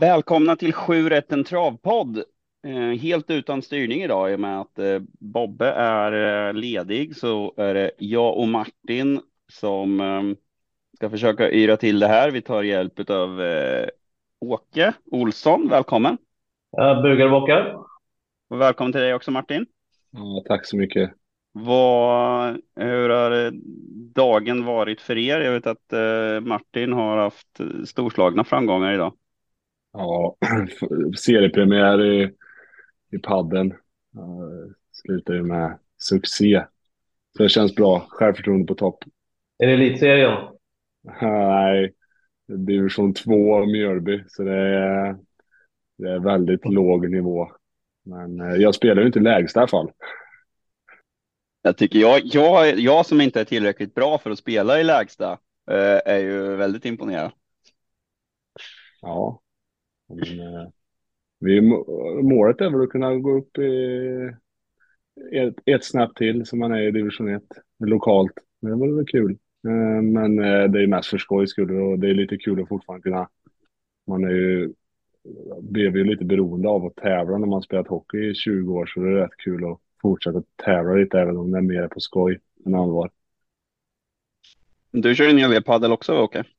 Välkomna till 7 rätt en travpodd. Eh, helt utan styrning idag i och med att eh, Bobbe är eh, ledig så är det jag och Martin som ska försöka yra till det här. Vi tar hjälp av Åke Olsson. Välkommen! Jag bugar och bockar. Och välkommen till dig också Martin. Ja, tack så mycket. Vad, hur har eh, dagen varit för er? Jag vet att eh, Martin har haft storslagna framgångar idag. Ja, seriepremiär i, i padden. Uh, slutar ju med succé. Så det känns bra. Självförtroende på topp. Är det elitserien? Nej, division 2 Mjölby. Så det är, det är väldigt låg nivå. Men uh, jag spelar ju inte lägst i alla fall. Jag tycker jag, jag, jag som inte är tillräckligt bra för att spela i lägsta eh, är ju väldigt imponerad. Ja, men, eh, vi, målet är väl att kunna gå upp i ett, ett snabbt till som man är i division 1 lokalt. Det var väl kul. Eh, men det är mest för skojs skull och det är lite kul att fortfarande kunna. Man är ju blev ju lite beroende av att tävla när man spelat hockey i 20 år så det är rätt kul att fortsätta tävla lite även om det är mer på skoj än allvar. Du kör en hel del padel också, Åke? Okay.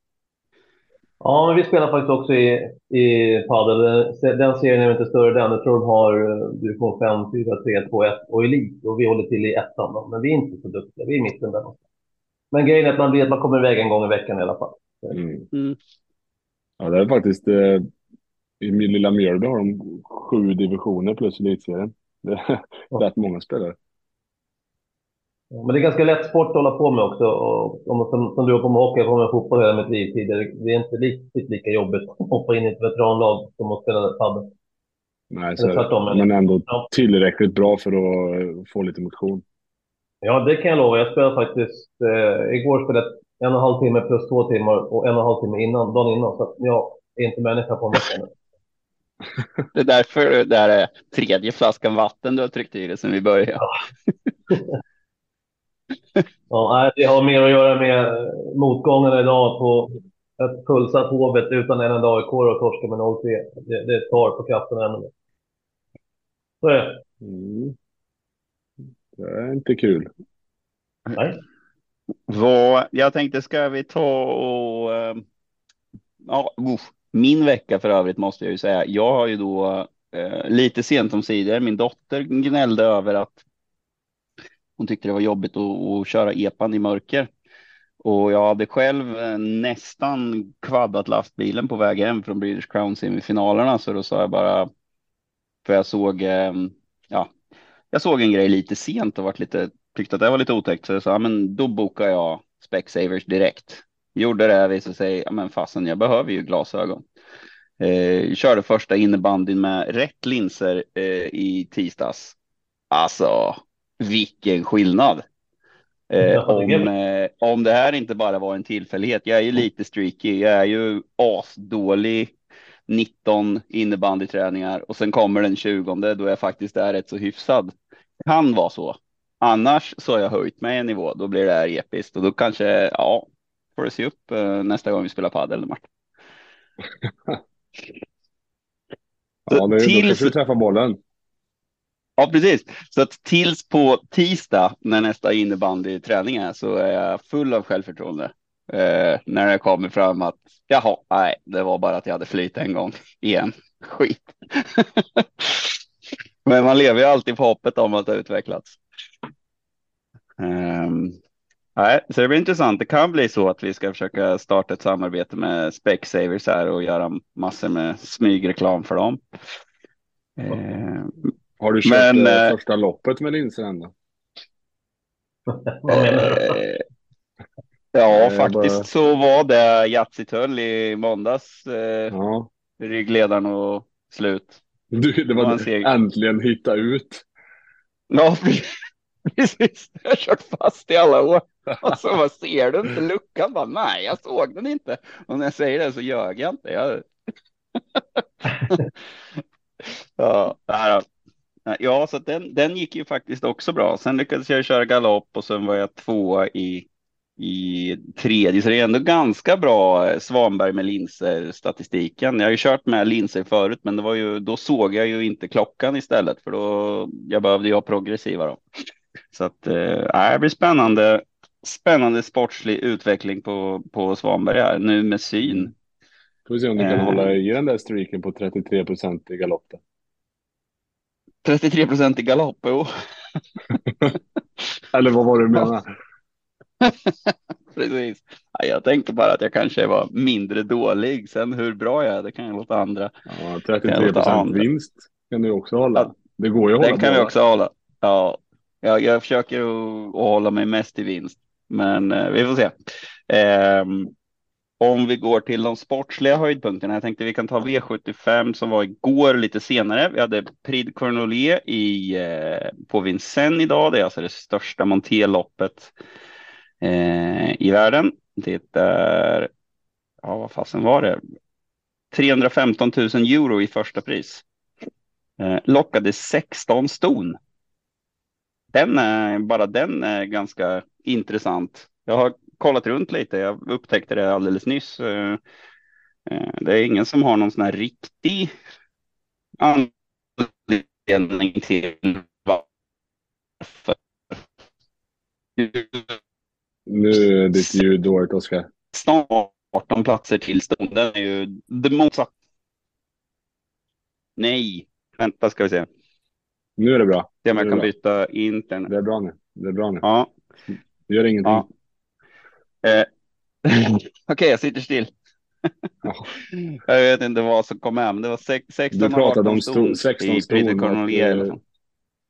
Ja, men vi spelar faktiskt också i, i padel. Den serien är inte större den. Jag tror de har division 5, 4, 3, 2, 1 och elit. Och vi håller till i ettan. Men vi är inte så duktiga. Vi är i mitten där Men grejen är att man, att man kommer iväg en gång i veckan i alla fall. Mm. Mm. Ja, det är faktiskt... Eh, I min lilla Mjölby har de sju divisioner plus elitserien. Det är ja. rätt många spelare. Men det är ganska lätt sport att hålla på med också. Och, som, som du har på med hockey, jag har med fotboll hela mitt liv tidigare. Det är inte riktigt lika jobbigt att hoppa in i ett veteranlag som att spela padel. Nej, så tvärtom, men ändå ja. tillräckligt bra för att få lite motion. Ja, det kan jag lova. Jag spelade faktiskt, eh, igår spelade jag en och en halv timme plus två timmar och en och en halv timme innan, dagen innan. Så jag är inte människa på en vecka Det är därför det är tredje flaskan vatten du har tryckt i dig sen vi började. Ja. det har mer att göra med motgångarna idag på ett fullsatt Hovet utan en enda AIK och torska med 0-3. Det, det tar på kraften ännu. Så är det. Mm. Det är inte kul. Nej. Vad, jag tänkte, ska vi ta och... Uh, ja, uff, min vecka för övrigt måste jag ju säga. Jag har ju då eh, lite sent om sidor. Min dotter gnällde över att hon tyckte det var jobbigt att, att köra epan i mörker. Och jag hade själv eh, nästan kvaddat lastbilen på väg hem från British Crown semifinalerna. Så då sa jag bara, för jag såg, eh, ja, jag såg en grej lite sent och varit lite, tyckte att det var lite otäckt. Så jag sa, men då bokar jag Specsavers direkt. Gjorde det, visade sig, ja men fasen, jag behöver ju glasögon. Eh, körde första innebandyn med rätt linser eh, i tisdags. Alltså, vilken skillnad. Eh, om, eh, om det här inte bara var en tillfällighet. Jag är ju lite streaky. Jag är ju asdålig 19 innebandyträningar och sen kommer den 20 då jag faktiskt är rätt så hyfsad. Kan vara så. Annars så har jag höjt mig en nivå. Då blir det här episkt och då kanske, ja, får det se upp eh, nästa gång vi spelar padel, Martin. ja, nu, Tills... kanske du träffar bollen. Ja, precis. Så att tills på tisdag när nästa innebandyträning är så är jag full av självförtroende. Eh, när det kommer fram att jaha, nej, det var bara att jag hade flyt en gång igen. Skit. Men man lever ju alltid på hoppet om att det utvecklats. Um, nej, så det blir intressant. Det kan bli så att vi ska försöka starta ett samarbete med Specsavers här och göra massor med smygreklam för dem. Uh, har du kört Men, äh, första loppet med linser än då? Eh, ja, faktiskt bara... så var det Yatzy-Tull i måndags. Eh, ja. Ryggledaren och slut. Du, det var ser... äntligen hitta ut. Ja, precis. Jag har kört fast i alla år. Och så vad ser du inte luckan? Bara, Nej, jag såg den inte. Och när jag säger det så ljög jag inte. Jag... ja, Ja, så den, den gick ju faktiskt också bra. Sen lyckades jag köra galopp och sen var jag tvåa i i tredje, så det är ändå ganska bra eh, Svanberg med linser statistiken. Jag har ju kört med linser förut, men det var ju, då såg jag ju inte klockan istället, för då jag behövde ju ha progressiva då. Så att äh, det blir spännande. Spännande sportslig utveckling på, på Svanberg här nu med syn. Får vi se om du kan eh. hålla i den där streaken på 33 procent i galopp. 33 procent i galopp, jo. Eller vad var det du menade? Precis. jag tänkte bara att jag kanske var mindre dålig. Sen hur bra jag är, det kan jag låta andra. Ja, 33 procent vinst kan du också hålla. Det går ju att hålla. Den kan vi också hålla. Ja, jag, jag försöker att hålla mig mest i vinst, men eh, vi får se. Eh, om vi går till de sportsliga höjdpunkterna. Jag tänkte vi kan ta V75 som var igår lite senare. Vi hade Prix Cornolier i, eh, på Vincennes idag. Det är alltså det största monterloppet eh, i världen. Det är, ja vad fasen var det? 315 000 euro i första pris. Eh, lockade 16 ston. Den är, bara den är ganska intressant. Jag har kollat runt lite. Jag upptäckte det alldeles nyss. Eh, eh, det är ingen som har någon sån här riktig anledning till varför. Nu är ditt ljud dåligt, Oskar. Snart 18 platser till stunden är ju det motsatta. Nej, vänta ska vi se. Nu är det bra. Se om jag kan bra. byta internet. Det är bra nu. Det är bra nu. Ja. Det gör ingenting. Ja. Eh, Okej, okay, jag sitter still. jag vet inte vad som kom med, men det var 16 Du pratade om ston, 16 ston eh,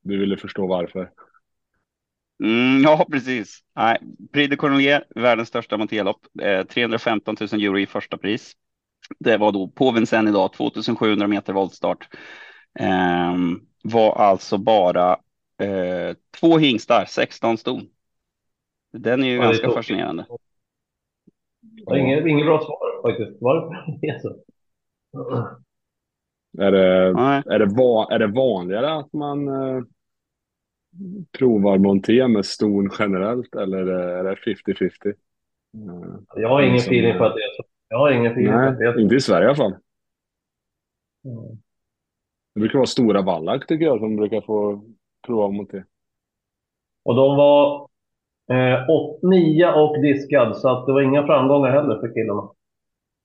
du ville förstå varför. Mm, ja, precis. Nej, Prix de Cornelier, världens största monterlopp. Eh, 315 000 euro i första pris. Det var då på Vincennes idag, 2700 meter voltstart. Eh, var alltså bara eh, två hingstar, 16 ston. Den är ju ja, ganska är fascinerande. Ja, inget, inget bra svar faktiskt. Varför det är så? Är det, är, det va, är det vanligare att man eh, provar monté med ston generellt eller är det 50-50? Mm. Jag har ingen feeling på att det är så. Jag har ingen feeling nej, på att det är Inte i Sverige i alla fall. Mm. Det brukar vara stora vallack tycker jag som brukar få prova monté. Och de var Eh, åt, nia och diskad, så att det var inga framgångar heller för killarna.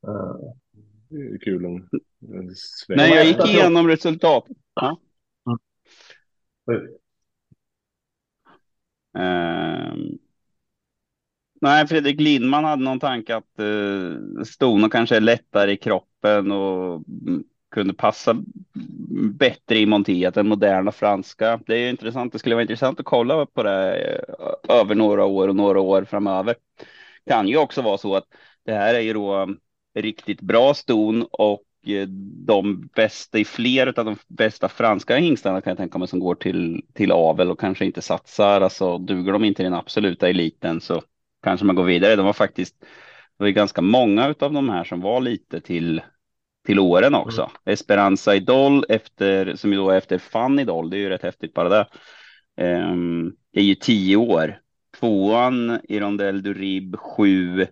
Eh. Det är kul om... Nej, jag gick igenom resultat. Ja. Mm. Uh, nej, Fredrik Lindman hade någon tanke att uh, Stono kanske är lättare i kroppen och kunde passa bättre i monterat än moderna franska. Det är intressant. Det skulle vara intressant att kolla på det eh, över några år och några år framöver. Kan ju också vara så att det här är ju då eh, riktigt bra ston och eh, de bästa i fler av de bästa franska hingstarna kan jag tänka mig som går till, till avel och kanske inte satsar. Alltså duger de inte i den absoluta eliten så kanske man går vidare. De var faktiskt, det var ganska många av de här som var lite till till åren också. Mm. Esperanza Idol efter, som ju då är efter Fun Idol, det är ju rätt häftigt bara det. Um, är ju tio år. Tvåan i Rondell du Rib sju.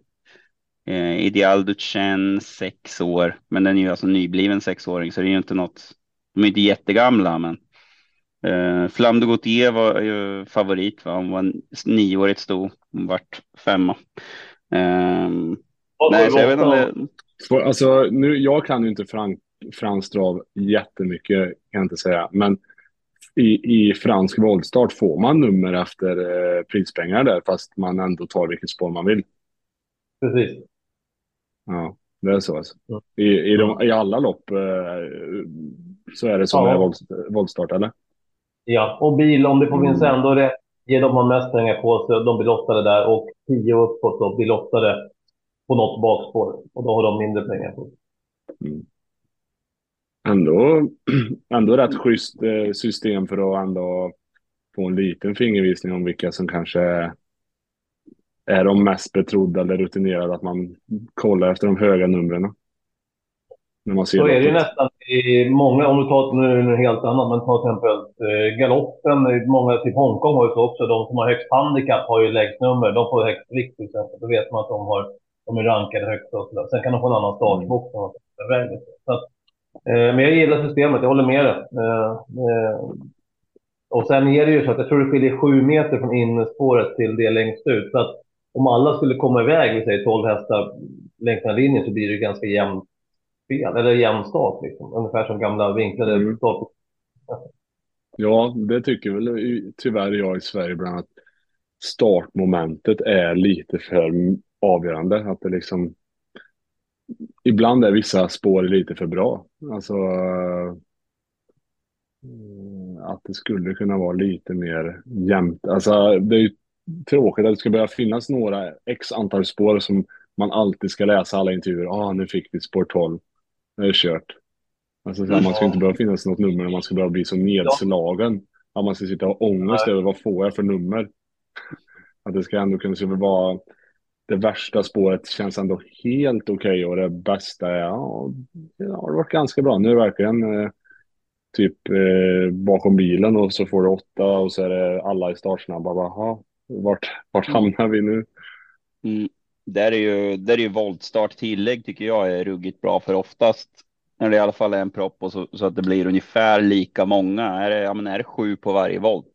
Eh, Ideal Duchen sex år, men den är ju alltså nybliven sexåring så det är ju inte något. De är inte jättegamla, men eh, Flam de Gautier var ju favorit. Va? Hon var nioårigt stor. Hon vart femma. Eh, nej, så jag vet inte. Alltså, nu, jag kan ju inte frank, franskt trav jättemycket, kan jag inte säga. Men i, i fransk voltstart får man nummer efter eh, prispengar där, fast man ändå tar vilket spår man vill. Precis. Ja, det är så alltså. I, i, de, i alla lopp eh, så är det som ja. volt, voltstart, eller? Ja, och bil, om det får vinna mm. då det ger de har mest pengar på sig, de blir lottade där och tio uppåt då blir lottade på något bakspår och då har de mindre pengar på mm. Ändå, ändå rätt schysst eh, system för att ändå få en liten fingervisning om vilka som kanske är de mest betrodda eller rutinerade, att man kollar efter de höga numren. När man ser Så är det ju nästan i många, om du tar nu helt annat, men ta till exempel eh, galoppen, många, typ Hongkong har ju så också, de som har högst handikapp har ju lägst nummer, de får högst vikt till exempel. Då vet man att de, har, de är rankade högst och sådär. Sen kan de få en annan startbox. Mm. Så att, eh, men jag gillar systemet, jag håller med dig. Eh, eh, och sen är det ju så att jag tror det skiljer sju meter från innerspåret till det längst ut. Så att om alla skulle komma iväg, vi säger 12 hästar längs den här linjen, så blir det ganska jämnt spel, eller jämn start liksom. Ungefär som gamla vinklade Mm. start. Ja, det tycker väl tyvärr jag i Sverige ibland att startmomentet är lite för avgörande. Att det liksom ibland är vissa spår lite för bra. Alltså eh, att det skulle kunna vara lite mer jämnt. Alltså det är ju tråkigt att det ska börja finnas några x antal spår som man alltid ska läsa alla intervjuer. Ja, ah, nu fick vi spår 12. Det är kört. Alltså, så här, man ska inte behöva finnas något nummer när man ska börja bli så nedslagen. Att man ska sitta och ha ångest över vad får jag för nummer. Att det ska ändå kunna vara det värsta spåret känns ändå helt okej och det bästa är ja, det har varit ganska bra. Nu är det verkligen eh, typ eh, bakom bilen och så får du åtta och så är det alla i startsnabba. "Jaha, vart, vart hamnar vi nu? Mm. Där är ju, där är ju voltstart tillägg tycker jag är ruggigt bra för oftast när det i alla fall är en propp och så, så att det blir ungefär lika många. Är det, ja, men är det sju på varje volt?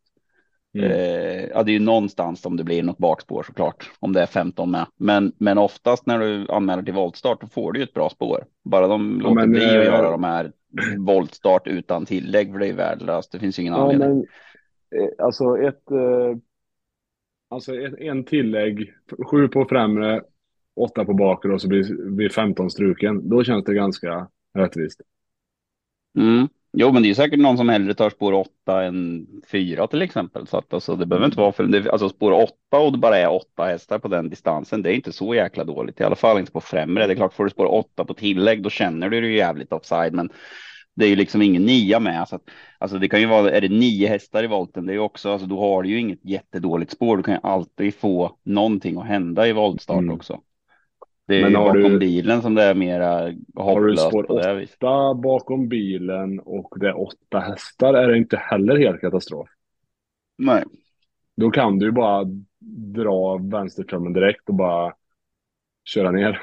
Mm. Eh, ja, det är ju någonstans om det blir något bakspår såklart, om det är 15 med. Men, men oftast när du anmäler till voltstart, då får du ju ett bra spår. Bara de Ja, låter men, bli att eh, göra de här voltstart utan tillägg, för det är värdelöst. Det finns ingen Ja, anledning. men eh, alltså ett, alltså ett, en tillägg, sju på främre, åtta på bakre och så blir, blir 15 struken. Då känns det ganska rättvist. Mm. Jo, men det är säkert någon som hellre tar spår 8 än 4 till exempel. Så att alltså, det behöver inte vara för det, alltså spår 8 och det bara är 8 hästar på den distansen. Det är inte så jäkla dåligt, i alla fall inte på främre. Det är klart, får du spår 8 på tillägg, då känner du dig jävligt offside, men det är ju liksom ingen nia med. Så att, alltså det kan ju vara, är det nio hästar i volten, det är ju också, alltså då har du ju inget jättedåligt spår. Du kan ju alltid få någonting att hända i voltstart Mm. också. Det är Men ju bakom du- bilen som det är mera Har du hopplöst spår på det viset. bakom bilen och det är åtta hästar är det inte heller helt katastrof. Nej. Då kan du ju bara dra vänstertrummen direkt och bara köra ner.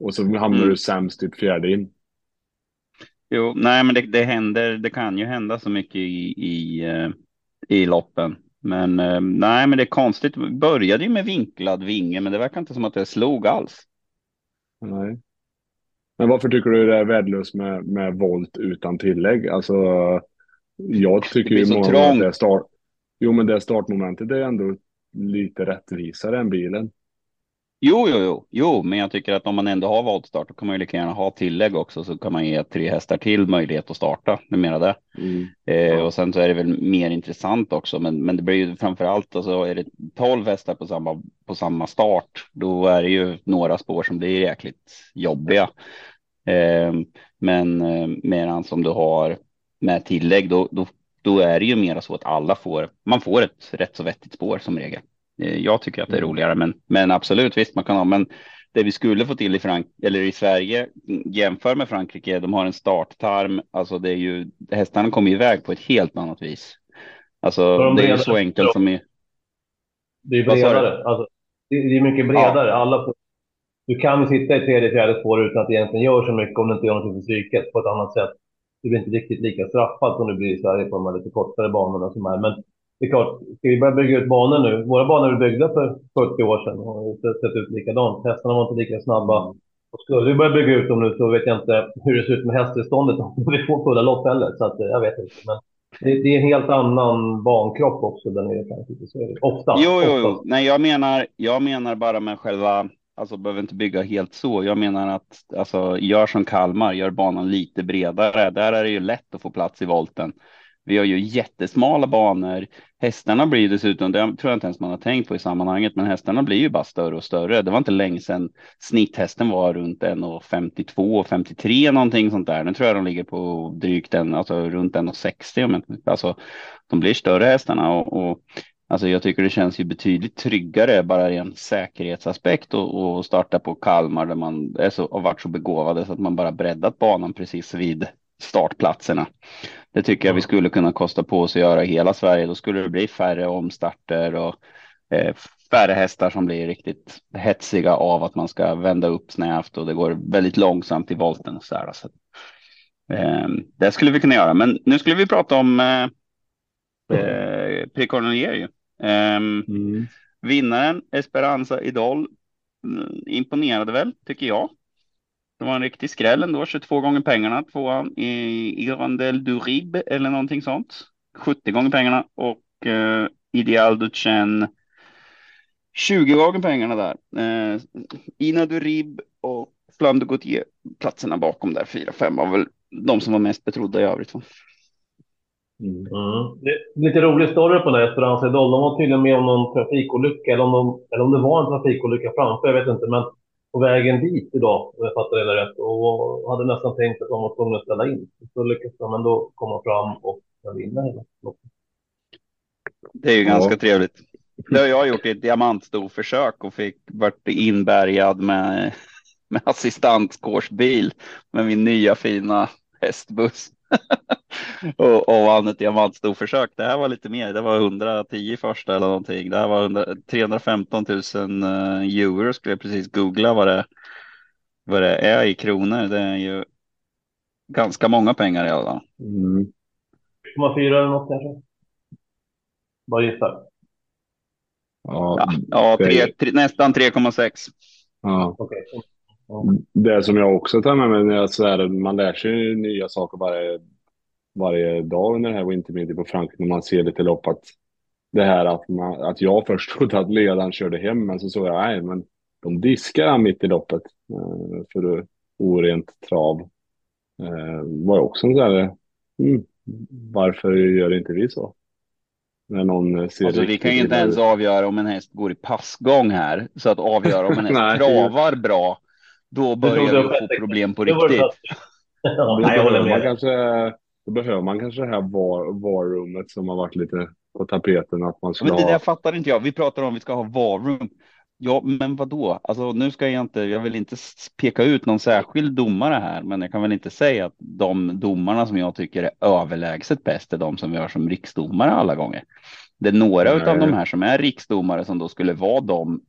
Och så hamnar Mm. du sämst typ fjärde in. Jo, nej, men det, det händer. Det kan ju hända så mycket i, i, eh, i loppen. Men eh, nej, men det är konstigt. Började ju med vinklad vinge, men det verkar inte som att det slog alls. Nej. Men varför tycker du det är värdelöst med, med volt utan tillägg? Alltså, jag tycker ju många att det är start... Jo, men det startmomentet är ändå lite rättvisare än bilen. Jo, jo, jo, jo, men jag tycker att om man ändå har voltstart, då kan man ju lika gärna ha tillägg också, så kan man ge tre hästar till möjlighet att starta. Det menar det. Mm. Eh. Och sen så är det väl mer intressant också, men, men det blir ju framför allt, alltså är det 12 hästar på samma, på samma start, då är det ju några spår som blir jäkligt jobbiga. Eh, men eh, medan som du har med tillägg, då, då, då är det ju mera så att alla får, man får ett rätt så vettigt spår som regel. Eh, jag tycker att det är Mm. roligare, men, men absolut, visst man kan ha, men det vi skulle få till i Frank eller i Sverige jämför med Frankrike. De har en starttarm. Alltså det är ju hästarna kommer iväg på ett helt annat vis. Alltså de det är ju så enkelt som i. Det är bredare. Alltså, det, är mycket bredare. Alla får, du kan ju sitta i tredje, fjärde spår utan att det egentligen gör så mycket om du inte gör någonting för psyket på ett annat sätt. Du blir inte riktigt lika straffad som du blir i Sverige på de här lite kortare banorna som är. Men det är klart, ska vi börja bygga ut banor nu? Våra banor är byggda för 40 år sedan och har sett- sett ut likadant. Hästarna var inte lika snabba. Och skulle vi börja bygga ut dem nu så vet jag inte hur det ser ut med hästtillståndet om vi får fulla lopp heller. Så att, eh, jag vet inte. Men det, det är en helt annan bankropp också där nere i Frankrike. Så är det. Ofta. Jo, jo, jo. Nej, jag menar, jag menar bara med själva, alltså behöver inte bygga helt så. Jag menar att, alltså gör som Kalmar, gör banan lite bredare. Där är det ju lätt att få plats i volten. Vi har ju jättesmala banor. Hästarna blir dessutom, det tror jag inte ens man har tänkt på i sammanhanget, men hästarna blir ju bara större och större. Det var inte länge sedan snitthästen var runt 1,52 och 53 någonting sånt där. Nu tror jag de ligger på drygt en, alltså runt 1,60 alltså de blir större hästarna och, och Alltså jag tycker det känns ju betydligt tryggare bara i en säkerhetsaspekt och, och starta på Kalmar där man är så, har varit så begåvade så att man bara breddat banan precis vid startplatserna. Det tycker jag vi skulle kunna kosta på oss att göra i hela Sverige. Då skulle det bli färre omstarter och eh, färre hästar som blir riktigt hetsiga av att man ska vända upp snävt och det går väldigt långsamt i volten och så där. Så, eh, det skulle vi kunna göra, men nu skulle vi prata om eh, eh, P. Cornelier. Eh, mm. Vinnaren Esperanza Idol mm, imponerade väl, tycker jag. Det var en riktig skräll ändå, 22 gånger pengarna, tvåan i Irandel du Rib eller någonting sånt. 70 gånger pengarna och eh, Ideal Duchen 20 gånger pengarna där. Eh, Ina du Rib och Flam de Gautier, platserna bakom där, 4-5 var väl de som var mest betrodda i övrigt. Mm. Mm. Lite rolig story på den här Esperanza Idol. De var tydligen med om någon trafikolycka, eller om, de, eller om det var en trafikolycka framför, jag vet inte. Men på vägen dit idag, om jag fattar det rätt, och hade nästan tänkt att de var tvungna att ställa in. Så lyckades de ändå komma fram och vinna hela loppet. Det är ju ganska ja. trevligt. Det har jag gjort i ett diamantstorförsök och fick varit inbärgad med, med assistanskårsbil med min nya fina hästbuss. och, och vann ett diamantstorförsök. Det här var lite mer. Det var 110 första eller någonting. Det här var 100, 315 000 uh, euro skulle jag precis googla vad det, vad det är i kronor. Det är ju ganska många pengar i alla fall. Mm. 3,4 eller något kanske? Bara gissar. Ja, ja, tre, tre, nästan 3,6. Ja. Okay. Det som jag också tar med mig jag så här, man lär sig nya saker varje, varje dag under det här Wintermedia på Frankrike när man ser lite lopp att det här att, man, att jag först trodde att ledaren körde hem men så såg jag nej men de diskar mitt i loppet eh, för orent trav. Eh, var också en sån här, mm, varför gör inte vi så? När någon ser alltså, vi kan ju inte ens avgöra om en häst går i passgång här så att avgöra om en häst travar bra då börjar vi få problem på riktigt. då, behöver man kanske, då behöver man kanske det här var, varrummet som har varit lite på tapeten. Att man men det ha... fattar inte jag. Vi pratar om att vi ska ha varrum. Ja, men vad då? Alltså, nu ska jag inte. Jag vill inte peka ut någon särskild domare här, men jag kan väl inte säga att de domarna som jag tycker är överlägset bäst är de som vi har som riksdomare alla gånger. Det är några av de här som är riksdomare som då skulle vara de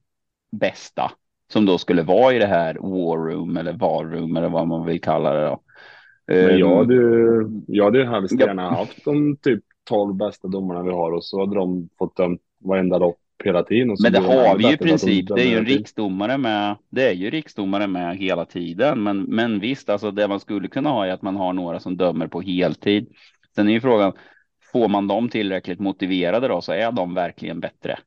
bästa som då skulle vara i det här war room eller var room eller vad man vill kalla det. Då. Men jag ehm, hade, jag hade helst gärna ja. haft de typ 12 bästa domarna vi har och så hade de fått dömt varenda lopp hela tiden. men det har vi ju i princip. Det är ju en riksdomare med. Det är ju riksdomare med hela tiden. Men, men visst, alltså det man skulle kunna ha är att man har några som dömer på heltid. Sen är ju frågan, får man dem tillräckligt motiverade då så är de verkligen bättre.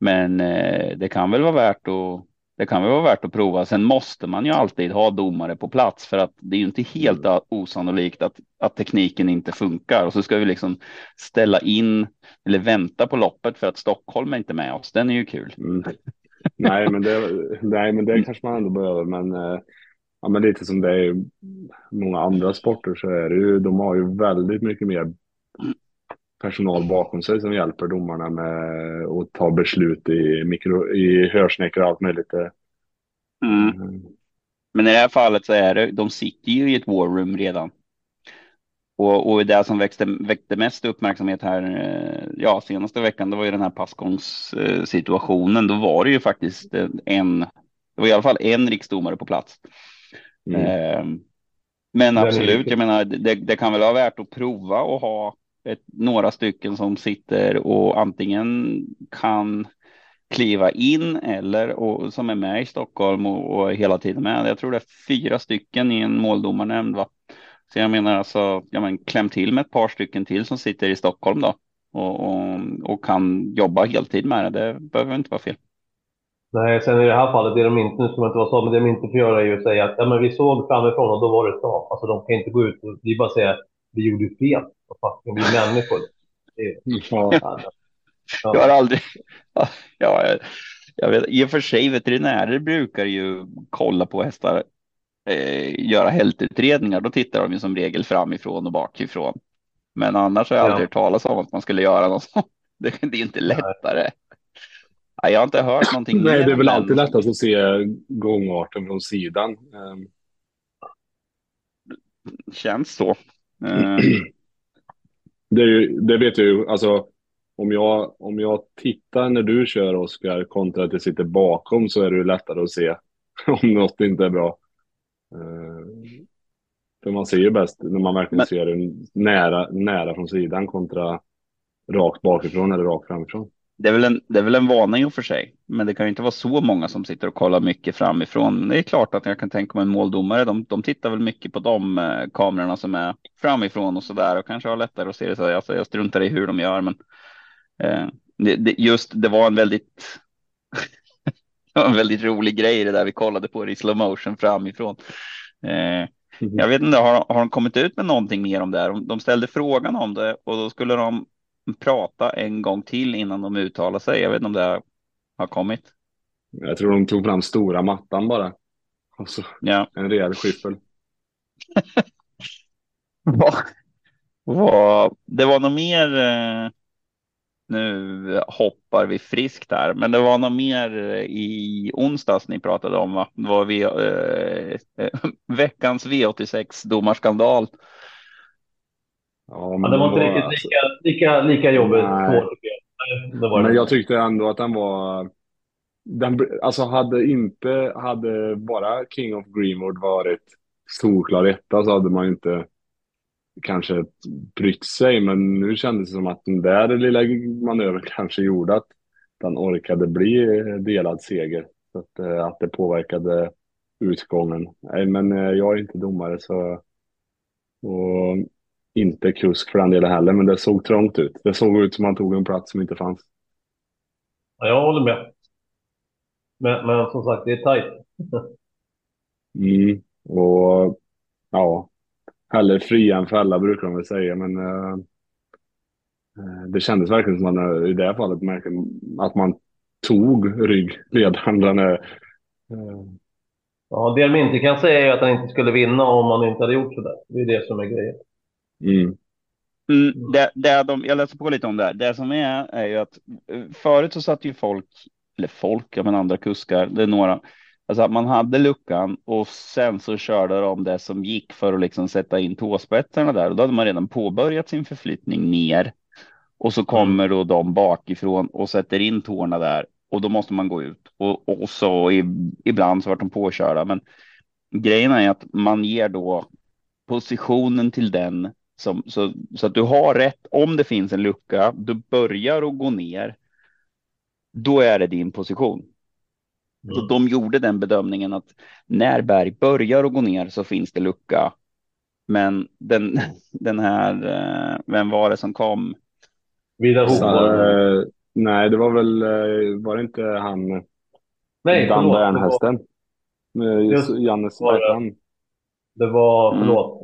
Men eh, det kan väl vara värt att det kan väl vara värt att prova. Sen måste man ju alltid ha domare på plats för att det är ju inte helt mm. osannolikt att, att tekniken inte funkar och så ska vi liksom ställa in eller vänta på loppet för att Stockholm är inte med oss. Den är ju kul. Mm. nej, men det, nej, men det kanske man ändå behöver. Men, eh, ja, men lite som det är i många andra sporter så är det ju, de har ju väldigt mycket mer personal bakom sig som hjälper domarna med att ta beslut i, mikro, i hörsnäckor och allt möjligt. Mm. mm. Men i det här fallet så är det, de sitter ju i ett war room redan. Och, och det som växte, väckte mest uppmärksamhet här, eh, ja, senaste veckan, det var ju den här passgångssituationen. Då var det ju faktiskt en, det var i alla fall en riksdomare på plats. Mm. Eh, men absolut, jag menar, det, det kan väl vara värt att prova och ha ett, några stycken som sitter och antingen kan kliva in eller och, som är med i Stockholm och, och hela tiden med. Jag tror det är fyra stycken i en måldomarnämnd. Va? Så jag menar alltså, ja, men kläm till med ett par stycken till som sitter i Stockholm då och, och, och kan jobba heltid med det. Det behöver inte vara fel. Nej, sen i det här fallet, det de inte, nu ska man inte vara så, men det de inte får göra är ju att säga att ja, men vi såg framifrån och då var det så. Alltså de kan inte gå ut och bara säga vi gjorde fel. Och vi är människor. Ja. Jag har aldrig... Ja, jag, vet, I och för sig, veterinärer brukar ju kolla på hästar, eh, göra hältutredningar. Då tittar de ju som regel framifrån och bakifrån. Men annars har jag aldrig ja. hört talas om att man skulle göra något sånt. Det, det är inte lättare. Nej, jag har inte hört någonting Nej, mer det är väl alltid lättast att se gångarten från sidan. Ehm, Känns så. Eh, Det, det vet jag ju, alltså om jag, om jag tittar när du kör Oskar kontra att jag sitter bakom så är det ju lättare att se om något inte är bra. Eh, För man ser ju bäst när man verkligen Men- ser det nära, nära från sidan kontra rakt bakifrån eller rakt framifrån. Det är, väl en, det är väl en vana i och för sig, men det kan ju inte vara så många som sitter och kollar mycket framifrån. Det är klart att jag kan tänka mig en måldomare. De, de tittar väl mycket på de eh, kamerorna som är framifrån och så där och kanske har lättare att se det. Så här, alltså, jag struntar i hur de gör, men eh, det, det, just det var en väldigt det var en väldigt rolig grej det där vi kollade på det i slow motion framifrån. Eh, jag vet inte, har, har de kommit ut med någonting mer om det här? De ställde frågan om det och då skulle de prata en gång till innan de uttalar sig. Jag vet inte om det har kommit. Jag tror de tog fram stora mattan bara. Och så Ja. en rejäl skyffel. Det var nog mer. Eh, nu hoppar vi friskt här, men det var nog mer eh, i onsdags ni pratade om. Va? Det var vi, eh, veckans V86 domarskandal. Ja, Ja, det var inte riktigt alltså- lika, lika, lika jobbigt. Svårt. Men jag tyckte ändå att den var... Den, alltså hade inte, hade bara King of Greenwood varit solklar etta så hade man inte kanske brytt sig. Men nu kändes det som att den där lilla manövern kanske gjorde att den orkade bli delad seger. Så att, eh, att det påverkade utgången. Nej, men eh, jag är inte domare så... Och inte kusk för den delen heller, men det såg trångt ut. Det såg ut som att man tog en plats som inte fanns. Ja, jag håller med. Men, men som sagt, det är tajt. Mm. Och ja, hellre fria än fälla brukar de väl säga, men eh, eh, det kändes verkligen som att man i det här fallet märkte att man tog ryggledaren. Den är, eh, Ja, det de inte kan säga är att han inte skulle vinna om han inte hade gjort sådär. Det är det som är grejen. Mm, Mm, det, det de, jag läste på lite om det här. Det som är, är ju att eh, förut så satt ju folk, eller folk, ja men andra kuskar, det är några, alltså att man hade luckan och sen så körde de det som gick för att liksom sätta in tåspetsarna där. Och då hade man redan påbörjat sin förflyttning ner. Och så kommer då de bakifrån och sätter in tårna där. Och då måste man gå ut. Och, och så i, ibland så vart de påkörda. Men grejen är att man ger då positionen till den som, så, så att du har rätt. Om det finns en lucka, du börjar att gå ner. Då är det din position. Så de gjorde den bedömningen att när Berg börjar att gå ner så finns det lucka. Men den, den här, eh, vem var det som kom? Vidar Hofborg. eh, nej, det var väl, eh, var det inte han, Nej, Dan förlåt. Det var, Bernhästen? Jannes, vad det. var Mm. förlåt.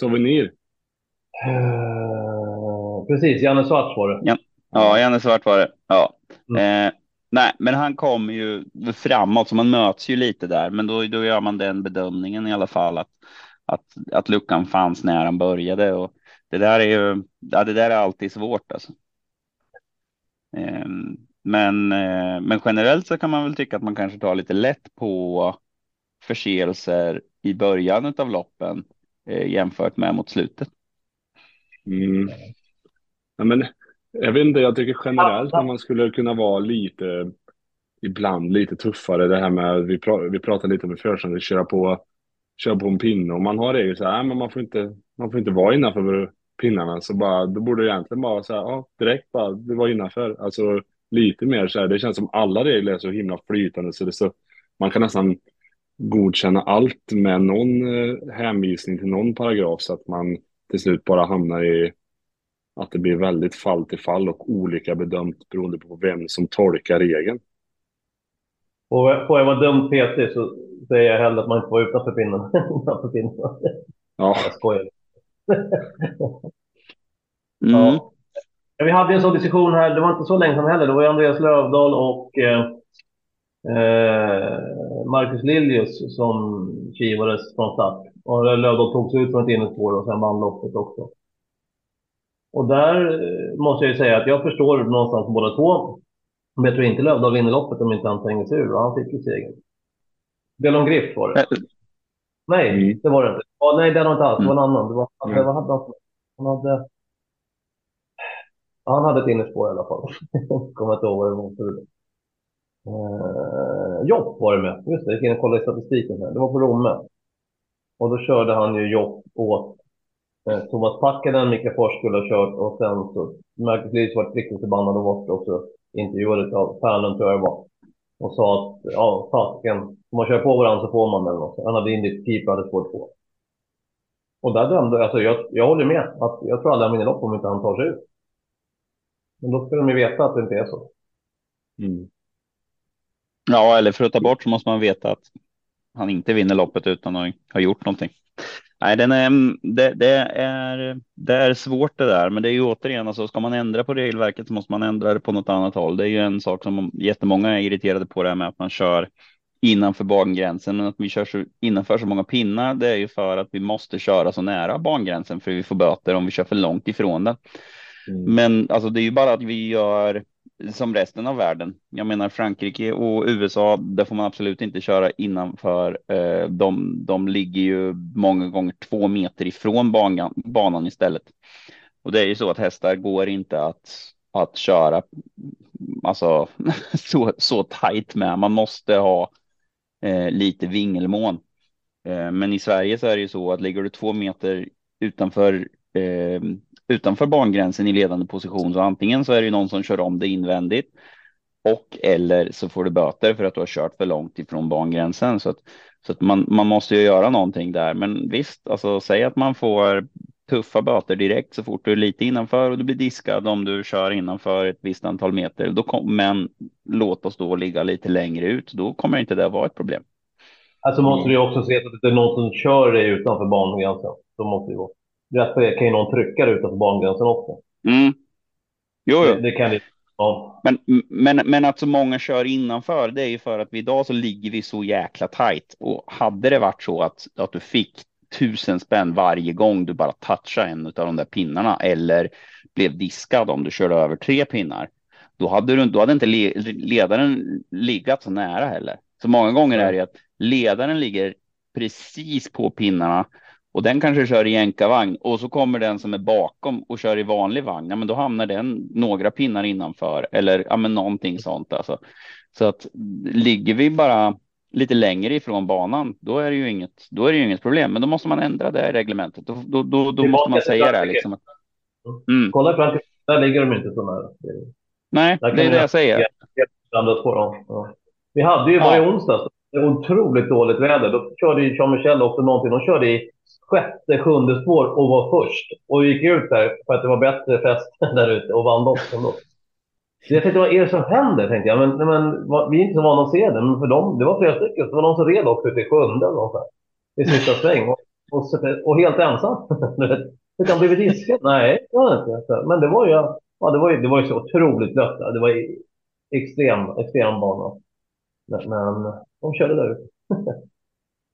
Souvenir. eh, precis, Janne Svarts var det. Ja, Janne Svart var det. Ja. Mm. Eh, nej, men han kom ju framåt så man möts ju lite där. Men då, då gör man den bedömningen i alla fall att, att, att luckan fanns när han började. Och det där är ju, ja, det där är alltid svårt alltså. Eh, men, eh, men generellt så kan man väl tycka att man kanske tar lite lätt på förseelser i början av loppen jämfört med mot slutet. Mm. Ja, men, jag vet inte, jag tycker generellt att man skulle kunna vara lite, ibland lite tuffare. Det här med, vi, pra, vi pratade lite om i försäsongen, köra på, köra på en pinne. Och man har regler så här, men man får inte, man får inte vara innanför pinnarna. Så bara, då borde det egentligen bara så här, ja, direkt bara, det var innanför. Alltså lite mer så här, det känns som alla regler är så himla flytande så det är så, man kan nästan godkänna allt med någon eh, hänvisning till någon paragraf så att man till slut bara hamnar i att det blir väldigt fall till fall och olika bedömt beroende på vem som tolkar regeln. Och får jag vara dum PT så säger jag hellre att man inte var utanför pinnen. utanför pinnen. Ja, Jag skojar. Mm. Ja. Vi hade en sån diskussion här, det var inte så länge sedan heller. Det var Andreas Lövdahl och eh, Marcus Liljus som kivades från start. Och Lövdahl tog sig ut från ett innerspår och sen vann loppet också. Och där eh, måste jag ju säga att jag förstår någonstans båda två. Men jag tror inte Lövdahl vinner loppet om inte han tränger sig ur. Och han fick ju segern. Belon Griff var det. Nej, Mm. det var det inte. Ja, nej, den var inte alls. Det var en annan. Det var, Mm. det var, han, hade, han hade... Han hade ett innerspår i alla fall. Kommer inte ihåg vad det var. Eh, Jopp var det med. Just det, jag gick in och kollade i statistiken. Här. Det var på Romme. Och då körde han ju Jopp åt eh, Thomas Packanen, Mikael Fors skulle ha kört och sen så Marcus Lys var riktigt förbannad och var också intervjuades av Fernlund tror jag det var. Och sa att ja, fasiken, om man kör på varandra så får man den. Och så. Han hade Indy keeper hade spår två. Och där dömde, alltså jag, jag håller med. Att jag tror aldrig han vinner lopp om inte han tar sig ut. Men då ska de ju veta att det inte är så. Mm. Ja, eller för att ta bort så måste man veta att han inte vinner loppet utan att ha gjort någonting. Nej, den är, det, det, är, det är svårt det där, men det är ju återigen, alltså, ska man ändra på regelverket så måste man ändra det på något annat håll. Det är ju en sak som jättemånga är irriterade på det här med att man kör innanför bangränsen, men att vi kör så innanför så många pinnar, det är ju för att vi måste köra så nära bangränsen för vi får böter om vi kör för långt ifrån den. Mm. Men alltså, det är ju bara att vi gör som resten av världen. Jag menar Frankrike och USA, där får man absolut inte köra innanför. Eh, de, de ligger ju många gånger två meter ifrån banan, banan istället. Och det är ju så att hästar går inte att, att köra alltså, så, så tajt med. Man måste ha eh, lite vingelmån. Eh, men i Sverige så är det ju så att ligger du två meter utanför eh, utanför bangränsen i ledande position. Så antingen så är det någon som kör om det invändigt och eller så får du böter för att du har kört för långt ifrån bangränsen. Så att, så att man, man måste ju göra någonting där. Men visst, alltså säg att man får tuffa böter direkt så fort du är lite innanför och du blir diskad om du kör innanför ett visst antal meter. Då kom, men låt oss då ligga lite längre ut. Då kommer inte det vara ett problem. Alltså måste du också se att det är någon som kör dig utanför bangränsen. Då måste det vara. Rätt för det kan ju någon trycka dig utanför bangränsen också. Mm. Jo, jo. Det, det kan ju... Ja. Men, men, men att så många kör innanför, det är ju för att vi idag så ligger vi så jäkla tajt. Och hade det varit så att, att du fick tusen spänn varje gång du bara touchade en av de där pinnarna eller blev diskad om du körde över tre pinnar, då hade, du, då hade inte le, ledaren legat så nära heller. Så många gånger är det att ledaren ligger precis på pinnarna och den kanske kör i jänkarvagn och så kommer den som är bakom och kör i vanlig vagn. Ja, men då hamnar den några pinnar innanför eller ja, men någonting sånt. Alltså. Så att ligger vi bara lite längre ifrån banan, då är det ju inget, då är det ju inget problem. Men då måste man ändra det reglementet. Då, då, då, då måste man säga det. Liksom. Mm. Kolla i Frankrike, där ligger de inte så nära. Nej, det är det jag säger. Vi hade ju varje det var otroligt dåligt väder. Då körde ju Jean-Michel också någonting. De körde i sjätte, sjunde spår och var först. Och gick ut där för att det var bättre fest där ute och vann också. Så jag tänkte, vad är det som händer? Tänkte jag. Men, men vi är inte så vana att se det. Men för dem, det var flera stycken. Det var någon som red också ute i sjunde eller något I sista sväng. Och, och, och, helt ensam. Fick han blivit diskad? Nej, det var inte. Men det var ju, ja, det var ju, det var ju så otroligt blött. Det var extrem, extrem bana. Men, men de körde där ute.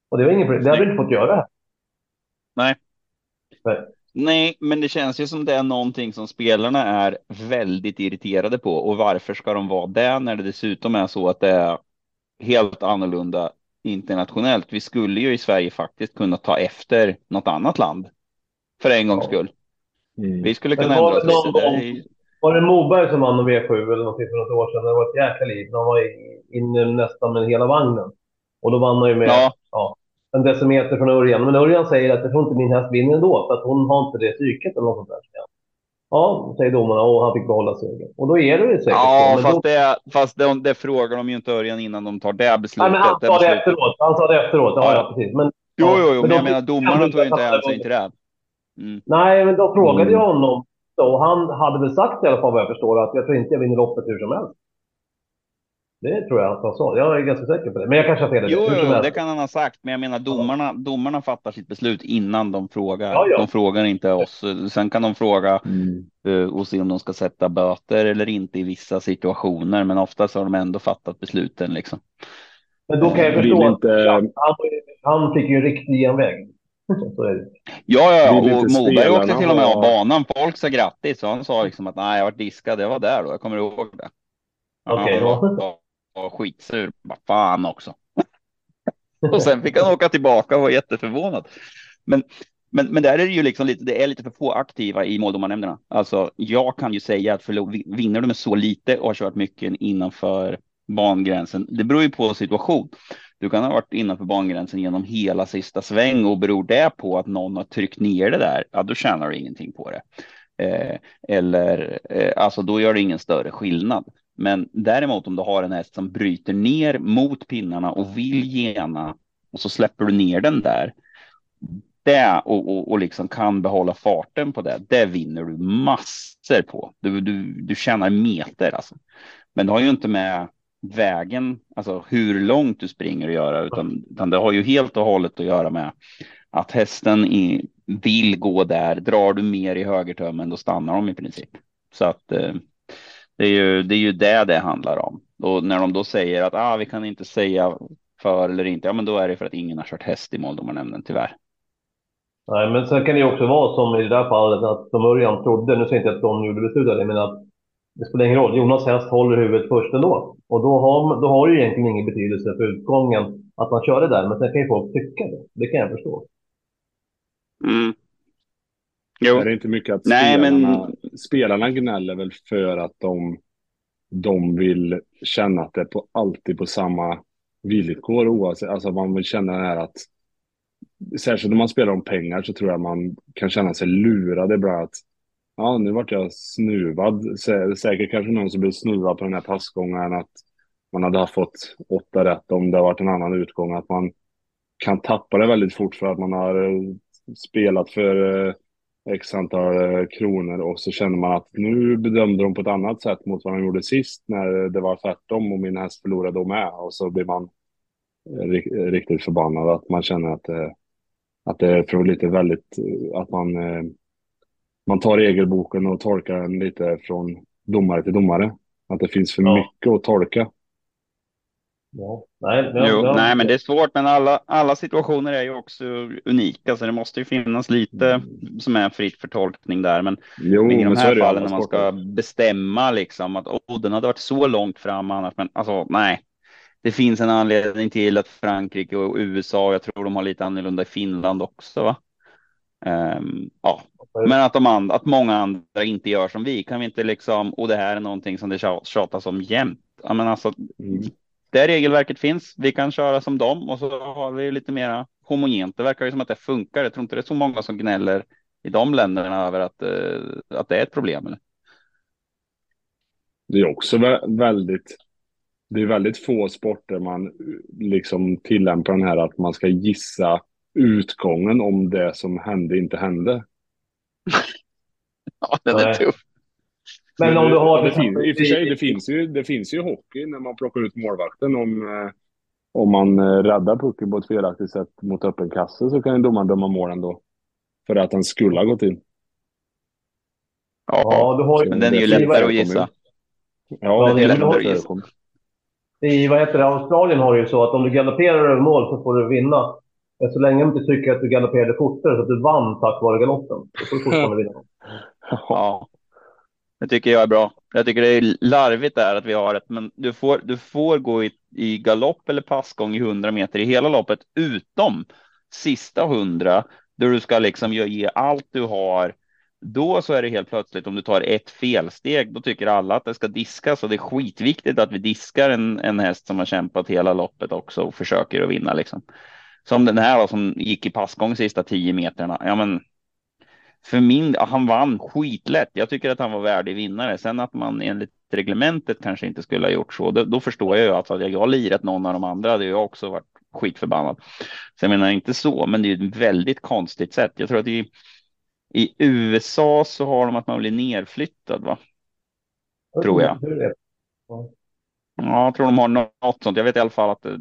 och det var ingen problem. Det hade vi inte fått göra här. Nej. Nej. Nej, men det känns ju som det är någonting som spelarna är väldigt irriterade på. Och varför ska de vara det när det dessutom är så att det är helt annorlunda internationellt? Vi skulle ju i Sverige faktiskt kunna ta efter något annat land. För en gångs skull. Mm. Vi skulle kunna ändra oss lite. I... Var det Moberg som vann V7 eller någonting för något år sedan? Det var ett jäkla liv. Han var inne nästan med hela vagnen. Och då vann han ju med ja. Ja, en decimeter från Örjan. Men Örjan säger att jag tror inte min häst vinner ändå, för att hon har inte det psyket eller något sånt där. Ja, säger domarna och han fick behålla segern. Och då är det ju säkert Ja, så. fast, då... det, fast det, det frågar de ju inte Örjan innan de tar det beslutet. Nej, men han sa det, det efteråt. Han sa det efteråt. Ja, ja. ja precis. Men, jo, jo, jo, men, men jag menar domarna tog ju inte hänsyn till det. Mm. Nej, men då frågade mm. jag honom och han hade väl sagt i alla fall vad jag förstår att jag tror inte jag vinner loppet hur som helst. Det tror jag att han sa. Jag är ganska säker på det. Men jag kanske har fel. Jo, jo det kan han ha sagt. Men jag menar domarna, domarna fattar sitt beslut innan de frågar. Ja, ja. De frågar inte oss. Sen kan de fråga mm. uh, och se om de ska sätta böter eller inte i vissa situationer. Men oftast har de ändå fattat besluten liksom. Men då kan jag förstå inte... att han, han fick ju en riktig genväg. Ja, ja, och Moberg åkte till och med av banan. Folk sa grattis och han sa liksom att nej, jag var diskad. Det var där då. Jag kommer ihåg det. Okej, ja var, skitsur. Bara fan också. och sen fick han åka tillbaka och var jätteförvånad. Men, men, men där är det ju liksom lite, det är lite för få aktiva i måldomarnämnderna. Alltså, jag kan ju säga att förlor, vinner du med så lite och har kört mycket innanför bangränsen. Det beror ju på situation. Du kan ha varit innanför bangränsen genom hela sista sväng och beror det på att någon har tryckt ner det där, ja då tjänar du ingenting på det. Eh, eller eh, alltså då gör det ingen större skillnad. Men däremot om du har en häst som bryter ner mot pinnarna och vill gena och så släpper du ner den där. Det och, och, och liksom kan behålla farten på det. Det vinner du massor på. Du, du, du tjänar meter alltså. Men det har ju inte med vägen, alltså hur långt du springer att göra, utan, utan det har ju helt och hållet att göra med att hästen i, vill gå där. Drar du mer i högertömmen, då stannar de i princip. Så att eh, det är ju det är ju det det handlar om. Och när de då säger att ah, vi kan inte säga för eller inte, ja, men då är det för att ingen har kört häst i måldomarnämnden tyvärr. Nej, men sen kan det ju också vara som i det där fallet att från början trodde, nu säger jag inte att de gjorde beslutet, men att det spelar ingen roll. Jonas häst håller huvudet först ändå. Och då har, då har det ju egentligen ingen betydelse för utgången att man kör det där. Men sen kan ju folk tycka det. Det kan jag förstå. Mm. Jo. Är det inte mycket att Nej, men- spelarna gnäller väl för att de, de vill känna att det är på, alltid på samma villkor oavsett, alltså man vill känna det här att särskilt när man spelar om pengar så tror jag man kan känna sig lurad ibland att ja, nu vart jag snuvad. Sä- Säkert kanske någon som blev snuvad på den här passgången att man hade fått åtta rätt om det varit en annan utgång. Att man kan tappa det väldigt fort för att man har eh, spelat för eh, x antal eh, kronor och så känner man att nu bedömde de på ett annat sätt mot vad de gjorde sist när det var tvärtom och min häst förlorade då med och så blir man eh, ri- riktigt förbannad att man känner att, eh, att det är för lite väldigt eh, att man eh, man tar regelboken och tolkar den lite från domare till domare. Att det finns för Ja. mycket att tolka. Ja. Nej, ja, Jo, ja. nej, men det är svårt, men alla, alla situationer är ju också unika, så det måste ju finnas lite som är fritt för tolkning där. Men, Jo, men i de här fallen när man ska bestämma liksom att oh, den hade varit så långt fram annars, men alltså nej. Det finns en anledning till att Frankrike och USA, jag tror de har lite annorlunda i Finland också, va? Ehm, ja, men att, de and, att många andra inte gör som vi kan vi inte liksom, och det här är någonting som det tja- tjatas om jämt. Ja, men alltså, Mm. Det regelverket finns, vi kan köra som dem och så har vi lite mera homogent. Det verkar ju som att det funkar. Jag tror inte det är så många som gnäller i de länderna över att, eh, att det är ett problem. Eller? Det är också vä- väldigt, det är väldigt få sporter man liksom tillämpar den här att man ska gissa utgången om det som hände inte hände. Ja, den är tuff. Men om du har det till finns, exempel I och för sig, det finns, ju, det finns ju hockey när man plockar ut målvakten. Om, eh, om man eh, räddar pucken på ett felaktigt sätt mot öppen kasse så kan ju domaren döma mål ändå. För att den skulle ha gått in. Ja, Ja, du har ju... men den är ju det lättare att gissa. Ja, Ja, det är men lättare att förekomma. I vad heter det, Australien har det ju så att om du galopperar över mål så får du vinna. Men Så länge du inte tycker att du galopperade fortare så att du vann tack vare galoppen. Då får du fortfarande vinna. Ja, det tycker jag är bra. Jag tycker det är larvigt där att vi har ett, men du får, du får gå i, i galopp eller passgång i 100 meter i hela loppet utom sista 100 där du ska liksom ge- ge allt du har. Då så är det helt plötsligt om du tar ett felsteg, då tycker alla att det ska diskas och det är skitviktigt att vi diskar en, en häst som har kämpat hela loppet också och försöker att vinna liksom. Som den här då, som gick i passgång sista 10 meterna. Ja, men för min, han vann skitlätt. Jag tycker att han var värdig vinnare. Sen att man enligt reglementet kanske inte skulle ha gjort så, då, då förstår jag ju att hade jag lirat någon av de andra hade jag också varit skitförbannad. Så jag menar inte så, men det är ett väldigt konstigt sätt. Jag tror att i, i USA så har de att man blir nerflyttad, va? Tror jag. Det? Ja, jag tror de har något sånt. Jag vet i alla fall att det,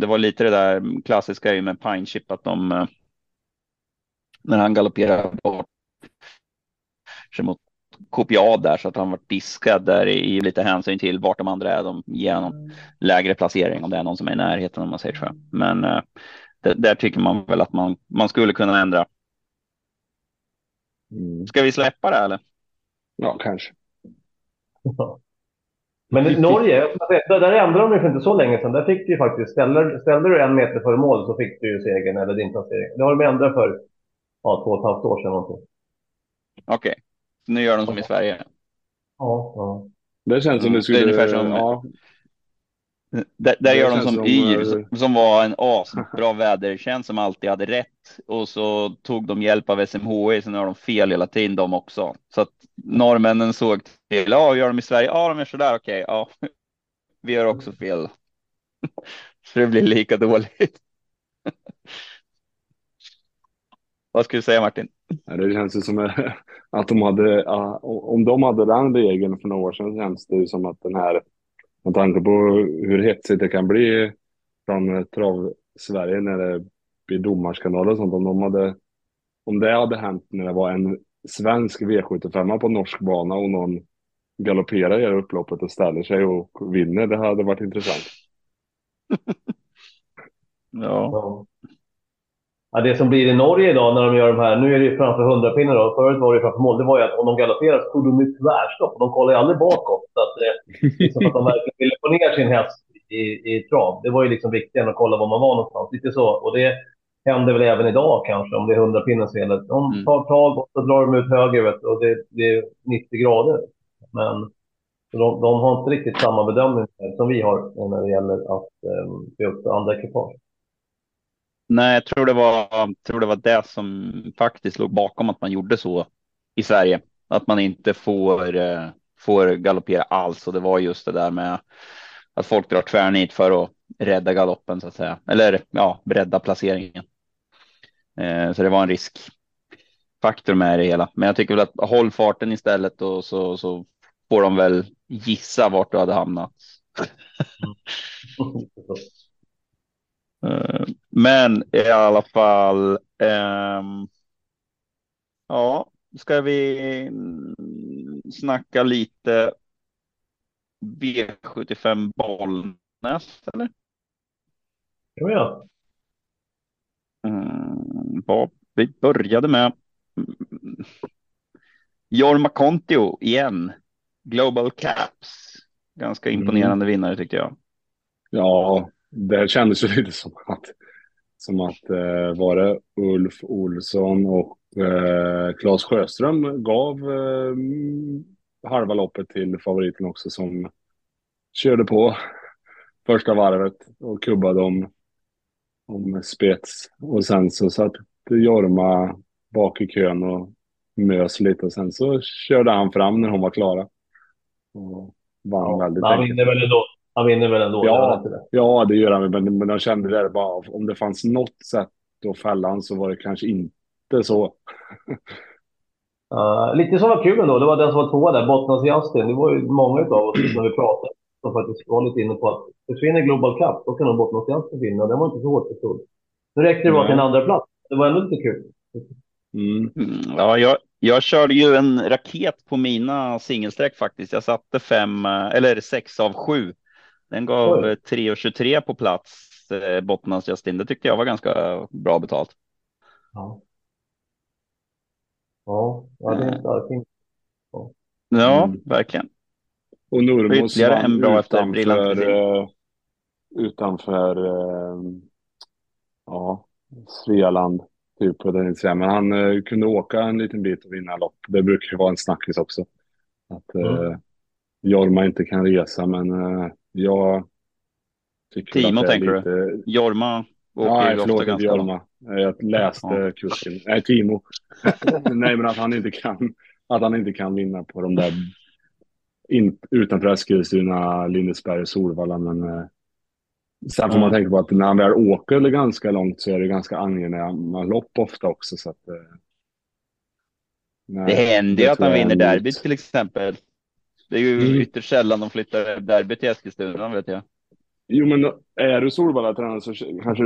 det var lite det där klassiska med Pine Chip att de eh, när han galopperar bort mot kopiad där så att han var diskad där i lite hänsyn till vart de andra är. De ger honom lägre placering om det är någon som är i närheten om man säger så. Men eh, det, där tycker man väl att man, man skulle kunna ändra. Mm. Ska vi släppa det eller? Ja, kanske. Men i Norge, där, där ändrade de ju för inte så länge sedan. Där fick du ju faktiskt, ställde, ställde du en meter före mål så fick du ju segern eller din placering. Det har de ändrat för ja, två och ett halvt år sedan. Någonting. Okej, nu gör de som i Sverige. Ja, ja. Det känns som Mm, det det är skulle... ungefär som- ja, Där, där Det gör de som som, Y, eh, som, som var en asbra vädertjänst som alltid hade rätt. Och så tog de hjälp av SMHI, så nu har de fel hela tiden de också. Så att norrmännen såg till, ja, gör de i Sverige? Ja, de gör sådär, okej, ja. Vi gör också fel. Så det blir lika dåligt. Vad skulle du säga Martin? Ja, Det känns ju som att de hade, ja, om de hade den regeln för några år sedan känns det ju som att den här, med tanke på hur hetsigt det kan bli från trav-Sverige när det blir domarskandaler och sånt, om de hade, om det hade hänt när det var en svensk V75 på norsk bana och någon galopperar i det upploppet och ställer sig och vinner, det hade varit intressant. Ja, Ja. Ja, det som blir i Norge idag när de gör de här, nu är det ju framför 100 pinnar då, förut var det framför mål, det var ju att om de galopperar så tog de ju tvärstopp och de kollar ju aldrig bakåt. Så att, eh, liksom att de verkligen ville få ner sin häst i, i trav. Det var ju liksom viktigare än att kolla var man var någonstans. Lite så. Och det händer väl även idag kanske, om det är 100 pinnens fel. De Mm. tar tag och så drar de ut höger vet, och det, det är 90 grader. Men de, de har inte riktigt samma bedömning som vi har när det gäller att eh, se upp andra ekipage. Nej, jag tror det var, tror det var det som faktiskt låg bakom att man gjorde så i Sverige. Att man inte får, eh, får galoppera alls och det var just det där med att folk drar tvärnit för att rädda galoppen så att säga. Eller ja, rädda placeringen. Eh, så det var en riskfaktor med det hela. Men jag tycker väl att håll farten istället och så, så får de väl gissa vart du hade hamnat. Eh, Men i alla fall. ehm, ja, ska vi mm, snacka lite V75 Bollnäs eller? Jo, ja. Mm, vad vi började med. Mm, Jorma Kontio igen. Global Caps. Ganska Mm. imponerande vinnare tyckte jag. Ja, det kändes ju lite som att, som att eh, var det Ulf Olsson och eh, Claes Sjöström gav eh, halva loppet till favoriten också som körde på första varvet och kubbade om, om spets. Och sen så satt Jorma bak i kön och mös lite och sen så körde han fram när hon var klara. Och vann Ja, väldigt han enkelt. vinner väl ändå. Han vinner väl ändå. Ja, det? ja, det gör han. Men, men jag kände det bara, om det fanns något sätt att fälla han så var det kanske inte så. Uh, lite som var kul ändå, det var den som var tvåa där, Bottnas Justin. Det var ju många av oss när vi pratade som faktiskt var lite inne på att försvinner Global Cup, då kan nog Bottnas Justin vinna. Det var inte så hårt förstådd. Nu räckte det bara till en andra plats. Det var ändå lite kul. Mm. Mm, ja, jag, jag körde ju en raket på mina singelsträck faktiskt. Jag satte fem eh, eller sex av sju. Den gav Oj. eh, 3,23 på plats. Eh, Bottnas Justin. Det tyckte jag var ganska bra betalt. Ja. Ja, ja det är en stark in- Ja, Mm. verkligen. Och Nurmos Ytterligare en vann bra efter utanför, eh, utanför eh, ja, Svealand. Typ, på den säga. Men han eh, kunde åka en liten bit och vinna lopp. Det brukar ju vara en snackis också. Att eh, Mm. Jorma inte kan resa, men eh, jag tycker Timo, det tänker du? lite... Jorma åker Ja, nej, förlåt, inte ganska. Jorma. Jag läste Ja. kusken. Nej, Timo. Nej, men att han inte kan, att han inte kan vinna på de där in, utanför Eskilstuna, Lindesberg och Solvalla. Men eh, sen får man tänka på att när han väl åker ganska långt så är det ganska angenäma lopp ofta också. Så att, eh, nej, Det händer ju det att han vinner derbyt till exempel. Det är ju Mm. ytterst sällan de flyttar derbyt till Eskilstuna vet jag. Jo, men är du Solvalla-tränare så kanske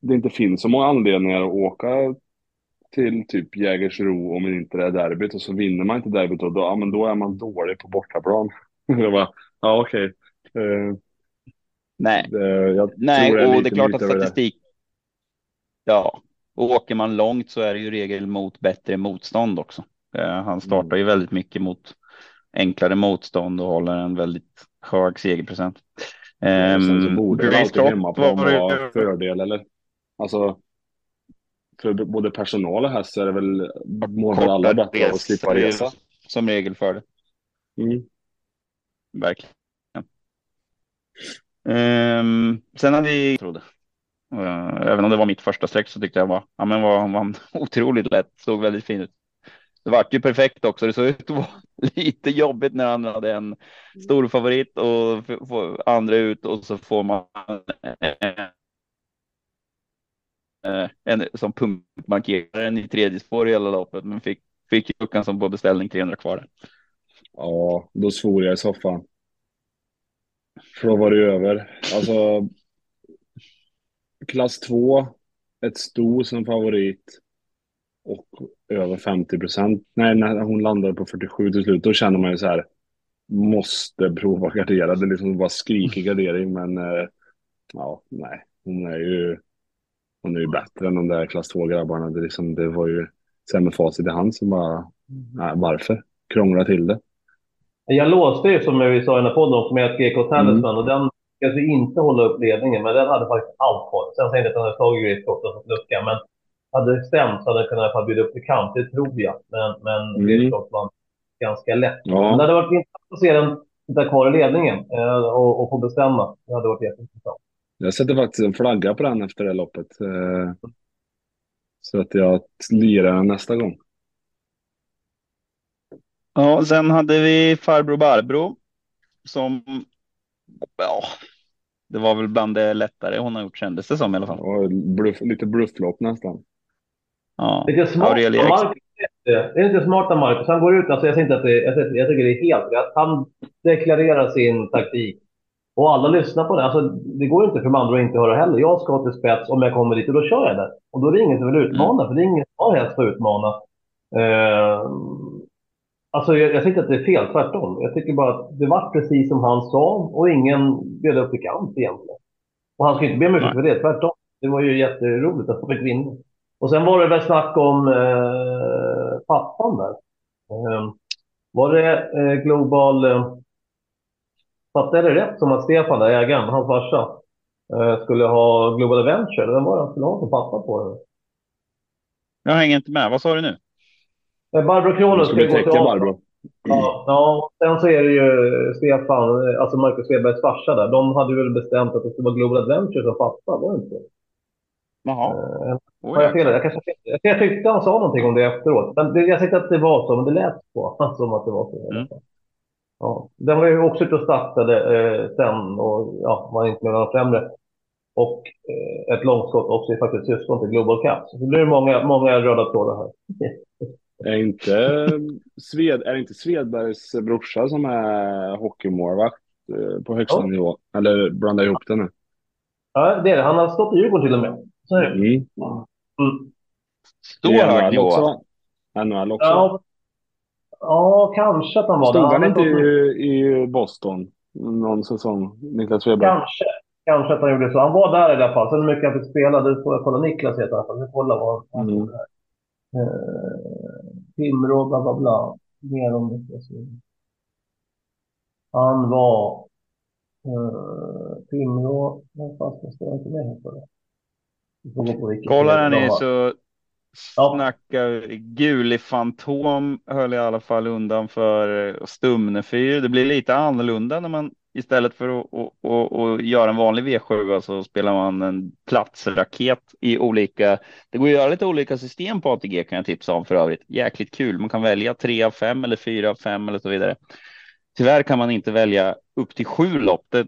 det inte finns så många anledningar att åka till typ Jägersro om inte det är derbyt och så vinner man inte derbyt och då, ja, men då är man dålig på bortaplan. Jag bara, ja okej. Eh, Nej, det, jag Nej, det är och det är klart att statistik. Ja, och åker man långt så är det ju regel mot bättre motstånd också. Eh, han startar ju väldigt mycket mot enklare motstånd och håller en väldigt hög segerprocent. Sen så Um, borde det alltid hemmaplan var vara fördel, eller? Alltså, för både personal och häst så är det väl, mår väl alla bättre av att slippa resa. Som regel för det. Mm. Verkligen. Ehm, sen hade vi trodde. Även om det var mitt första streck så tyckte jag var, ja, men var, var otroligt lätt. Såg väldigt fin ut. Det vart ju perfekt också. Det såg ut att vara lite jobbigt när han hade en stor favorit och andra ut och så får man eh, en som punktmarkeraren i tredje spår i hela loppet, men fick fick luckan som på beställning 300 kvar. där. Ja, då svor jag i soffan. För då var det över. Alltså, klass 2, ett sto som favorit och över 50 procent. Nej, när hon landade på 47 till slut, då känner man ju så här, måste prova gardera. Det är liksom bara skriker gardering, men eh, ja, nej, hon är ju, hon är ju bättre än de där klass 2-grabbarna. Det, liksom, det var ju sämre facit i hand som bara, nej, varför? Krångla till det. Jag låste ju, som vi sa i den här podden, med ett GK Talisman Mm. och den lyckades inte hålla upp ledningen, men den hade faktiskt allt på Sen säger jag att den hade tagit Grace Drop och fått lucka, men hade det stämt så hade den kunnat bjuda upp till kamp, det tror jag. Men, men Mm. Drop vann ganska lätt. Ja. Men det hade varit intressant att se den sitta kvar i ledningen eh, och, och få bestämma. Det hade varit jätteintressant. Jag sätter faktiskt en flagga på den efter det loppet. eh, Så att jag lirar den nästa gång. Ja, sen hade vi farbror Barbro som, ja, det var väl bland det lättare hon har gjort kändes det som i alla fall. Och bluff, lite blufflopp nästan. Ja, Lite smart Aurelio av Ex- Marcus. Det är lite smart av Marcus. Han går ut, alltså jag, inte att det, jag, jag tycker det är helt rätt. Han deklarerar sin taktik. Och alla lyssnar på det. Alltså, det går inte för de andra att inte höra heller. Jag ska till spets om jag kommer dit och då kör jag där. Och då är det ingen som vill utmana, för det är ingen som har för att utmana. Eh, alltså jag, jag tycker inte att det är fel, tvärtom. Jag tycker bara att det var precis som han sa och ingen bjöd upp till kamp egentligen. Och han ska inte be om ursäkt för det, tvärtom. Det var ju jätteroligt att få vinna. Och sen var det väl snack om eh, pappan där. Eh, var det eh, Global... Eh, fattade jag det rätt som att Stefan, där, ägaren, hans farsa, eh, skulle ha Global Adventure? Vem var det han skulle ha som pappa på det? Jag hänger inte med. Vad sa du nu? Eh, Barbro Kronos ska gå till. Barbro. Ja, ja, och sen så är det ju Stefan, eh, alltså Marcus Svedbergs farsa där. De hade väl bestämt att det skulle vara Global Adventure som pappa, var det inte? Jaha. Oj, Har jag fel? Jag, kanske, jag, jag tyckte han sa någonting om det efteråt. Men det, jag tyckte att det var så, men det lät på som att det var så. i Mm. Ja. Den var ju också ute och startade eh, sen och ja, var inte med några främre. Och eh, ett långskott också är faktiskt syskon till Global Cup. Så det blir många, många röda trådar här. Är inte, Sved, är inte Svedbergs brorsa som är hockeymålvakt eh, på högsta Ja. nivå? Eller blandar jag ihop det nu? Ja, det är det. Han har stått i Djurgården till och med. Så är det. Mm. Mm. Stor I hög NHL nivå. också? NHL också. Ja, ja, kanske att han var Stod det. han inte i, i Boston någon säsong? Niklas Svedberg? Kanske. Kanske att han gjorde så. Han var där i alla fall. Sen hur mycket han fick spela, det får jag kolla. Niklas heter han. Vi får kolla vad han Mm. Eh, Timrå, bla bla bla. Mer om Niklas. Han var eh, Timrå. Vad fan står det inte med här för det? Vi får gå på Wikipedia. Kolla här De nu har- så snackar Guli Fantom höll i alla fall undan för eh, Stumnefyr. Det blir lite annorlunda när man istället för att, att, att, att göra en vanlig V7 så spelar man en platsraket i olika. Det går att göra lite olika system på ATG kan jag tipsa om för övrigt. Jäkligt kul. Man kan välja tre av fem eller fyra av fem eller så vidare. Tyvärr kan man inte välja upp till sju lopp. Det,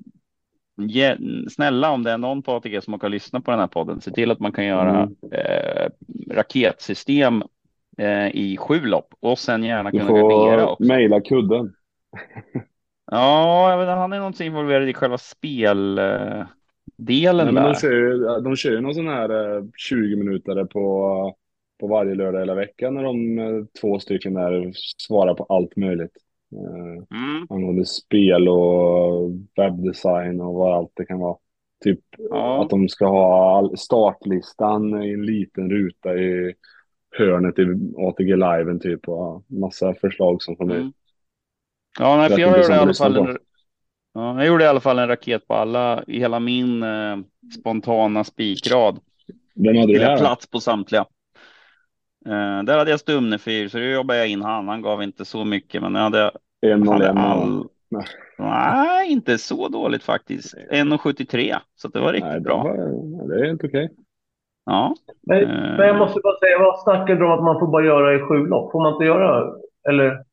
Ge, snälla om det är någon ATG som kan lyssna på den här podden, se till att man kan göra Mm. eh, raketsystem eh, i sju lopp och sen gärna kunna gardera också. mejla kudden. Ja, han är någonting involverad i själva speldelen Nej, men där. de, kör ju, de kör ju någon sån här eh, 20 minuter på, på varje lördag hela veckan när de eh, två stycken där svarar på allt möjligt. Eh, Mm, angående spel och webbdesign och vad allt det kan vara. Typ ja, att de ska ha startlistan i en liten ruta i hörnet i ATG Liven typ och massa förslag som kommer Mm. Ja, nej, för jag gjorde, i alla fall en, ja, jag gjorde i alla fall en raket på alla, i hela min eh, spontana spikrad. Vem hade du här plats på samtliga. Eh, där hade jag Stumnefyr, så då jobbade jag in han. Han gav inte så mycket, men jag hade, En och hade en. all... Nej. Nej, inte så dåligt faktiskt. 1,73, så det var riktigt Nej, det, bra. var, det är inte okej. Ja, Men, Eh. men jag måste bara säga, vad snackar du om att man får bara göra i sju lopp? Får man inte göra? Eller?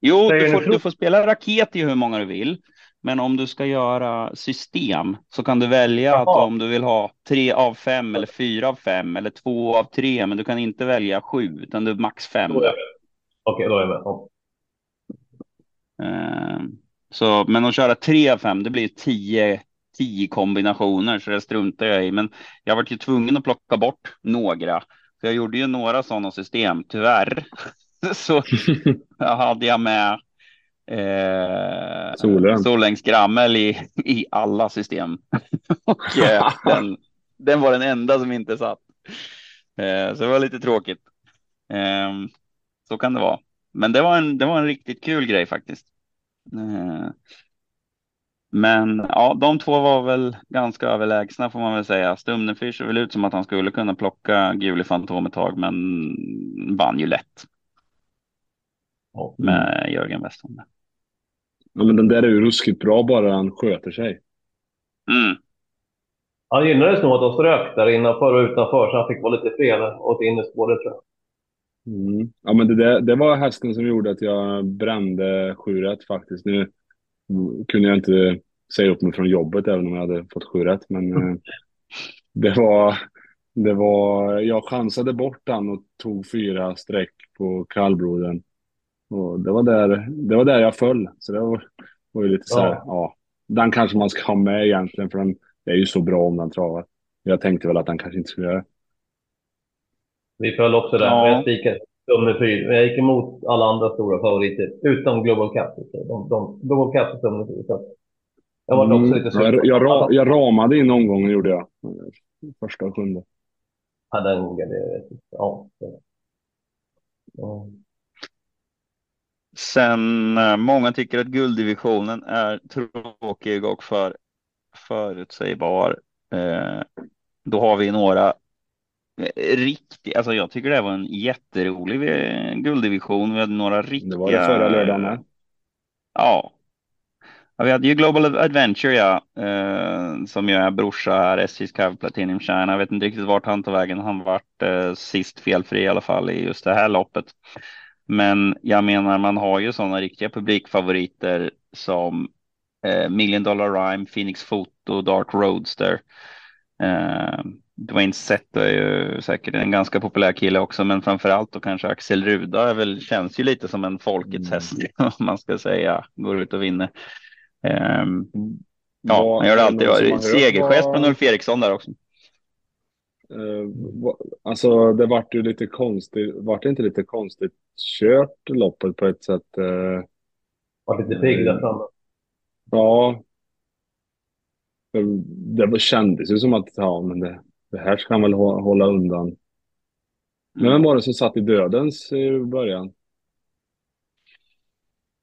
Jo, du får, du får spela raket i hur många du vill. Men om du ska göra system så kan du välja att Jaha. om du vill ha tre av fem eller fyra av fem eller två av tre, men du kan inte välja sju utan du är max fem. Okej, då är jag med. Ja. Eh, Så, men att köra tre av fem, det blir tio, tio kombinationer, så det struntar jag i. Men jag var ju tvungen att plocka bort några. För jag gjorde ju några sådana system, tyvärr. Så jag hade jag med eh, Solön. Solängsgrammel i, i alla system. Och eh, den, den var den enda som inte satt. Eh, så det var lite tråkigt. Eh, så kan det vara. Men det var en, det var en riktigt kul grej faktiskt. Eh, men ja, de två var väl ganska överlägsna får man väl säga. Stumnefyr ser väl ut som att han skulle kunna plocka Guli Fantom ett tag, men vann ju lätt Ja. med Jörgen Westholm. Ja, men den där är ju ruskigt bra bara han sköter sig. Mm. Han gynnades nog att de strök där innanför och utanför, så han fick vara lite fred åt innerspåret tror jag. Mm. Ja, men det, där, det var hästen som gjorde att jag brände sju rätt faktiskt. Nu mm, kunde jag inte säga upp mig från jobbet även om jag hade fått sju men eh, det var, det var, jag chansade bort den och tog fyra streck på kallbrodern. Och det var där, det var där jag föll. Så det var, var ju lite så här, Ja. ja. Den kanske man ska ha med egentligen för den är ju så bra om den travar. Jag tänkte väl att den kanske inte skulle göra det. Vi föll också där. Ja. Jag spikade nummer fyra. Jag gick emot alla andra stora favoriter, utom Global Cup. De, de, Global Cup nummer fyra. Jag var också Mm. lite jag, jag, ra- jag ramade in omgången gjorde jag. Första och sjunde. Ja, den, det, ja. Ja. Sen eh, många tycker att gulddivisionen är tråkig och för förutsägbar. Eh, då har vi några eh, riktiga, alltså jag tycker det var en jätterolig eh, gulddivision. Vi hade några riktiga. Det var det förra lördagen med. Ja. ja. Vi hade ju Global Adventure ja, eh, som ju är brorsa här, SJs Cav Platinum China. Jag vet inte riktigt vart han tog vägen. Han vart eh, sist felfri i alla fall i just det här loppet. Men jag menar, man har ju sådana riktiga publikfavoriter som eh, Million Dollar Rhyme, Phoenix Photo, Dark Roadster. Eh, Dwayne Setto är ju säkert en ganska populär kille också, men framför allt då kanske Axel Ruda är väl, känns ju lite som en folkets häst, om man ska säga, går ut och vinner. Ehm, ja, han gör det alltid. Segergest från Ulf Eriksson där också. Eh, alltså det vart ju lite konstigt, vart det inte lite konstigt kört loppet på ett sätt? eh, Var lite pigg där framme. ja. Det, kändes ju som att, ja men det, det här ska han väl hå- hålla undan. Men vem var det som satt i dödens i början?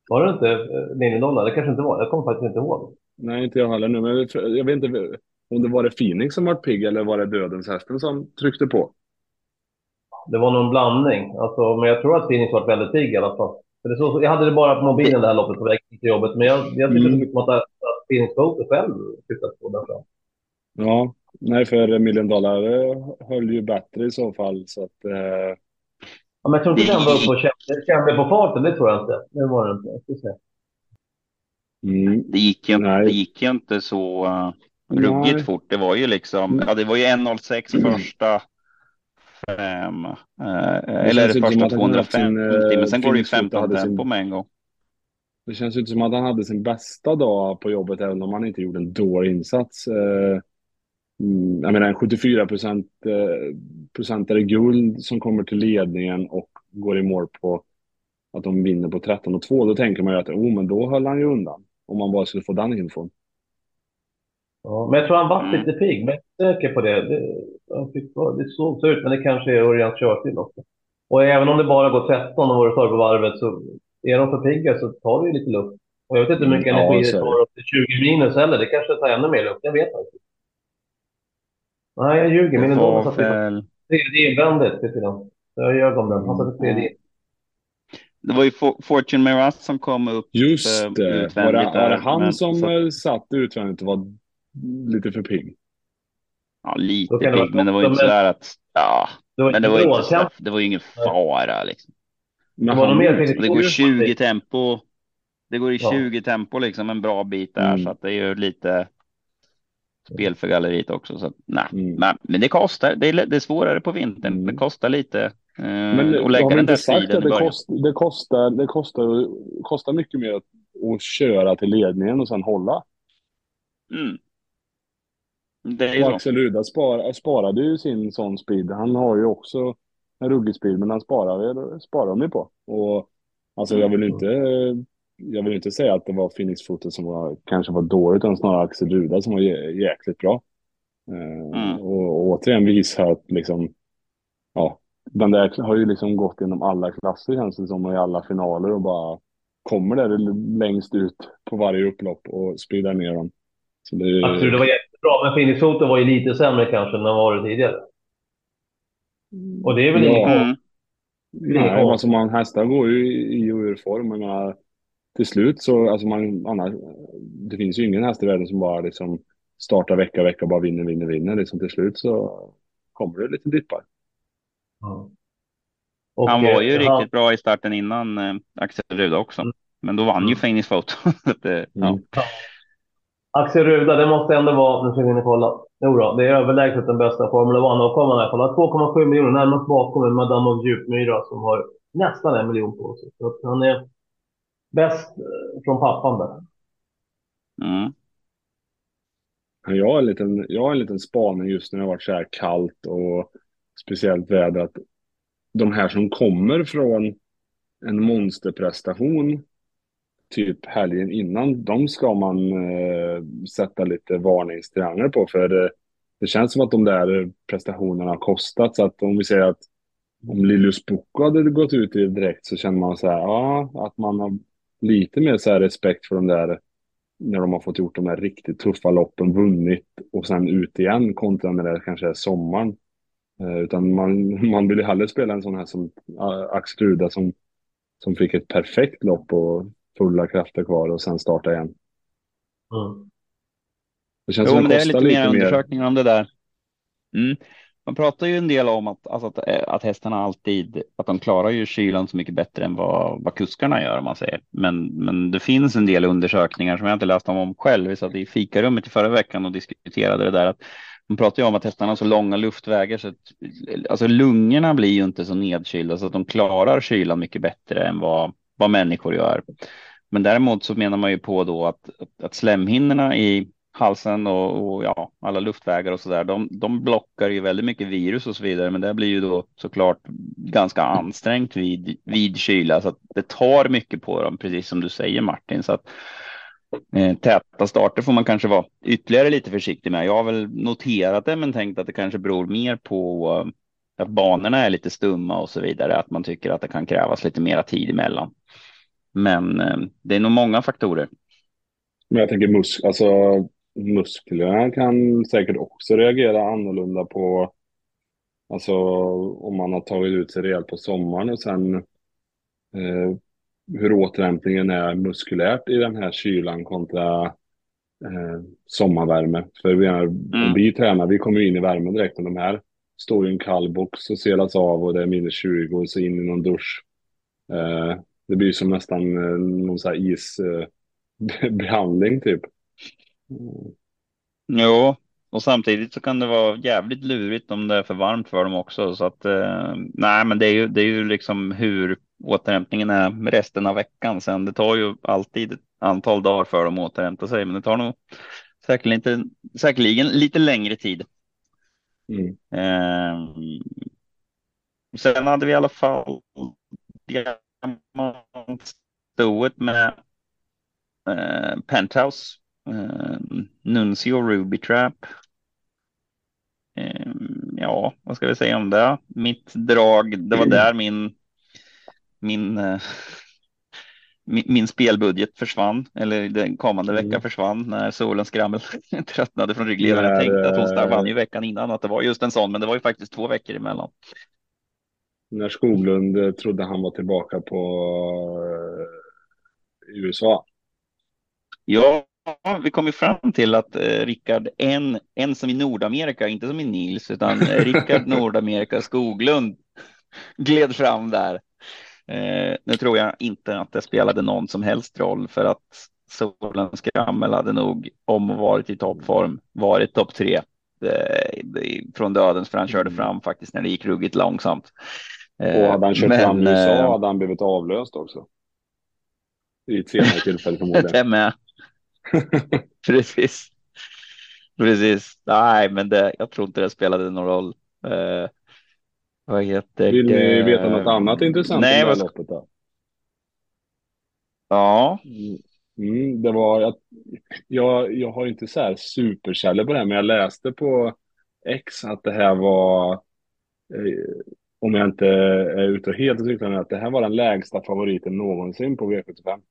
Var det inte eh, Linjedolla? Det kanske inte var. Jag kommer faktiskt inte ihåg. Nej, inte jag heller nu, men jag vet inte om det var det Phoenix som var pigg eller var det dödens hästen som tryckte på? Det var någon blandning. Alltså, men jag tror att Phoenix var väldigt pigg i alla fall. För det så, jag hade det bara på mobilen det här loppet på väg till jobbet. Men jag, jag tyckte Mm. så mycket om att, att Phoenix Boat själv tittat på den fram. Ja, nej för Million Dollar eh, höll ju bättre i så fall så att eh, Ja, men jag tror inte den var uppe och kände, kände på farten. Det tror jag inte. Det var det inte. Jag ska se. mm, Det gick ju, Nej. det gick ju inte så uh, ruggigt Nej. fort. Det var ju liksom, ja det var ju 1.06 första fem, eh, eller som första att han hade 250, sin, eh, men sen går det ju Phoenix Foto 15 hade sin- tempo med en gång. Det känns ju inte som att han hade sin bästa dag på jobbet även om han inte gjorde en dålig insats. Eh, mm, Jag menar en 74 procent eh, procentare guld som kommer till ledningen och går i mål på att de vinner på 13 och 2. Då tänker man ju att oh, men då höll han ju undan. Om man bara skulle få den infon. Ja, men jag tror han var Mm. lite pigg. Men jag är säker på det. Det, fick, det såg så ut, men det kanske är Örjans körstil också. Och även om det bara går 13 och varit kvar på varvet så är de för pigga så tar det ju lite luft. Och jag vet inte hur mycket Mm, energi det det. tar upp till 20 minus heller. Det kanske tar ännu mer luft. Jag vet inte. Nej, jag ljuger. Min Det var satte väl, tredje invändigt, jag. Så jag ljög om den. Han satte tredje in. det var ju For- Fortune Miraz som kom upp Just eh, det. Var det, var det han men- som så- eh, satt utvändigt och var lite för pigg? Ja, lite pigg, men det var ju inte men- sådär att, ja, Det var men det var ju inte, så, det var ju ingen fara liksom. Men han- det går Oj, 20 tempo. Det går i Ja. 20 tempo liksom en bra bit där Mm. så att det är ju lite spel för galleriet också. Så att, nej, Mm. men, men det kostar. Det är, det är svårare på vintern. Mm. Det kostar lite. Eh, Men och lägga den där sagt det, kost, det, kostar, det kostar, kostar mycket mer att, att köra till ledningen och sen hålla? Mm. Är Och. Axel Ruda spar, sparade ju sin sån speed. Han har ju också en ruggig speed, men han sparar, sparar de ju på. Och alltså jag vill inte, jag vill inte säga att det var Phoenix Foot som var, kanske var dåligt, utan snarare Axel Ruda som var jä, jäkligt bra. Eh, Mm. och, och återigen visar att liksom, ja, den där har ju liksom gått genom alla klasser känns det som, och i alla finaler och bara kommer där längst ut på varje upplopp och speedar ner dem. Så det, Absolut, det var jättebra. Men Phoenix Hoto var ju lite sämre kanske än vad var det tidigare. Och det är väl Ja. inget Mm. Nej, Ja. alltså man, hästar går ju i och ur form. Jag menar, till slut så, alltså man, annars, det finns ju ingen häst i världen som bara liksom startar vecka, vecka, bara vinner, vinner, vinner. Liksom till slut så kommer det lite dippar. Ja. Och, Han var ju eh, riktigt bra i starten innan eh, Axel Ruda också. Mm. Men då vann ju Mm. Phoenix Photo. Eh, ja. Mm. Axel Ruda, det måste ändå vara, nu ska vi in och kolla. Jo då, det är överlägset den bästa Formel 1-avkomman i alla fall. 2,7 miljoner, närmast bakom en Madame of Djupmyra som har nästan en miljon på sig. Så han är bäst eh, från pappan där. Mm. Jag har, en liten, jag har en liten spaning just när det har varit så här kallt och speciellt väder. Att de här som kommer från en monsterprestation typ helgen innan, de ska man eh, sätta lite varningstrianglar på. För eh, det känns som att de där prestationerna har kostat. Så att om vi säger att om Lilius Boko hade gått ut direkt så känner man så här, ja, att man har lite mer så här respekt för de där när de har fått gjort de här riktigt tuffa loppen, vunnit och sen ut igen kontra när det kanske är sommaren. Eh, utan man, man vill ju hellre spela en sån här som Axel Ruda som, som fick ett perfekt lopp och fulla krafter kvar och sen starta igen. Mm. Det känns Jo, som men det det är lite lite, mer undersökningar om det där. Mm. Man pratar ju en del om att, alltså att, eh, att hästarna alltid, att de klarar ju kylan så mycket bättre än vad, vad kuskarna gör om man säger. Men, men det finns en del undersökningar som jag inte läst om, om själv. Vi satt i fikarummet i förra veckan och diskuterade det där. Att de pratar ju om att hästarna har så långa luftvägar så att alltså lungorna blir ju inte så nedkylda så att de klarar kylan mycket bättre än vad, vad människor gör. Men däremot så menar man ju på då att, att, slemhinnorna i halsen och, och ja, alla luftvägar och så där, de, de blockar ju väldigt mycket virus och så vidare. Men det blir ju då såklart ganska ansträngt vid, vid kyla så att det tar mycket på dem, precis som du säger Martin. Så att eh, täta starter får man kanske vara ytterligare lite försiktig med. Jag har väl noterat det, men tänkt att det kanske beror mer på att banorna är lite stumma och så vidare, att man tycker att det kan krävas lite mera tid emellan. Men eh, det är nog många faktorer. Men jag tänker mus alltså, musklerna kan säkert också reagera annorlunda på Alltså om man har tagit ut sig rejält på sommaren och sen eh, hur återhämtningen är muskulärt i den här kylan kontra eh, sommarvärme. För vi är, Mm. vi tränar, vi kommer in i värmen direkt och de här står i en kall box och selas av och det är minus 20 och så in i någon dusch. Eh, det blir som nästan eh, någon sån här isbehandling eh, typ. Mm. Jo, och samtidigt så kan det vara jävligt lurigt om det är för varmt för dem också. Så att eh, nej, men det är ju, det är ju liksom hur återhämtningen är resten av veckan. Sen det tar ju alltid ett antal dagar för dem att återhämta sig, men det tar nog säkerligen, inte, säkerligen lite längre tid. Mm. Eh, sen hade vi i alla fall diamantstoet med eh, Penthouse, eh, Nuncio Ruby Trap. Eh, ja, vad ska vi säga om det? Mitt drag, det var där min, min, eh, min, spelbudget försvann, eller den kommande Mm. vecka försvann när solen skrammel tröttnade från ryggledaren. Jag tänkte att eh, vann ju veckan innan, att det var just en sån, men det var ju faktiskt två veckor emellan. När Skoglund eh, trodde han var tillbaka på eh, USA. Ja, vi kom ju fram till att eh, Rickard, en, en som i Nordamerika, inte som i Nils, utan Rickard Nordamerika Skoglund gled fram där. Eh, nu tror jag inte att det spelade någon som helst roll för att Solens Skrammel hade nog, om varit i toppform, varit topp tre eh, från dödens för han körde fram faktiskt när det gick ruggigt långsamt. Eh, Och hade han kört men, fram i USA eh, hade han blivit avlöst också. I ett senare tillfälle förmodligen. Det med. Precis. Precis. Nej, men det, jag tror inte det spelade någon roll. Vad heter Vill ni det? veta något annat intressant Nej, om det här loppet då? Ja, Mm, det var, jag, jag, jag har inte så här superkällor på det här, men jag läste på X att det här var, eh, om jag inte är ute och helt cyklar, att det här var den lägsta favoriten någonsin på V75.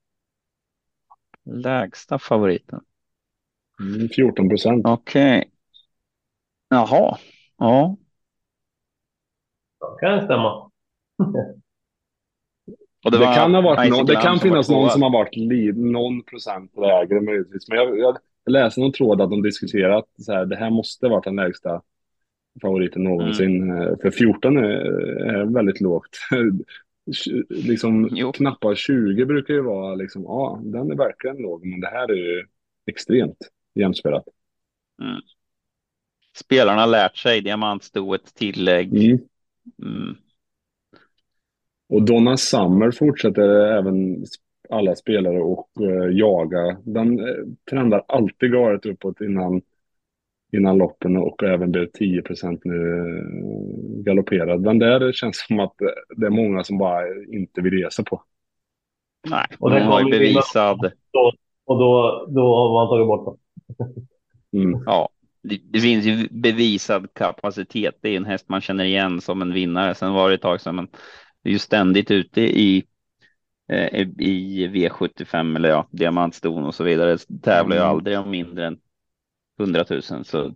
lägsta favoriten. Mm, 14 procent. Okej. Jaha. Ja. Det kan stämma. Och Det, var kan ha varit någon, det kan finnas någon som har varit li, någon procent lägre möjligtvis. Men jag, jag läste någon tråd att de diskuterat så här, det här måste varit den lägsta favoriten någonsin. Mm. Eh, För 14 är, är väldigt lågt. Liksom Jo. knappt 20 brukar ju vara liksom, ja, den är verkligen låg, men det här är ju extremt jämspelat. Spelarna har lärt sig diamantstoet, tillägg. Mm. Mm. Och Donna Summer fortsätter även alla spelare och eh, jaga. Den eh, trendar alltid galet uppåt innan, innan loppen och även blev 10% nu eh, galopperad. Den där känns som att eh, det är många som bara inte vill resa på. Nej, Och den har ju bevisad. Och då, då har man tagit bort dem. Mm. Ja, det, det finns ju bevisad kapacitet. Det är en häst man känner igen som en vinnare. Sen var det ett tag sedan, men det är ju ständigt ute i eh, i V75 eller ja, diamantston och så vidare. Tävlar ju Mm. aldrig om mindre än 100 000 så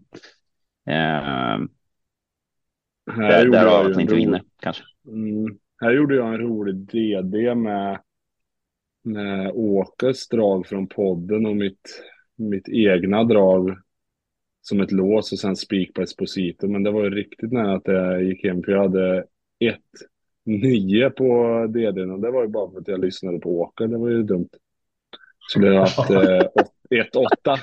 eh, Här, därav jag att han inte ro- vinner kanske. Mm. Här gjorde jag en rolig DD med, med Åkes drag från podden och mitt, mitt egna drag som ett lås och sen spik på Esposito. Men det var ju riktigt nära att det gick hem för jag hade ett nio på DDn och det var ju bara för att jag lyssnade på Åke. Det var ju dumt. Skulle jag haft eh, åt- ett åtta.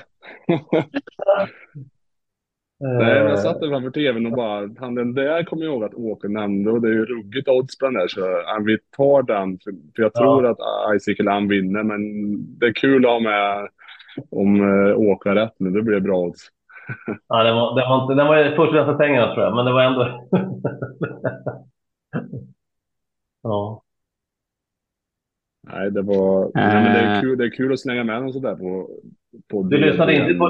Nej, men jag satt där framför tvn och bara, han den där kommer jag ihåg att Åke nämnde och det är ju ruggigt odds på den där så ja, vi tar den. För, för jag tror att Isaac Lam vinner men det är kul att ha med om Åke har rätt nu, det blir bra odds. Ja, den var, den var, inte, den var först för pengarna tror jag, men det var ändå... ja. Nej, det var, nej, men det, är Äh. kul, det är kul att slänga med något sådär på, på Du lyssnade inte på...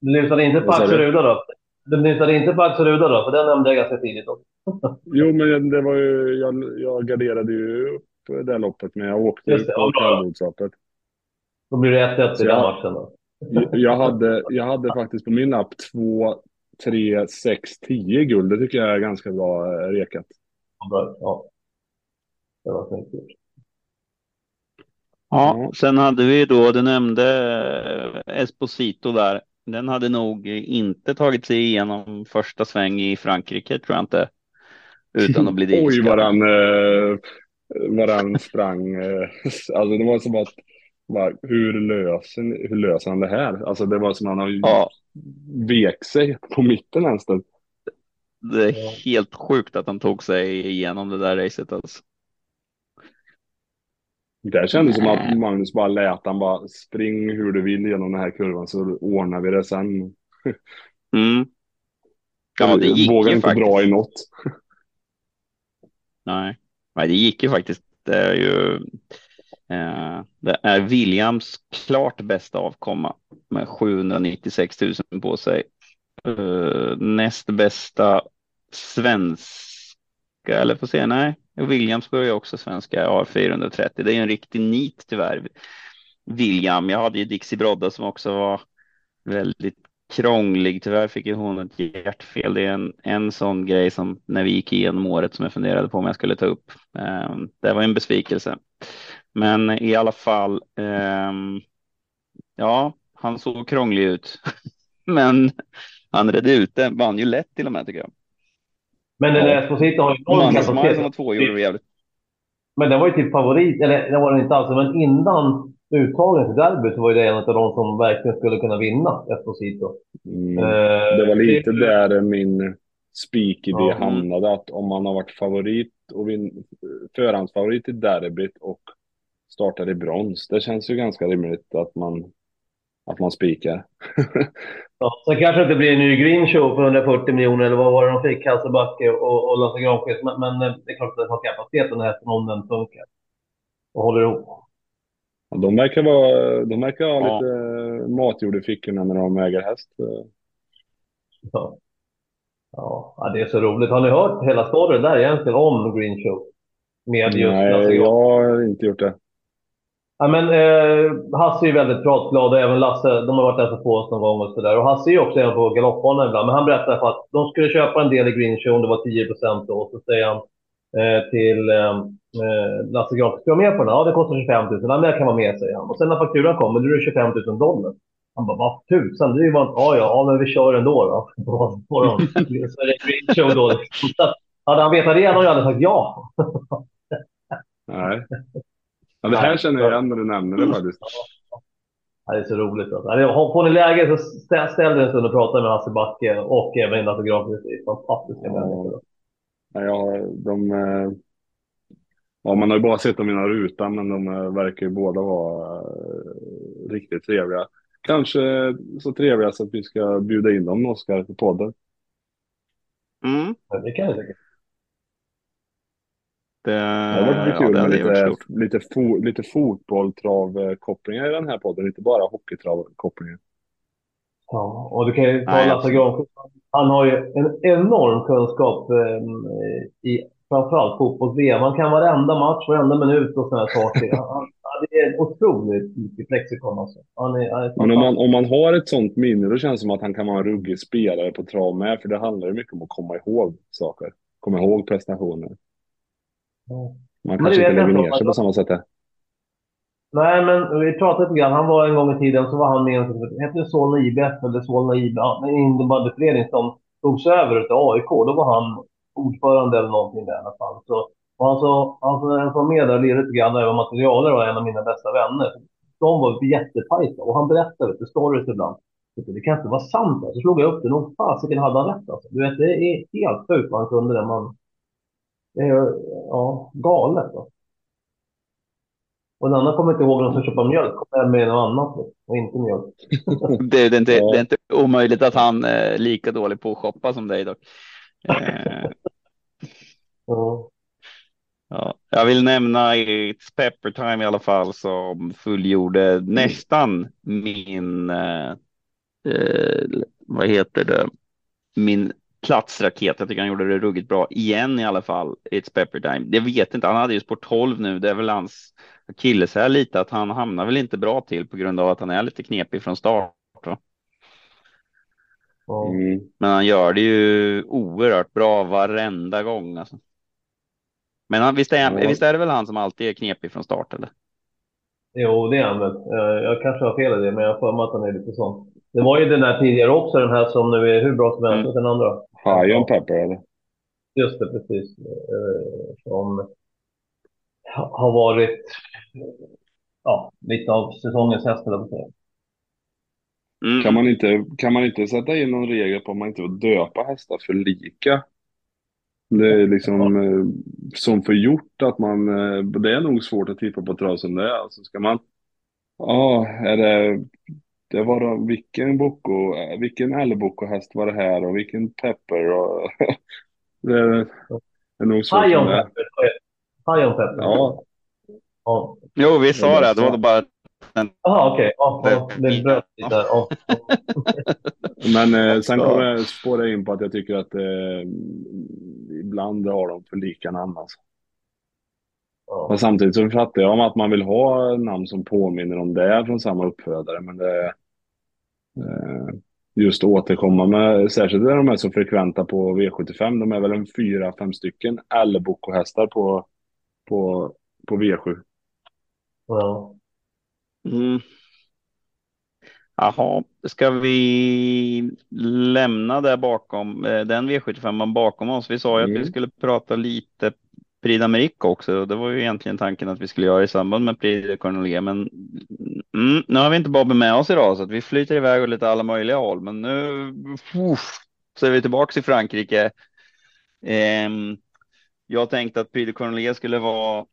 Du lyssnade inte på Axel? Ruda då? Du lyssnade inte på Axel Ruda då? För den nämnde jag ganska tidigt också. Jo, men det var ju, jag, jag garderade ju upp det här loppet men jag åkte Just ju det, på kallblodsloppet. Då blir det 1-1 i Så den matchen då. Jag hade, jag hade faktiskt på min lapp 2, 3, 6, 10 guld. Det tycker jag är ganska bra eh, rekat. Ja. Det var snyggt gjort. Ja, Ja. sen hade vi då, du nämnde eh, Esposito där. Den hade nog inte tagit sig igenom första sväng i Frankrike, tror jag inte. Utan att bli Oj, ditskadd. vad den, eh, vad sprang. Alltså det var som att, bara, hur, löser, hur löser han det här? Alltså det var som han har Ja, vek sig på mitten nästan. det är helt sjukt att han tog sig igenom det där racet alltså. Det kändes som att Magnus bara lät han bara spring hur du vill genom den här kurvan så ordnar vi det sen. Mm. Ja, det gick Vågar ju inte faktiskt. dra i något. Nej. Nej, det gick ju faktiskt. Det är ju Eh, det är Williams klart bästa avkomma med 796 000 på sig. Eh, näst bästa svenska, eller får se, nej, Williams börjar också svenska, A430. Det är en riktig nit tyvärr. William, jag hade ju Dixie Brodda som också var väldigt krånglig. Tyvärr fick ju hon ett hjärtfel. Det är en, en sån grej som när vi gick igenom året som jag funderade på om jag skulle ta upp. Eh, det var en besvikelse. Men i alla fall, um, ja, han såg krånglig ut. Men han redde ut det, vann ju lätt till och med tycker jag. Men den där Esposito har ju enorm kapacitet. som var två gjorde det jävligt. Men den var ju typ favorit, eller det var den inte alls, men innan uttagen till derbyt så var det en av de som verkligen skulle kunna vinna Esposito. Mm. Eh, det var lite det... där min spikidé ja. hamnade, att om man har varit favorit och vin, förhandsfavorit i derbyt och startar i brons, det känns ju ganska rimligt att man, att man spikar. ja, sen kanske det inte blir en ny green show för 140 miljoner eller vad var det de fick, Hasselbacke och, och Lasse Granqvist, men, men det är klart att det har kapacitet den hästen om den funkar och håller ihop. De verkar, vara, de verkar ha ja. lite matjord i fickorna när de äger häst. Ja. ja, det är så roligt. Har ni hört hela storyn där egentligen om Green Show? Med just Nej, jag har inte gjort det. Ja, men, eh, Hasse är ju väldigt pratglad och även Lasse. De har varit där på oss någon gång och sådär. Och Hasse är ju också en på galoppbanan ibland. Men han berättade att de skulle köpa en del i Green Show, det var 10 procent då. Och så säger han eh, till eh, eh, Lasse Granqvist, ska du med på den? Ja, det kostar 25 000. Ja, men jag kan vara med, säger han. Och sen när fakturan kommer, då är det 25 000 dollar. Han bara, vad tusan, det är ju bara, ja, ja, men vi kör ändå då. På dem. Så är det green show då. hade han vetat det hade han sagt ja. Nej. Ja, det här känner jag igen när du nämner det faktiskt. Ja, det är så roligt. Alltså. Får ni läge så ställ dig en stund och prata med Hasse Backe och även Lasse Granqvist. Det är fantastiska ja. människor. Ja, de, eh, Ja, man har ju bara sett dem i några rutan, men de eh, verkar ju båda vara uh, riktigt trevliga. Kanske så trevliga så att vi ska bjuda in dem, Oskar, till podden. Mm. Ja, det kan jag säkert. Det, det har varit kul ja, med lite, lite, fo, lite fotbolltravkopplingar i den här podden, inte bara hockeytravkopplingar. Ja, och du kan ju ta Lasse Granqvist. Han har ju en enorm kunskap eh, i framförallt fotbolls-VM. Han kan varenda match, varenda minut och sådana saker. Han, det är otroligt mycket lexikon alltså. Han är, han är Men om man, om man har ett sånt minne, då känns det som att han kan vara en ruggig spelare på trav med, för det handlar ju mycket om att komma ihåg saker. Komma ihåg prestationer. Man kanske inte lägger ner sig på samma sätt. Här. Nej, men vi pratade lite grann. Han var en gång i tiden så var han med i hette Solna IBF eller Solna IB, innebandyförening som togs över av AIK. Då var han ordförande eller någonting där i alla fall. Så, och han, så, han som med där lite grann över materialet var en av mina bästa vänner. De var jättetajta och han berättade lite stories ibland. Det kan inte vara sant. Så slog jag upp det. Nog fasiken hade han rätt alltså. Du vet, det är helt sjukt vad han kunde det. Man, det är ja, galet. Alltså. Och en annan kommer inte ihåg de ska köpa mjölk. Kommer med något annat och inte mjölk. det, är inte, det är inte omöjligt att han är lika dålig på att shoppa som dig dock. Eh, ja. Jag vill nämna It's Pepper Time i alla fall som fullgjorde nästan min, eh, eh, vad heter det, min platsraket. Jag tycker han gjorde det ruggigt bra igen i alla fall. It's Pepper Time. Jag vet inte, han hade ju sport 12 nu. Det är väl hans akilleshäl lite att han hamnar väl inte bra till på grund av att han är lite knepig från start. Va? Mm. Men han gör det ju oerhört bra varenda gång. Alltså. Men han, visst, är, ja. visst är det väl han som alltid är knepig från start? Eller? Jo, det är han väl. Jag kanske har fel i det, men jag får mig att han är lite sån. Det var ju den här tidigare också, den här som nu är hur bra som helst, mm. den andra. Hajen Pepper, eller? Just det, precis. Eh, som har varit ja, lite av säsongens häst, eller vad Mm. Kan, man inte, kan man inte sätta in någon regel på att man inte får döpa hästar för lika? Det är liksom eh, som för gjort att man, eh, det är nog svårt att tippa på trav som det är. Alltså ska man, ja, är det, det var då, vilken bocco, vilken häst var det här och vilken pepper och det, är, det är nog svårt. Hajon pepper. Hajon pepper. Ja. ja. Jo, vi sa det, det var bara Jaha, okej. Okay. Ja, det bröt lite där. Ja. Men eh, sen kommer jag spåra in på att jag tycker att eh, ibland har de för lika namn alltså. Ja. Men samtidigt så fattar jag om att man vill ha namn som påminner om det från samma uppfödare. Men det, eh, just återkomma med, särskilt när de är så frekventa på V75. De är väl en fyra, fem stycken Älvbocco-hästar på, på, på V7. Ja. Mm. Jaha, ska vi lämna det bakom, eh, den V75 bakom oss? Vi sa ju mm. att vi mm. skulle prata lite Prix d'Amérique också. Det var ju egentligen tanken att vi skulle göra i samband med Prix de Cornelia, men mm, nu har vi inte Bobby med oss idag så att vi flyter iväg åt lite alla möjliga håll. Men nu uff, så är vi tillbaka i Frankrike. Um, jag tänkte att Prix de Cornelia skulle vara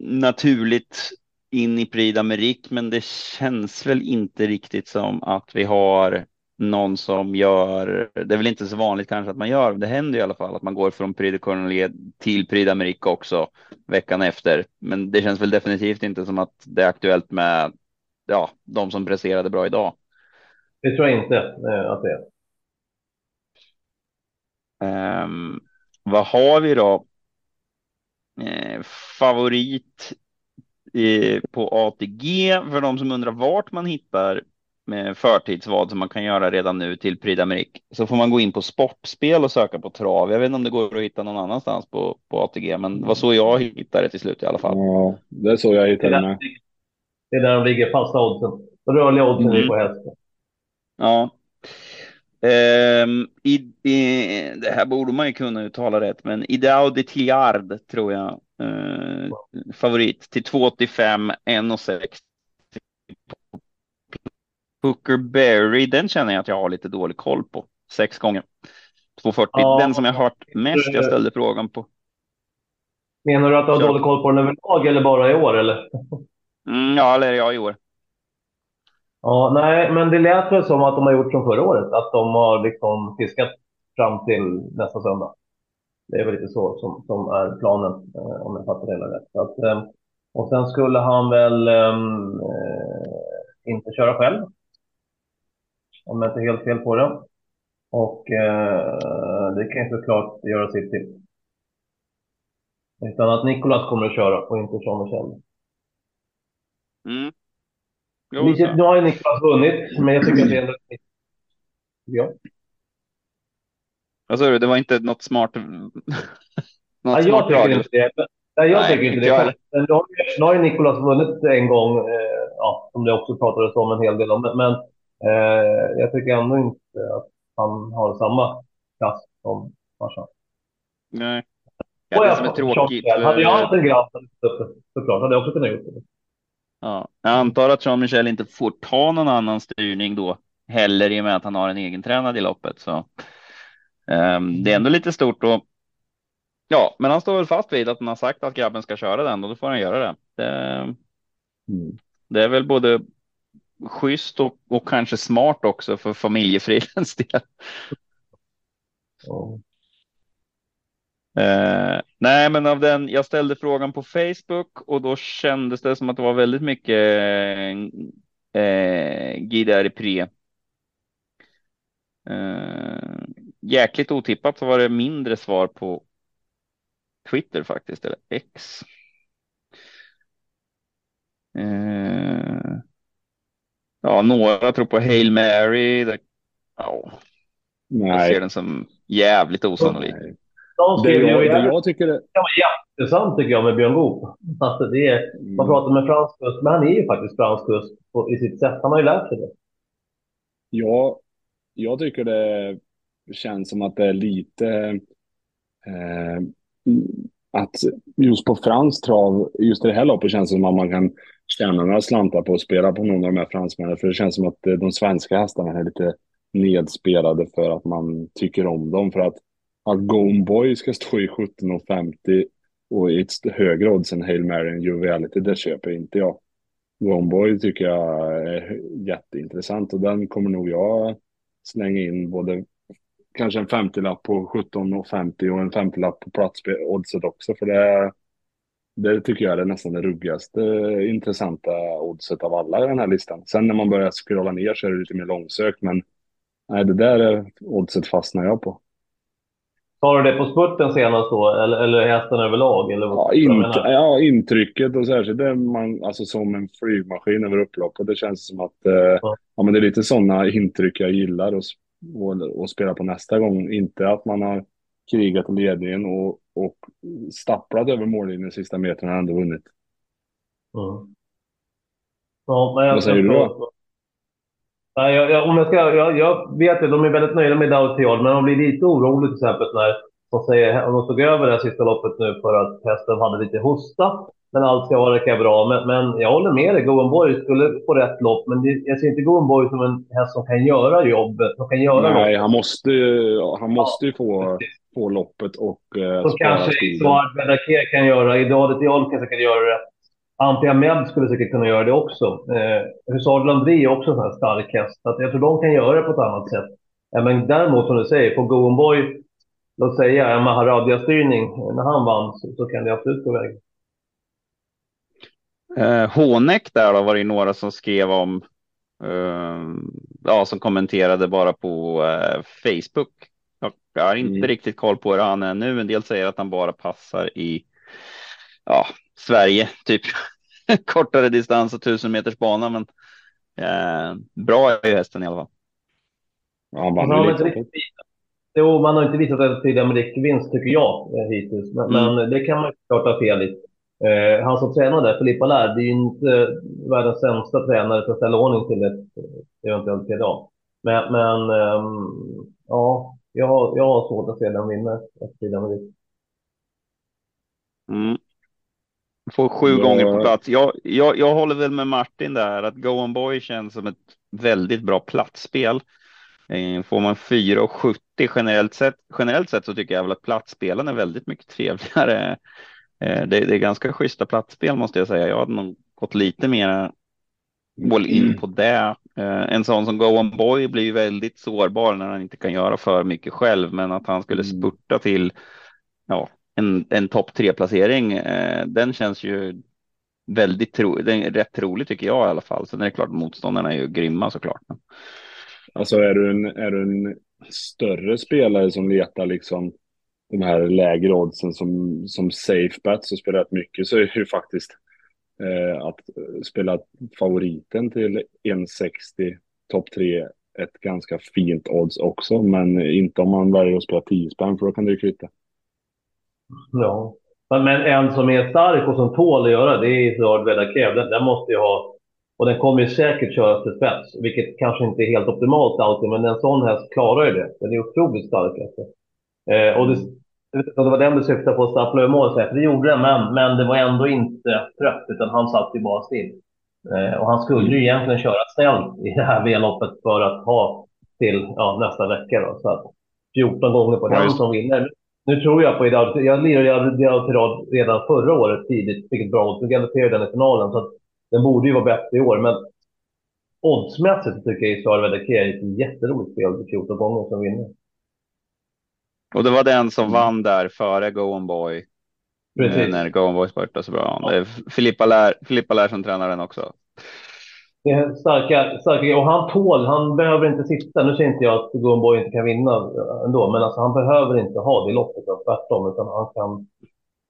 naturligt in i Prix d'Amérique, men det känns väl inte riktigt som att vi har någon som gör, det är väl inte så vanligt kanske att man gör, det händer i alla fall att man går från Prix de Cornelia till Prix d'Amérique också veckan efter. Men det känns väl definitivt inte som att det är aktuellt med ja, de som presterade bra idag. Det tror jag inte eh, att det är. Um, vad har vi då? Eh, favorit eh, på ATG för de som undrar vart man hittar med förtidsvad som man kan göra redan nu till Prix d'Amérique så får man gå in på sportspel och söka på trav. Jag vet inte om det går att hitta någon annanstans på, på ATG, men det var så jag hittade det till slut i alla fall. Ja, det är så jag hittade det. Det är där de ligger fasta oddsen. Rörliga oddsen mm. på hästen. Ja. Um, i, i, det här borde man ju kunna uttala rätt, men Ideao de Tillard tror jag. Uh, favorit till 2,85, 1,60 Hooker Berry, den känner jag att jag har lite dålig koll på. Sex gånger. 240, ja, den som jag har hört mest jag ställde frågan på. Menar du att du har dålig koll på den överlag eller bara i år eller? Mm, ja, eller ja, i år. Ja, nej, men det lät väl som att de har gjort som förra året, att de har liksom fiskat fram till nästa söndag. Det är väl lite så som, som är planen, eh, om jag fattar det hela rätt. Att, eh, och sen skulle han väl eh, inte köra själv, om jag inte är helt fel på det. Och eh, det kan ju såklart göra sitt till. Utan att Nikolas kommer att köra och inte Jean Michel. Mm. nu har ju Nikolas vunnit, men jag tycker att det är ändå... Ja. Vad sa du? Det var inte något smart... något ja, jag smart tycker inte det. Nej, jag Nej, tycker inte det. Har, nu har ju Nikolas vunnit en gång, eh, ja, som det också pratades om en hel del om. Men Eh, jag tycker ändå inte att han har samma klass som farsan. Nej. Ja, det som är tråkigt. För... Hade jag haft en grabb såklart hade jag också kunnat gjort det. Ja, jag antar att Jean-Michel inte får ta någon annan styrning då heller i och med att han har en egen tränad i loppet. Så um, det är ändå lite stort och ja, men han står väl fast vid att han har sagt att grabben ska köra den och då får han göra det. Det, mm. det är väl både schysst och, och kanske smart också för familjefridens del. Oh. Eh, nej, men av den. Jag ställde frågan på Facebook och då kändes det som att det var väldigt mycket eh, Guide Prix. Eh, jäkligt otippat så var det mindre svar på Twitter faktiskt, eller X. Eh, Ja, några tror på Hail Mary. Det, ja, Nej. Jag ser den som jävligt osannolik. De det, jag, det jag tycker det... det var jättesant tycker jag med Björn Goop. Alltså det är, mm. Man pratar med fransk kust, men han är ju faktiskt fransk kust i sitt sätt. Han har ju lärt sig det. Ja, jag tycker det känns som att det är lite eh, att just på fransk trav, just i det här loppet känns det som att man kan tjäna några slantar på att spela på någon av de här fransmännen. För det känns som att eh, de svenska hästarna är lite nedspelade för att man tycker om dem. För att, att Gone Boy ska stå i 17,50 och i ett högre odds än Hail Mary and Juveality, det köper inte jag. Gone Boy tycker jag är jätteintressant och den kommer nog jag slänga in både kanske en 50-lapp på 17,50 och en 50-lapp på platsoddset också. För det är det tycker jag är nästan det ruggigaste intressanta oddset av alla i den här listan. Sen när man börjar scrolla ner så är det lite mer långsökt, men nej, det där oddset fastnar jag på. Tar du det på spurten senast då, eller, eller hästen överlag? Eller vad, ja, int ja, intrycket och särskilt det man, alltså som en flygmaskin över upploppet. Det känns som att eh, ja. ja. men det är lite sådana intryck jag gillar att och, och spela på nästa gång. Inte att man har krigat i ledningen och, och stapplat över mållinjen sista metern och ändå vunnit. Mm. Ja, men jag, Vad säger du då? Nej, jag, jag, om jag, ska, jag, jag vet att de är väldigt nöjda med Dautiol, men de blir lite oroliga till exempel när de säger, de tog över det här sista loppet nu för att hästen hade lite hosta. Men allt ska verka bra. Men, men jag håller med dig, Goen skulle få rätt lopp. Men det, jag ser inte Goen som en häst som kan göra jobbet. Som kan göra Nej, loppet. han måste, han måste ju få, få loppet och eh, Så kanske Suard Bedaker kan göra, Idalet Diol kanske kan göra det. Antia Med skulle säkert kunna göra det också. Eh, Hussard Landry är också en sån här stark häst. Att jag tror de kan göra det på ett annat sätt. Eh, men däremot som du säger, på Goen Boy, låt säga en Maharadja-styrning, när han vann så, så kan det absolut gå vägen. Eh, Hånek där då var det några som skrev om, eh, ja, som kommenterade bara på eh, Facebook. Jag har inte mm. riktigt koll på hur han är nu. En del säger att han bara passar i ja, Sverige, typ kortare distans och tusen meters bana. Men eh, bra är ju hästen i alla fall. Ja, man, har inte riktigt, jo, man har inte visat en tydlig amerikvinst tycker jag eh, hittills. Men, mm. men, det kan man klart ha fel i. Eh, han som tränar där, Filippa Lär, det är ju inte världens sämsta tränare för att ställa ordning till ett eventuellt PDA. Men, men um, ja, jag har, jag har svårt att se den vinna efter tiden Mm. Får sju ja. gånger på plats. Jag, jag, jag håller väl med Martin där att Go On Boy känns som ett väldigt bra platsspel. Eh, får man 4,70 generellt sett, generellt sett så tycker jag väl att platsspelen är väldigt mycket trevligare Eh, det, det, är ganska schyssta platsspel måste jag säga. Jag hade nog gått lite mer all in på det. Eh, en sån som Go On Boy blir väldigt sårbar när han inte kan göra för mycket själv, men att han skulle mm. spurta till ja, en, en topp tre placering, eh, den känns ju väldigt tro, den är rätt trolig tycker jag i alla fall. Sen är det klart motståndarna är ju grymma såklart. Alltså är du en, är du en större spelare som letar liksom de här lägre oddsen som, som safe bets och spelar rätt mycket så är det ju faktiskt Eh, att eh, spela favoriten till 1,60 topp 3 ett ganska fint odds också, men inte om man väljer att spela 10 spänn för då kan det ju kvitta. Ja, men en som är stark och som tål att göra det är Isard Vedakev. Den, den måste ju ha, och den kommer ju säkert köras till spets, vilket kanske inte är helt optimalt alltid, men en sån häst klarar ju det. Den är otroligt stark. Alltså. Eh, och det, det var den du syftade på, att stappla över mål. För det gjorde den, men, men det var ändå inte trött, utan han satt ju bara still. Eh, och han skulle ju egentligen köra snällt i det här V-loppet för att ha till ja, nästa vecka. Då. Så att 14 gånger på den som vinner. Nu tror jag på Idaho. Jag lirade Idaho rad redan förra året tidigt, fick ett bra odds. Nu garanterade den i finalen, så att den borde ju vara bättre i år. Men oddsmässigt tycker jag Isar Vedeke är ett jätteroligt spel 14 gånger som vinner. Och det var den som mm. vann där före Go Boy. Precis. När Go Boy spurtade så bra. Det är Filippa Lär, Filippa Lär som tränar den också. Det är starka, starka, och han tål, han behöver inte sitta. Nu säger inte jag att Go Boy inte kan vinna ändå, men alltså han behöver inte ha det loppet, tvärtom, utan han kan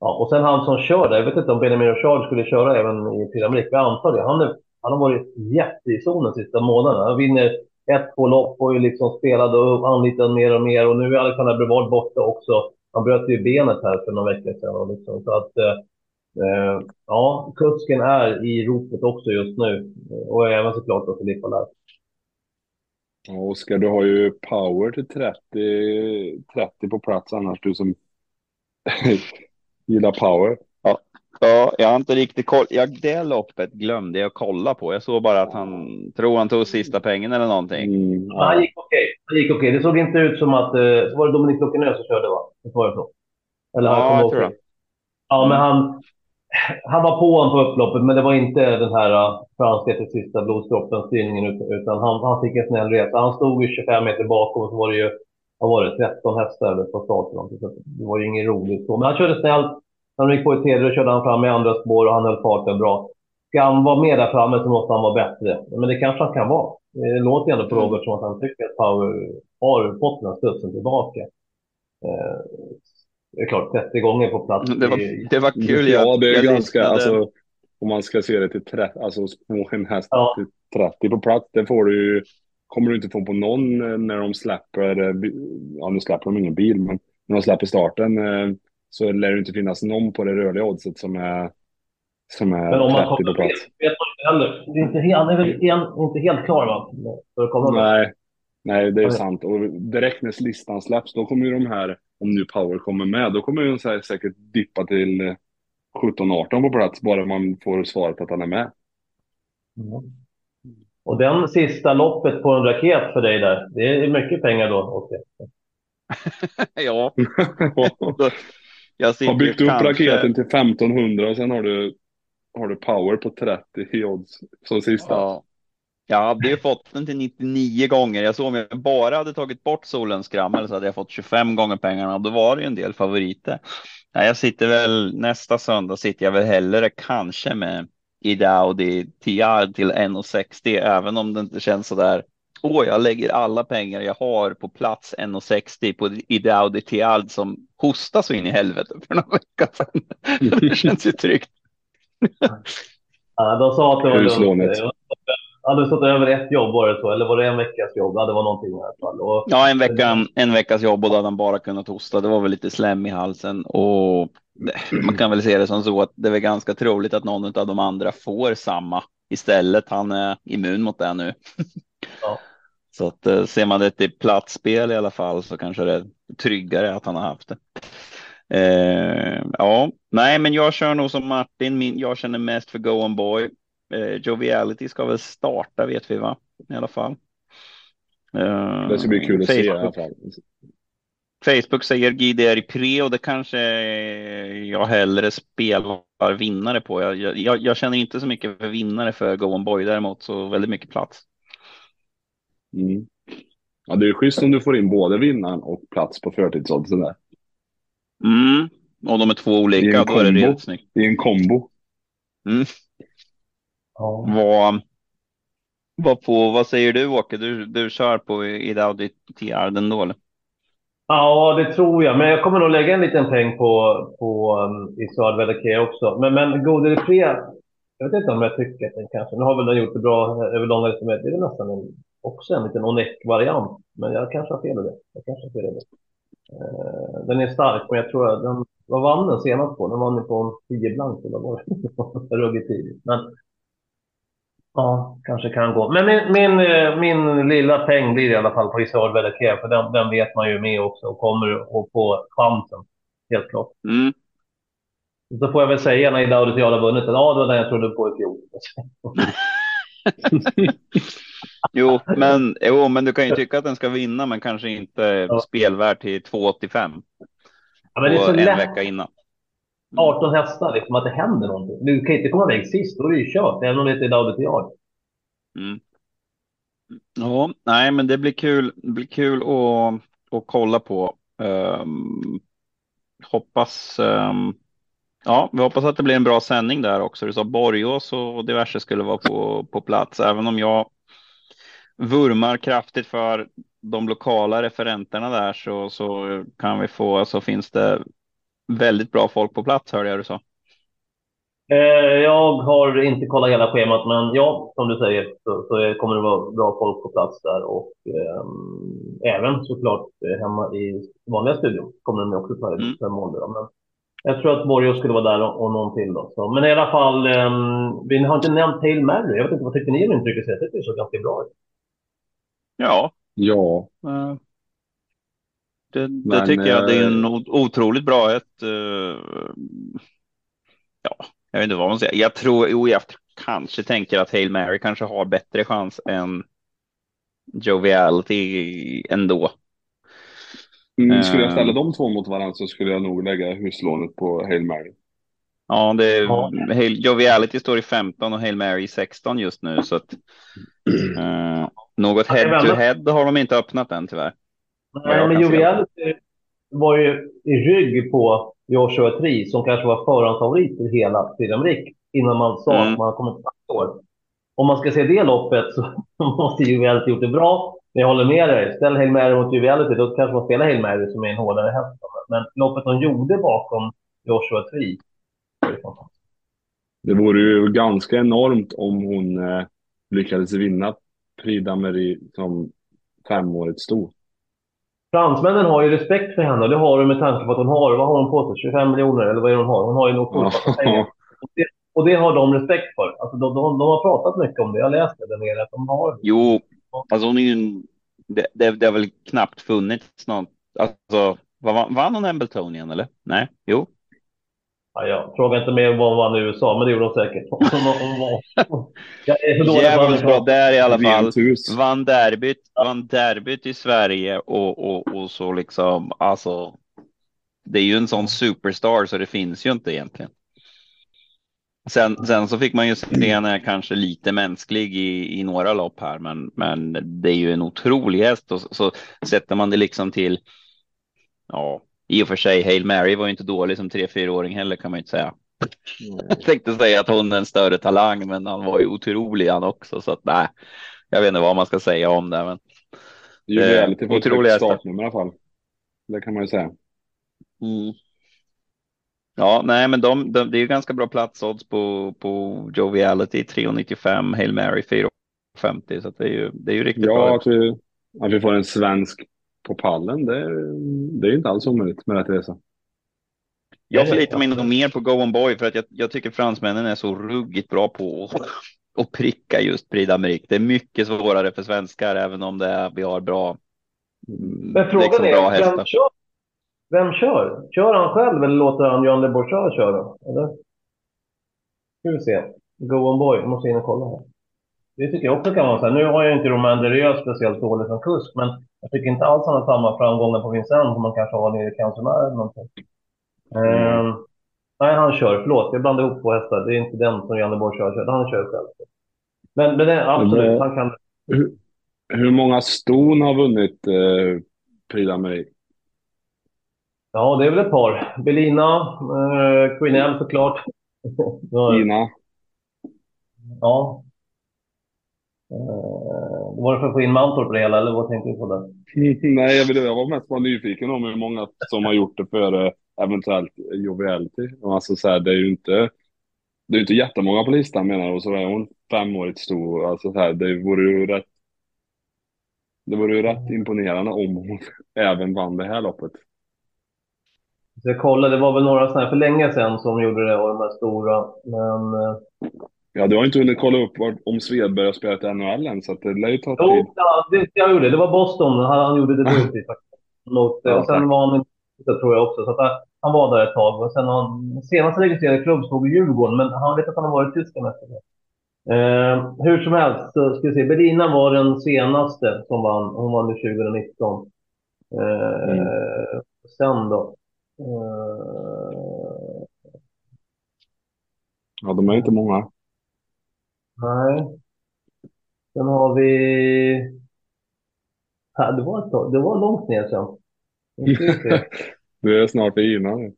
Ja, och sen han som kör där, jag vet inte om Benjamin Richard skulle köra även i Pyramid, jag antar det. Han, är, han har varit jätte i zonen sista månaderna. Han vinner ett, två lopp och liksom spelade och anlitade mer och mer. Och nu är Alexander Brevard borta också. Han bröt ju benet här för några veckor sedan. Och liksom, så att, eh, eh, ja, kusken är i ropet också just nu. Och även såklart då Filippa där. Ja, Oskar, du har ju power till 30, 30 på plats annars, du som gillar power. Ja, jag har inte riktigt koll. Jag, det loppet glömde jag kolla på. Jag såg bara att han tror han tog sista pengen eller någonting. Mm. Ja. Han gick okej. Okay. gick okej. Okay. Det såg inte ut som att... Eh, så var det Dominik Lockenö som körde, va? Det var det så? Eller, ja, jag tror det. Ja, men han, han var på honom på upploppet, men det var inte den här uh, franska till sista blodsdroppen-styrningen, utan, utan han, han fick en snäll resa. Han stod ju 25 meter bakom och så var det ju, vad var det, 13 hästar på starten. Så det var ju inget roligt så. Men han körde snällt När de gick på i tredje körde han fram i andra spår och han höll farten bra. Ska han vara med där framme så måste han vara bättre. Men det kanske han kan vara. Det låter ändå på mm. Robert som att han tycker att Power har fått den här studsen tillbaka. Eh, det är klart, 30 gånger på plats. Det var, det var kul. Ja, det är jag ganska, lyssnade. alltså, om man ska se det till 30, alltså få en häst ja. till 30 på plats, det får du kommer du inte få på någon eh, när de släpper, eh, ja nu släpper de ingen bil, men när de släpper starten så lär det inte finnas någon på det rörliga oddset som är, som är men om man 30 på plats. Vet man inte heller. Det är inte, han är väl en, inte helt klar va? För att komma Nej, nej, det är okay. sant. Och direkt när listan släpps, då kommer ju de här om nu Power kommer med, då kommer den här säkert dippa till 17-18 på plats, bara man får svaret att han är med. Mm. Och den sista loppet på en raket för dig där, det är mycket pengar då? Okay. ja. jag har byggt upp kanske... raketen till 1500 och sen har du, har du power på 30 i odds som sista. Ja. Jag hade ju fått den till 99 gånger. Jag såg om jag bara hade tagit bort solens skrammel så hade jag fått 25 gånger pengarna och då var det ju en del favoriter. Ja, jag sitter väl nästa söndag sitter jag väl hellre kanske med Idaudi TR till 1,60 även om det inte känns så där. Åh, jag lägger alla pengar jag har på plats 1,60 på Idaudi TR som hostar så in i helvete för några veckor sedan. det känns ju tryggt. Ja, de sa att det var lugnt hade du stått över ett jobb var det så, eller var det en veckas jobb? Ja, det var någonting i alla fall. Och, ja, en, vecka, en veckas jobb och då hade han bara kunnat hosta. Det var väl lite slem i halsen och man kan väl se det som så att det är ganska troligt att någon av de andra får samma istället. Han är immun mot det nu. Ja. Så att eh, ser man det till platsspel i alla fall så kanske det är tryggare att han har haft det. Eh, ja, nej, men jag kör nog som Martin. Min, jag känner mest för Go On Boy. Eh, Joviality ska väl starta vet vi va? I alla fall. Eh, det ska bli kul att Facebook. se i alla fall. Facebook säger GDR i pre och det kanske jag hellre spelar vinnare på. Jag, jag, jag, känner inte så mycket för vinnare för Go On Boy däremot så väldigt mycket plats. Mm. Ja, det är schysst om du får in både vinnaren och plats på förtidsoddsen där. Mm, och de är två olika, då är det rent snyggt. Det är en kombo. Mm. Ja. Vad, vad, på, vad säger du Åke? Du, du kör på Idaudi TR den då eller? Ja, det tror jag. Men jag kommer nog lägga en liten peng på, på um, Isard Vedeke också. Men, men Gode Pre, jag vet inte om jag tycker att den kanske... Nu har väl den gjort det bra över långa Det är väl nästan en, också en liten Onek-variant. Men jag kanske har fel i det. Jag kanske har fel i det. Uh, den är stark, men jag tror att den... Vad vann den senast på? Den vann på en 10 blank eller vad var det? Ruggigt tidigt. Men Ja, kanske kan gå. Men min, min, eh, min lilla peng blir i alla fall på Isard Vedeke, för den, den vet man ju med också och kommer att få chansen. Helt klart. Mm. Så får jag väl säga när Idaudi har vunnit ja, det var den jag trodde på i fjol. jo, men, jo, men du kan ju tycka att den ska vinna, men kanske inte ja. spelvärd till 2,85. Ja, men det är så en lätt. vecka innan. 18 mm. hästar, liksom, att det händer någonting. Du kan inte komma iväg sist, då är det ju kört, även om det inte är David Yard. Mm. Ja, nej, men det blir kul. Det blir kul att, att kolla på. Um, hoppas. Um, ja, vi hoppas att det blir en bra sändning där också. Du sa Borgås och diverse skulle vara på, på plats, även om jag vurmar kraftigt för de lokala referenterna där så, så kan vi få så finns det väldigt bra folk på plats hörde jag du sa. Eh, jag har inte kollat hela schemat, men ja, som du säger så, så kommer det vara bra folk på plats där och eh, även såklart eh, hemma i vanliga studion kommer de också ta mm. fem mål. Men jag tror att Borgå skulle vara där och, och någon till då. Så, men i alla fall, eh, vi har inte nämnt Hail Mary. Jag vet inte, vad tyckte ni om intrycket? Jag tycker det såg ganska bra ut. Ja. Ja. Uh, det, Men, det tycker jag. Det är en eh, otroligt bra ett. Uh, ja, jag vet inte vad man säger. Jag tror, jo, jag kanske tänker att Hail Mary kanske har bättre chans än Joviality ändå. Mm, skulle jag ställa de två mot varandra så skulle jag nog lägga huslånet på Hail Mary. Ja, det är, ja. Hail, Joviality står i 15 och Hail Mary i 16 just nu så att uh, något head to head har de inte öppnat än tyvärr. Nej, men Joviality var ju i rygg på Joshua Tree som kanske var förhandsfavorit i hela Sydamerika innan man sa Mm. att man har kommit till år. Om man ska se det loppet så måste Juvelity gjort det bra. Men jag håller med dig. Ställ Hail Mary mot Juvelity, då kanske man spelar Hail Mary som är en hårdare häst. Men loppet de gjorde bakom Joshua Tree. Det vore ju ganska enormt om hon eh, lyckades vinna Prix d'Amérique som femårigt sto. Fransmännen har ju respekt för henne och det har de med tanke på att hon har, vad har hon på sig? 25 miljoner eller vad är det hon har? Hon har ju nog med pengar. Och det, och det har de respekt för. Alltså de, de, de har pratat mycket om det. Jag läste det där nere. Att de har Jo, alltså hon är ju en, det, det, det har väl knappt funnits något, alltså vann, hon Hambletonian eller? Nej, jo. Ja, jag frågar inte mer vad hon vann i USA, men det gjorde hon säkert. Djävulskt bra där i alla fall. Vann derbyt, vann derbyt i Sverige och, och, och så liksom, alltså. Det är ju en sån superstar så det finns ju inte egentligen. Sen, sen så fick man ju se henne kanske lite mänsklig i, i några lopp här, men, men det är ju en otrolig häst och så, så sätter man det liksom till. Ja, i och för sig, Hail Mary var ju inte dålig som tre, fyraåring heller kan man ju inte säga. Jag tänkte säga att hon är en större talang, men han var ju otrolig han också, så att nej, jag vet inte vad man ska säga om det, men Juvelity får ett otroliga högt hästar. startnummer i alla fall. Det kan man ju säga. Mm. Ja, nej, men de, de, det är ju ganska bra platsodds på, på Joviality 3,95, Hail Mary 4,50 så det är ju, det är ju riktigt Ja, bra. att vi, att vi får en svensk på pallen, det, det är ju inte alls omöjligt med rätt resa. Jag förlitar mig nog mer på Go On Boy för att jag, jag tycker fransmännen är så ruggigt bra på att, pricka just Prix d'Amérique. Det är mycket svårare för svenskar, även om det är, vi har bra, Men frågan liksom bra är, vem hästar. kör? Vem kör? Kör han själv eller låter han John Le Bourgeois köra? Eller? Ska vi se. Go on boy. Jag måste in och kolla här. Det tycker jag också kan vara så här. Nu har jag inte Romain Derrieux speciellt dålig som kusk, men jag tycker inte alls han har samma framgångar på Vincennes som man kanske har nere i Cancionar eller någonting. Ehm, nej, han kör. Förlåt, jag blandade ihop två hästar. Det är inte den som Bourgeois kör. Han kör själv. Men, men det, absolut, det- han kan... Hur, hur många ston har vunnit eh, Prix d'Amérique? Ja, det är väl ett par. Belina, eh, Queen såklart. Ja, Ina? Ja. Eh, var det för att få in Mantorp på det hela, eller vad tänkte du på där? Nej, jag, vill, jag var mest bara nyfiken om hur många som har gjort det för eh, eventuellt Joviality. Alltså så här, det är ju inte, det är inte jättemånga på listan menar jag, och så är hon femårigt stor. Alltså så här, det vore ju rätt, det vore ju rätt imponerande om hon även vann det här loppet. Så jag kollade, det var väl några sådana här för länge sedan som gjorde det, och de här stora. Men... Eh, Ja, du har inte hunnit kolla upp om Svedberg har spelat i NHL än, så att det lär ju ta tid. jo, ja, det, jag gjorde det. Det var Boston han, han gjorde debut i faktiskt. Mot, Ja, och sen tack. var han i det tror jag också. Så att han, han var där ett tag. Och sen han senast registrerade klubb stod i Djurgården, men han vet att han har varit efter det. Eh, hur som helst, så ska vi se. Berlina var den senaste som vann. Hon vann 2019. Eh, Mm. Sen då? Eh, Ja, de är inte många. Nej. Sen har vi... Ja, det, var ett tag, det var långt ner sen. Vi se. Du är snart i Ina nu.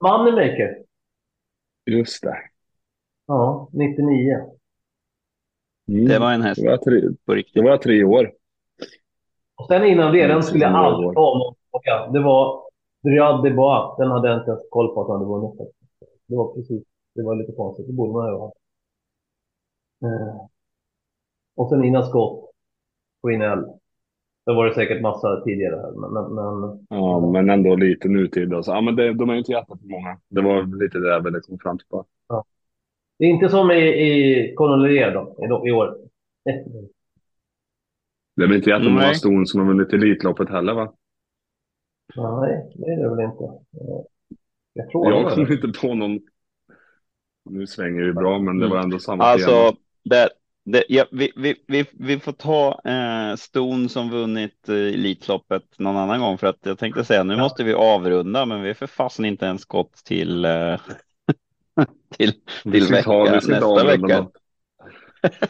Moneymaker. Just det. Ja, 99. Mm. Det var en häst Det var tre, på det riktigt. var tre år. Och sen innan det, den Mm, skulle jag aldrig ta någon fråga. Det var Riyad de Bois. Den hade jag inte ens koll på att han hade vunnit. Det var precis, det var lite konstigt. Det borde man ju ha. Eh. Och sen Ina Scott. Queen L. Det var det säkert massa tidigare här, men, men, Ja, men ändå lite nutid. Och så. Ja, men det, de är ju inte jättemånga. Det var lite det jag ville komma fram till. Bara. det är inte som i, i Colonelier då, i, i år. Det är väl inte jättemånga Nej. ston som har vunnit Elitloppet heller, va? Nej, det är det väl inte. Jag tror Jag kommer inte på någon... Nu svänger vi bra, men det var ändå samma tema. Alltså, det, ja, vi, vi, vi, vi får ta eh, Ston som vunnit eh, Elitloppet någon annan gång för att jag tänkte säga nu måste vi avrunda men vi är för fasen inte ens gått till eh, till, Vi till vecka, ta nästa vecka.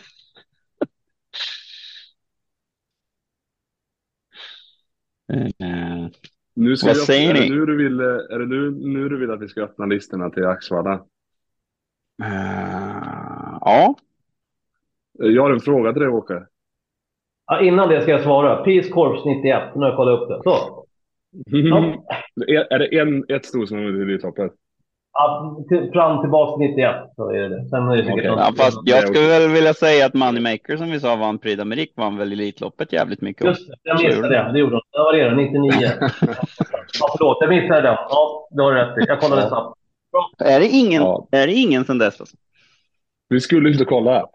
Eh, Nu ska Vad vi, säger är ni? Det nu, du vill, är det nu, nu du vill att vi ska öppna listorna till Axvalla? Eh, ja, Jag har en fråga till dig, Åke. Ja, innan det ska jag svara. Peace Corps 91. Nu har jag kollat upp det. Så. Ja. är, är det en, ett sto som har vunnit Elitloppet? Ja, till, fram tillbaka till 91 så är det. Sen är det någon- ja, fast det är jag skulle väl vilja säga att Moneymaker som vi sa vann Prix d'Amérique vann väl Elitloppet jävligt mycket. Just det, jag missade det. Det gjorde de. Ja, vad är det? 99? ja, förlåt, jag missade den. Ja, det har du rätt i. Jag kollade Ja. snabbt. Är det ingen, Ja. är det ingen sen dess? Alltså? Vi skulle inte kolla.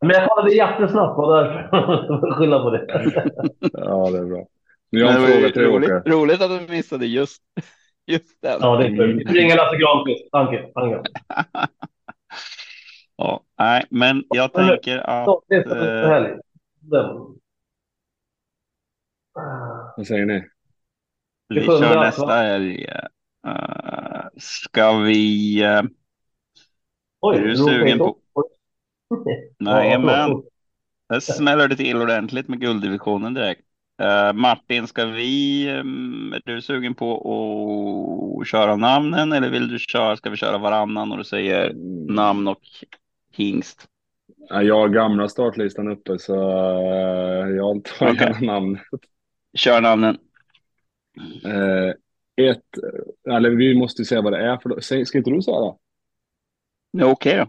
Men jag kollade jättesnabbt och därför skylla på det. Ja, det är bra. Men jag har en fråga ju till dig, roligt, roligt att du missade just, just den. Ja, det är kul. Vi ringer Lasse Granqvist. Tanke. Tanke. Ja, nej, men jag tänker att... Eh. Den. Vad säger ni? Vi kör nästa helg. Uh, ska vi... eh, Oj, Är du sugen på- Jajamän. förlåt. Där smäller det till ordentligt med gulddivisionen direkt. Eh, Martin, ska vi... ehm, är du sugen på att köra namnen eller vill du köra... Ska vi köra varannan och du säger namn och hingst? Ja, Jag har gamla startlistan uppe så eh, jag tar Okej. gärna namn. Kör namnen. Eh, ett, eller vi måste ju säga vad det är för Ska inte du säga det? Okej då.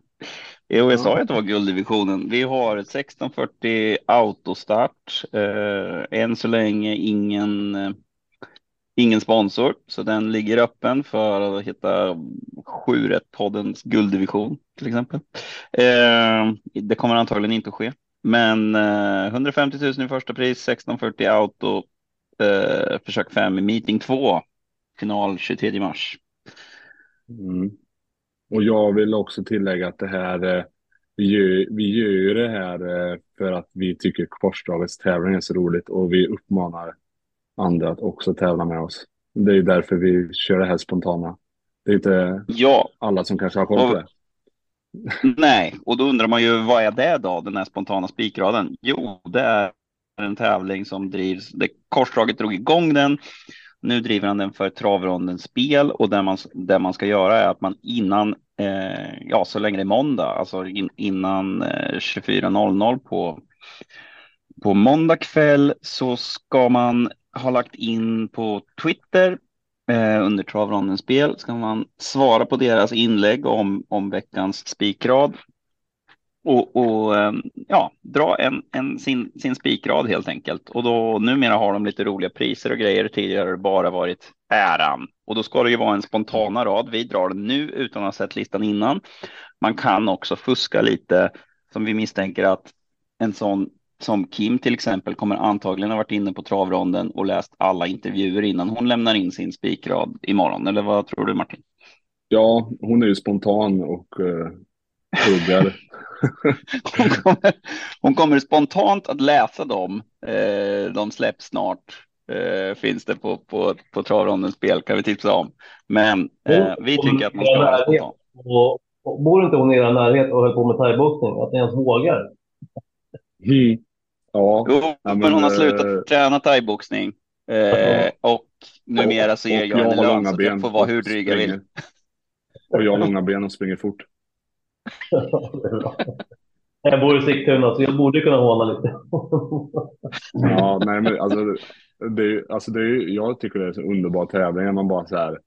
Jo, jag Ja. sa ju att det var gulddivisionen. Vi har 1640 autostart. Eh, än så länge ingen, eh, ingen sponsor, så den ligger öppen för att hitta 7 poddens gulddivision till exempel. Eh, det kommer antagligen inte att ske, men eh, 150 000 i första pris, 1640 auto, eh, försök 5 i meeting 2, final 23 mars. Mm. Och jag vill också tillägga att det här, eh, vi gör, vi gör ju det här eh, för att vi tycker korsdragets tävling är så roligt och vi uppmanar andra att också tävla med oss. Det är därför vi kör det här spontana. Det är inte Ja, alla som kanske har koll på det. Nej, och då undrar man ju vad är det då, den här spontana spikraden? Jo, det är en tävling som drivs, det korsdraget drog igång den. Nu driver han den för travrondens spel och det man, det man ska göra är att man innan, eh, ja så länge det är måndag, alltså in, innan eh, 24.00 på, på måndag kväll så ska man ha lagt in på Twitter eh, under travrondens spel ska man svara på deras inlägg om, om veckans spikrad. Och, och eh, ja, dra en, en, sin, sin spikrad helt enkelt. Och då numera har de lite roliga priser och grejer. Tidigare har det bara varit äran. Och då ska det ju vara en spontana rad. Vi drar den nu utan att ha sett listan innan. Man kan också fuska lite som vi misstänker att en sån som Kim till exempel kommer antagligen ha varit inne på travronden och läst alla intervjuer innan hon lämnar in sin spikrad imorgon. Eller vad tror du Martin? Ja, hon är ju spontan och eh, huggar. Hon kommer, hon kommer spontant att läsa dem. Eh, de släpps snart. Eh, finns det på, på, på travrondens spel kan vi tipsa om. Men eh, vi tycker att man ska vara spontan. Och, och bor inte hon i er närhet och höll på med thaiboxning? Att ni ens vågar? Mm. Ja, Jo, Ja, men, men, hon har eh, slutat träna thaiboxning. Eh, och numera så ger och jag jag henne har lön långa så jag får vara hur dryg jag vill. Och jag har långa ben och springer fort. Jag bor i Sigtuna så jag borde kunna håna lite. Ja, nej men alltså, det, är- alltså det är, jag tycker det är en så underbar tävling när man bara så här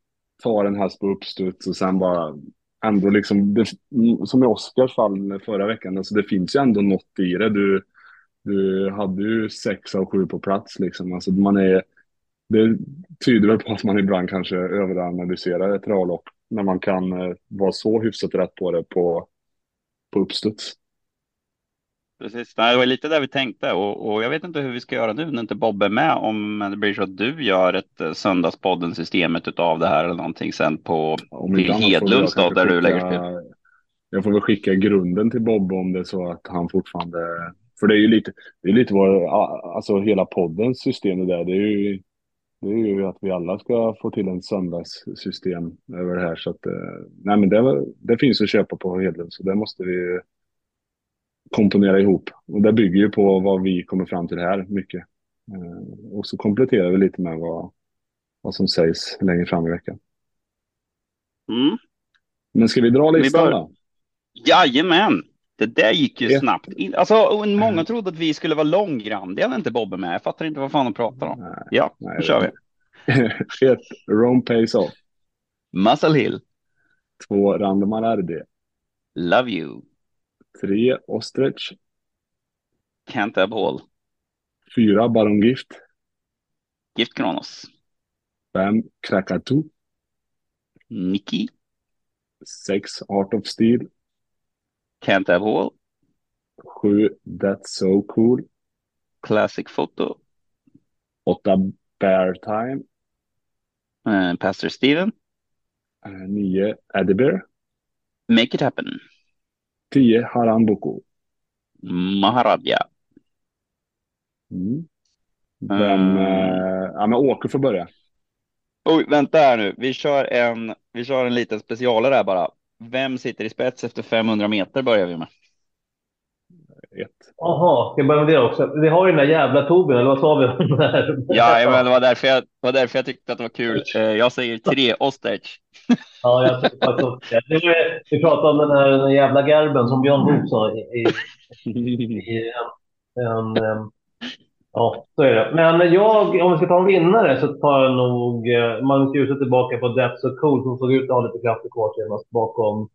tar en häst på uppstuds och sen bara ändå liksom, det, som i Oscars fall förra veckan, alltså det finns ju ändå något i det. Du, du hade ju sex av sju på plats liksom. Alltså man är, det tyder väl på att man ibland kanske överanalyserar ett travlopp när man kan eh, vara så hyfsat rätt på det på, på uppstuds. Precis, det var lite där vi tänkte och, och jag vet inte hur vi ska göra nu när inte Bob är med. Om det blir så att du gör ett eh, Söndagspodden-systemet utav det här eller någonting sen på Om till Hedlunds då, där du lägger skicka- spel. Jag får väl skicka grunden till Bob om det är så att han fortfarande... För det är ju lite, det är lite vad, alltså hela poddens system det där. Det är ju, det är ju att vi alla ska få till en söndagssystem över det här. Så att, eh, nej men det, det finns att köpa på Hedlund så det måste vi komponera ihop. Och det bygger ju på vad vi kommer fram till här mycket. Eh, Och så kompletterar vi lite med vad, vad som sägs längre fram i veckan. Mm. Men ska vi dra Vi listan bör- då? Jajamän! Det där gick ju Ett- snabbt. In- Alltså, många trodde att vi skulle vara långrandiga när inte Bobbe med. Jag fattar inte vad fan de pratar om. Nej, Ja, nej, nu kör vi. Ett, Rome Pays Off. Muscle Hill, Två, Random RD. Love You, Tre, Ostrich. Can't Have All, Fyra, Baron Gift. Gift Kronos, Fem, Krakatu. Nicky, Sex, Art of Steel. Can't Have All, Sju, That's So Cool. Classic Photo, Åtta, Bear Time. eh, Pastor Steven, Eh, Nio, Eddie Bear. Make It Happen, Tio, Haran Boko. Maharaja. Mm. Vem, Mm. eh, ja men Åke får börja. Oj, vänta här nu. Vi kör en, vi kör en liten specialare här bara. Vem sitter i spets efter 500 meter börjar vi med. Ett. Jaha, ska jag börja med det också? Vi har ju den där jävla Tobin, eller vad sa vi om det här? Ja, men det var därför jag, var därför jag tyckte att det var kul. Eh, Jag säger tre Ostrich. Ja, jag tycker faktiskt också det. Vi pratade om den här, den jävla Gerben som Björn Goop sa i, i, i en, en, em, Ja, så är det. Men jag, om vi ska ta en vinnare så tar jag nog eh, Magnus Djuse tillbaka på Death So Cool som såg ut att ha lite krafter kvar senast bakom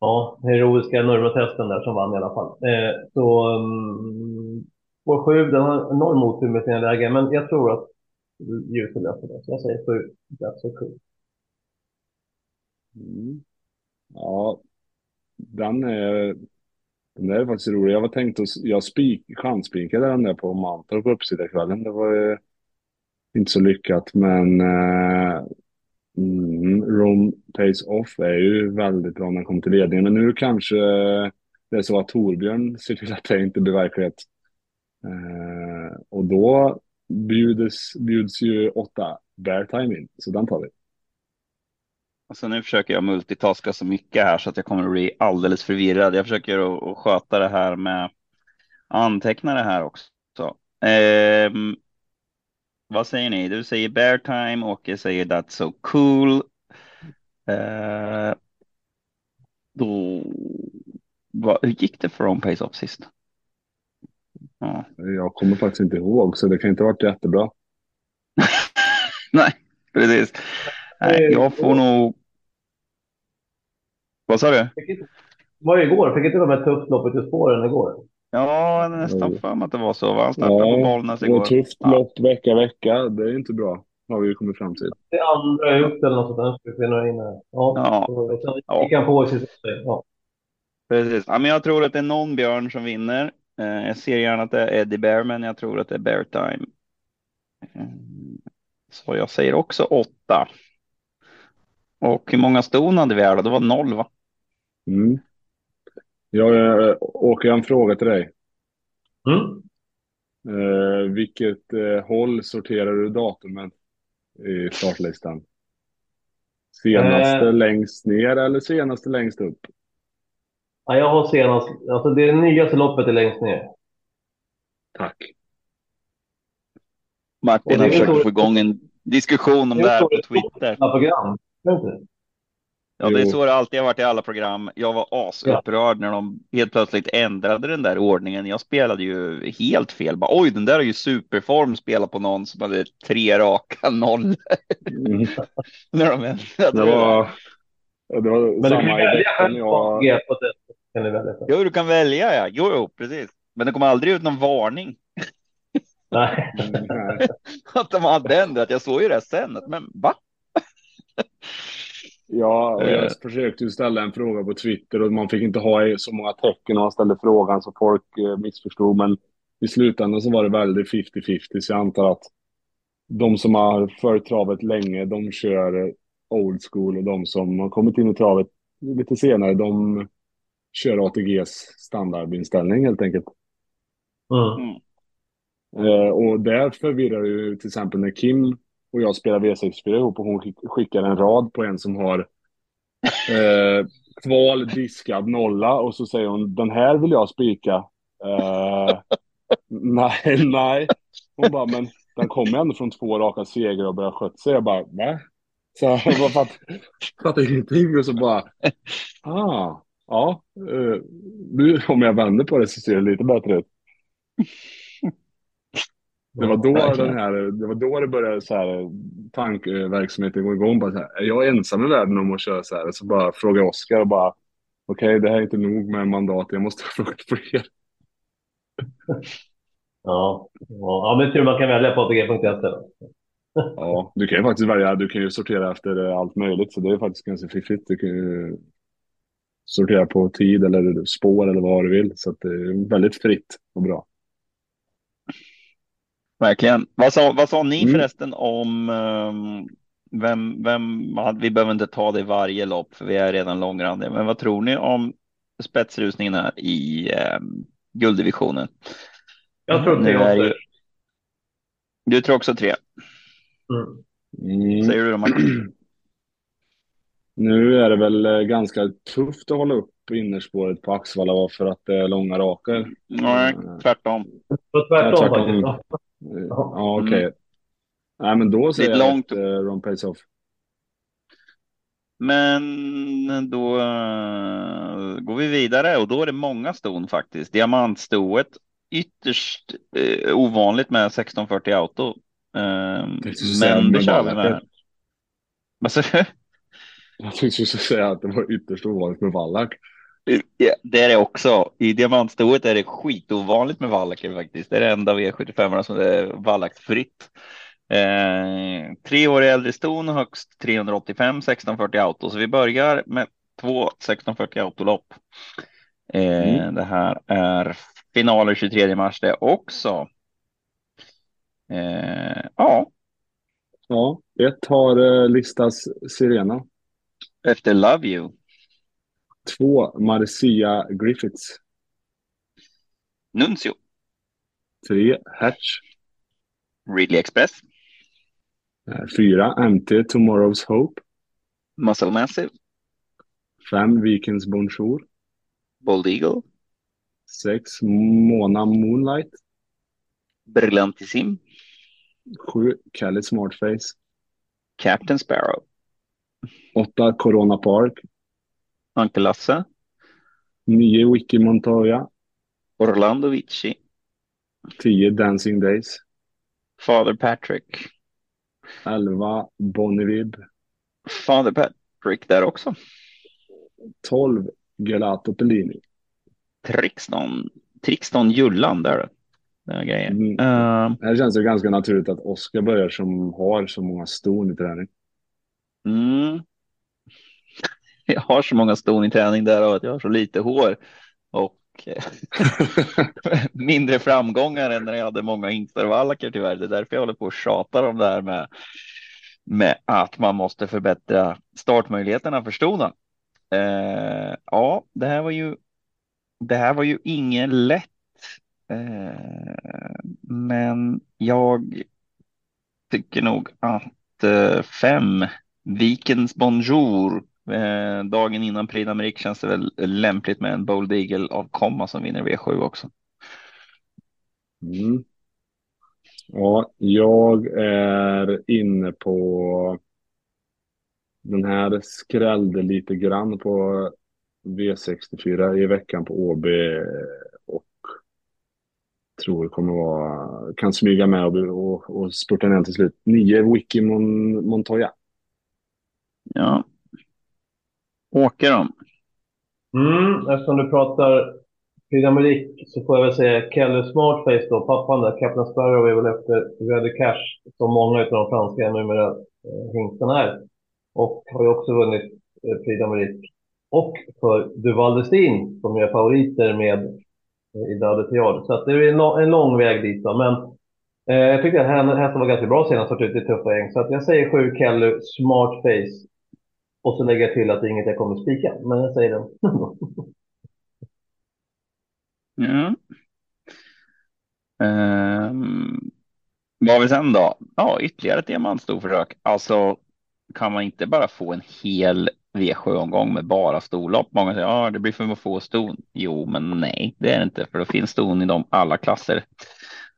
ja, heroiska Nurmatesten där som vann i alla fall. Eh, så mm, um, vår sju, den har enorm otur med sina lägen, men jag tror att Djuse löser det. Så jag säger sju, Death So Cool. Mm. Ja, den är, den är faktiskt rolig. Jag var tänkt att jag spik, chanspikade den där på Mantorp på uppsittarkvällen. Det var ju inte så lyckat, men eh, mm, Rome Pays Off är ju väldigt bra när den kommer till ledningen. Men nu kanske det är så att Torbjörn ser till att det inte blir verklighet. Eh, och då bjuds, bjuds ju åtta Bear Time in, så den tar vi. Alltså nu försöker jag multitaska så mycket här så att jag kommer att bli alldeles förvirrad. Jag försöker att, sköta det här med anteckna det här också. Ehm, vad säger ni? Du säger Bear Time, Åke säger That's So Cool. Eh, då, vad, hur gick det för Rome Pays Off sist? Ja. Jag kommer faktiskt inte ihåg, så det kan inte ha varit jättebra. Nej, precis. Nej, jag får nog... Vad sa du? Det var ju igår, fick inte de här tufft loppet i spåren igår? Ja, nästan för mig att det var så. Va? Han startade på Ja, Bollnäs och igår. tufft Ja. lopp vecka, vecka. Det är inte bra, har vi ju kommit fram till. Det andra är upp eller något sånt där. Ska vi se några in här. Ja, Ja. så- Ja. gick han på. Ja. Precis. Ja, men jag tror att det är någon björn som vinner. Eh, jag ser gärna att det är Eddie Bear, men jag tror att det är Bear Time. Eh, så jag säger också åtta. Och hur många ston hade vi här då? Det var noll, va? Mm. Jag äh, åker jag en fråga till dig. Mm. Eh, vilket eh, håll sorterar du datumet i startlistan? Senaste Eh. längst ner eller senaste längst upp? Ja, jag har senast... Alltså det nyaste loppet är längst ner. Tack. Martin har försökt få igång en diskussion om Det det är här på Twitter. Program. Ja, det är så det alltid har varit i alla program. Jag var asupprörd när de helt plötsligt ändrade den där ordningen. Jag spelade ju helt fel. Bara, Oj, den där är ju superform spelat på någon som hade tre raka noll. Mm. när de ändrade Det var, det var Men du kan samma välja jag... det. Kan du välja. Jo, du kan välja ja. Jo, jo, precis. Men det kom aldrig ut någon varning. Nej. att de hade ändrat. Jag såg ju det sen. Men va? Ja, och jag Eh. försökte ju ställa en fråga på Twitter och man fick inte ha så många tecken när man ställde frågan så folk eh, missförstod. Men i slutändan så var det väldigt 50-50 så jag antar att de som har följt travet länge, de kör eh, old school och de som har kommit in i travet lite senare, de kör ATGs standardinställning helt enkelt. Mm. Eh, och där förvirrar ju till exempel när Kim och jag spelar V64 ihop och hon skickar en rad på en som har eh, kval, diskad, nolla och så säger hon den här vill jag spika. Eh, nej, nej. Hon bara, men Den kommer ändå från två raka segrar och börjar sköta sig. Jag bara, va? Så jag bara fatt, fattar ingenting och så bara, ah, ja, eh, nu om jag vänder på det så ser det lite bättre ut. Det var då den här, det var då det började så här tankverksamheten gå igång. Bara så här, är jag ensam i världen om att köra så här? Så bara fråga Oskar och bara, okej, okay, det här är inte nog med mandat, jag måste fråga fler. Ja, ja, men tur man kan välja på ATG.se. ja, du kan ju faktiskt välja, du kan ju sortera efter allt möjligt, så det är faktiskt ganska fiffigt. Du kan ju sortera på tid eller spår eller vad du vill, så det är väldigt fritt och bra. Verkligen. Vad sa, vad sa ni mm. förresten om um, vem, vem, vi behöver inte ta det i varje lopp för vi är redan långrandiga, men vad tror ni om spetsrusningen här i um, gulddivisionen? Jag tror tre också. Ju... Du tror också tre? Mm. Mm. Säger du då Martin? Nu är det väl eh, ganska tufft att hålla upp innerspåret på Axvalla för att det är långa raker. Nej, tvärtom. tvärtom, ja, tvärtom. Ja, okej. Okay. Mm. Nej, men då säger jag långt... att uh, Ron Pace Off. Men då uh, går vi vidare och då är det många ston faktiskt. Diamantstoet ytterst uh, ovanligt med 1640 auto. Uh, men det kör vi med. Vad sa du? Jag skulle säga att det var ytterst ovanligt med vallack. Ja, det är det också. I diamantstoet är det skitovanligt med vallacker faktiskt. Det är det enda V75 som är vallackfritt. Eh, tre år äldre ston, högst 385, 1640 auto. Så vi börjar med två 1640 autolopp. Eh, mm. Det här är finaler 23 mars det också. Eh, ja. Ja, ett har eh, listats Sirena. Efter Love You. Två, Marcia Griffiths. Nuncio. Tre, Hatch. Ridley Express. Eh, fyra, MT Tomorrow's Hope. Muscle Massive. Fem, Vikings Bonjour. Bold Eagle. Sex, Mona Moonlight. Brillantissim. Sju, Kelly Smartface. Captain Sparrow. Åtta, Corona Park. Anke Lasse. Nio, Wiki Montoya. Orlando Vici. Tio, Dancing Days. Father Patrick. 11 Bonnevib. Father Patrick där också. 12 Gelato Pellini. Trixton, Trixton Jullan där. Den grejen. Mm. Uh, här känns det ganska naturligt att Oskar börjar som har så många ston i träning. Mm. Jag har så många ston i träning där och att jag har så lite hår och mindre framgångar än när jag hade många hingstar tyvärr. Det är därför jag håller på och tjatar om det här med, med att man måste förbättra startmöjligheterna för stona. Eh, ja, det här var ju. Det här var ju ingen lätt. Eh, men jag tycker nog att eh, fem Vikens Bonjour Eh, dagen innan Prix d'Amérique känns det väl lämpligt med en Bold Eagle av komma som vinner V7 också. Mm. Ja, jag är inne på den här skrällde lite grann på V64 i veckan på OB och tror kommer vara, kan smyga med och, och, och spurta ner till slut. Nio Wiki Mon, Montoya. Ja, åka dem. Mm, eftersom du pratar Pyramid så får jag väl säga Kelly Smartface då, pappan där, Captain Sparrow är väl efter Red Cash som många av de franska numera eh, hingstarna är. Och har ju också vunnit eh, Prix Och för Duval Destin som är favoriter med eh, i Dade Så att det är en, lång, en lång väg dit då. Men eh, jag tyckte att hästen var ganska bra senast, varit ute i tuffa gäng. Så att jag säger sju Kelly Smartface och så lägger jag till att det är inget jag kommer spika, men jag säger den. ja. Um, vad har vi sen då? Ja, ytterligare ett diamantstorförsök. Alltså, kan man inte bara få en hel V7-omgång med bara storlopp? Många säger ja, det blir för få ston. Jo, men nej, det är det inte, för det finns ston i de alla klasser.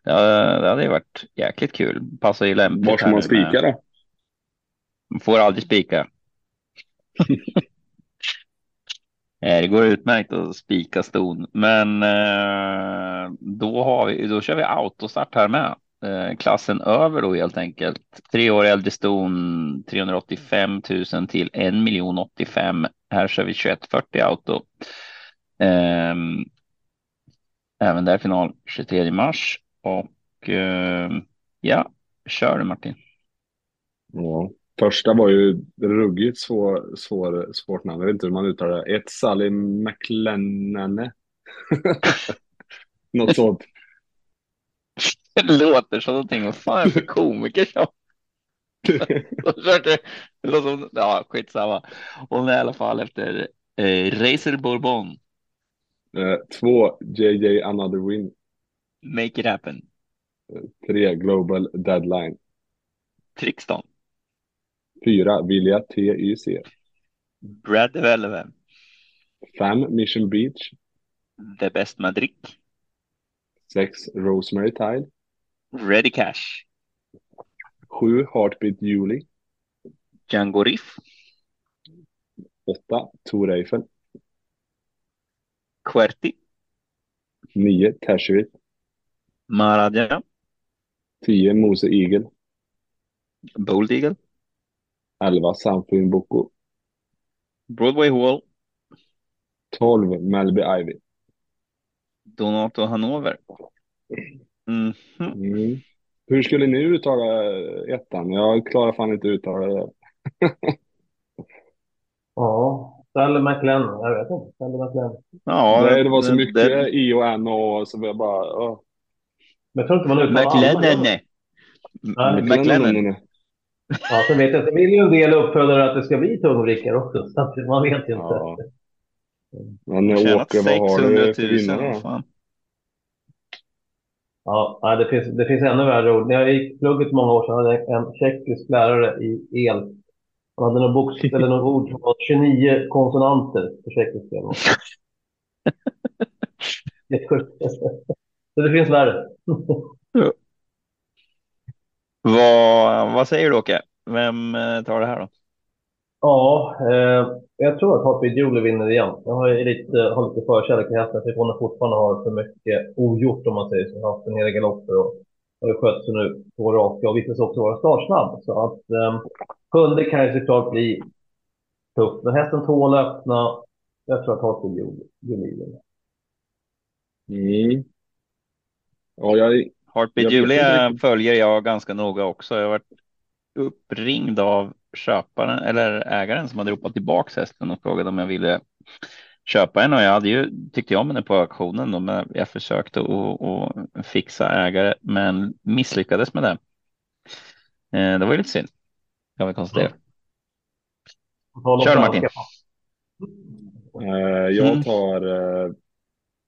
Ja, det hade ju varit jäkligt kul. Passar ju lämpligt. Var ska man spika då? Man får aldrig spika. Eh, det går utmärkt att spika ston, men eh, då, har vi, då kör vi autostart här med. Eh, klassen över då helt enkelt. Tre år äldre ston 385 000 till 1 miljon 85. Här kör vi 2140 auto. Ehm, även där final 23 mars och ja, kör du Martin. Ja, första var ju ruggigt svår, svår, svårt namn. Jag vet inte hur man uttalar det. Ett Sally McLennane. Något sånt. Det låter som någonting. Vad fan är det för komiker som det låter som, ja, skitsamma. Hon är i alla fall efter eh, Racer Bourbon. Eh, två, JJ Another Win. Make it happen. Tre, Global Deadline. Trixton. Fyra, Vilja TYC. Brad Development. Fem, Mission Beach. The Best Madrid. Sex, Rosemary Tile. Ready Cash. Sju, Heartbeat Julie. Django Riff. Åtta, Tor Eiffel. Querti. Nio, Tashvit. Maradja. Tio, Mose Eagle. Bold Eagle. Elva, Samfin Boko. Broadway Hall. Tolv, Melby Ivy. Donato Hanover. Mm. Mm. Hur skulle ni uttala ettan? Jag klarar fan inte uttala det. Ja, Sally McLennan. Jag vet inte. Sally McLennan. Ja, det, det var så mycket det- I och N och så jag bara... Oh. Men jag tror inte man uttalar alla. McLennan. Ja, sen vet jag, sen vill ju en del uppfödare att det ska bli tungvrickare också. Så att man vet inte. Ja. Men Åke, vad har 600 du 000. för vinnare. Ja, det, finns, det finns ännu värre ord. När jag gick plugget många år sedan hade jag en tjeckisk lärare i el. Han hade något, box, eller något ord som var 29 konsonanter på tjeckiska. Så det finns värre. Vad, vad säger du Åke? Vem eh, tar det här då? Ja, eh, jag tror att Heartbeat Julie vinner igen. Jag har ju lite, har lite förkärlek till hästen, för hon har fortfarande har för mycket ogjort om man säger så. Jag har haft en hel galopper och har skött sig nu på raka och visat sig också vara startsnabb. Så att eh, sjunde kan ju såklart bli tufft. Men hästen tål att öppna. Jag tror att Julie Julie vinner. Mm. Ja, jag, Heartbeat Jag Julia följer jag ganska noga också. Jag har varit uppringd av köparen eller ägaren som hade ropat tillbaks hästen och frågade om jag ville köpa en och jag hade ju tyckte om henne på auktionen då, men jag försökte att fixa ägare men misslyckades med det. Eh, Det var ju lite synd. Kan vi konstatera. Kör. Martin. eh, jag Mm. tar eh,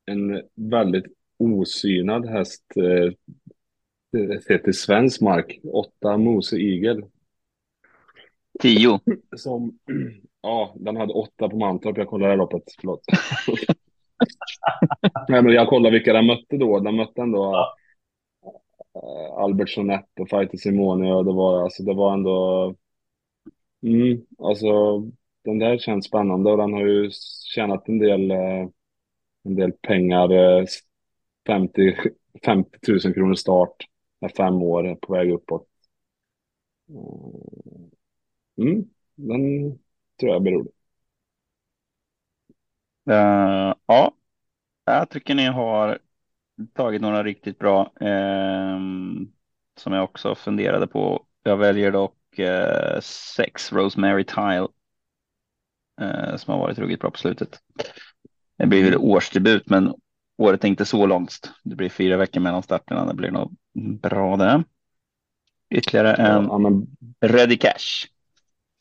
en väldigt osynad häst eh, sett i svensk mark. Åtta Mose Eagle. Tio. Som, ja, den hade åtta på Mantorp. Jag kollade det loppet, förlåt. Nej, men jag kollade vilka den mötte då. Den mötte ändå eh, Albert Sonett och Fighter Simone och det var, alltså, det var ändå... Mm, alltså, den där känns spännande och den har ju tjänat en del, eh, en del pengar. Eh, 50, 50 000 kronor start. Är fem år på väg uppåt. Mm, den tror jag blir rolig. Eh, ja, jag tycker ni har tagit några riktigt bra ehm, som jag också funderade på. Jag väljer dock eh, sex Rosemary Tile eh, som har varit ruggigt bra på slutet. Det blir väl årsdebut, men året är inte så långt. Det blir fyra veckor mellan starterna. Det blir nog bra det. Ytterligare en Ja, men Ready Cash.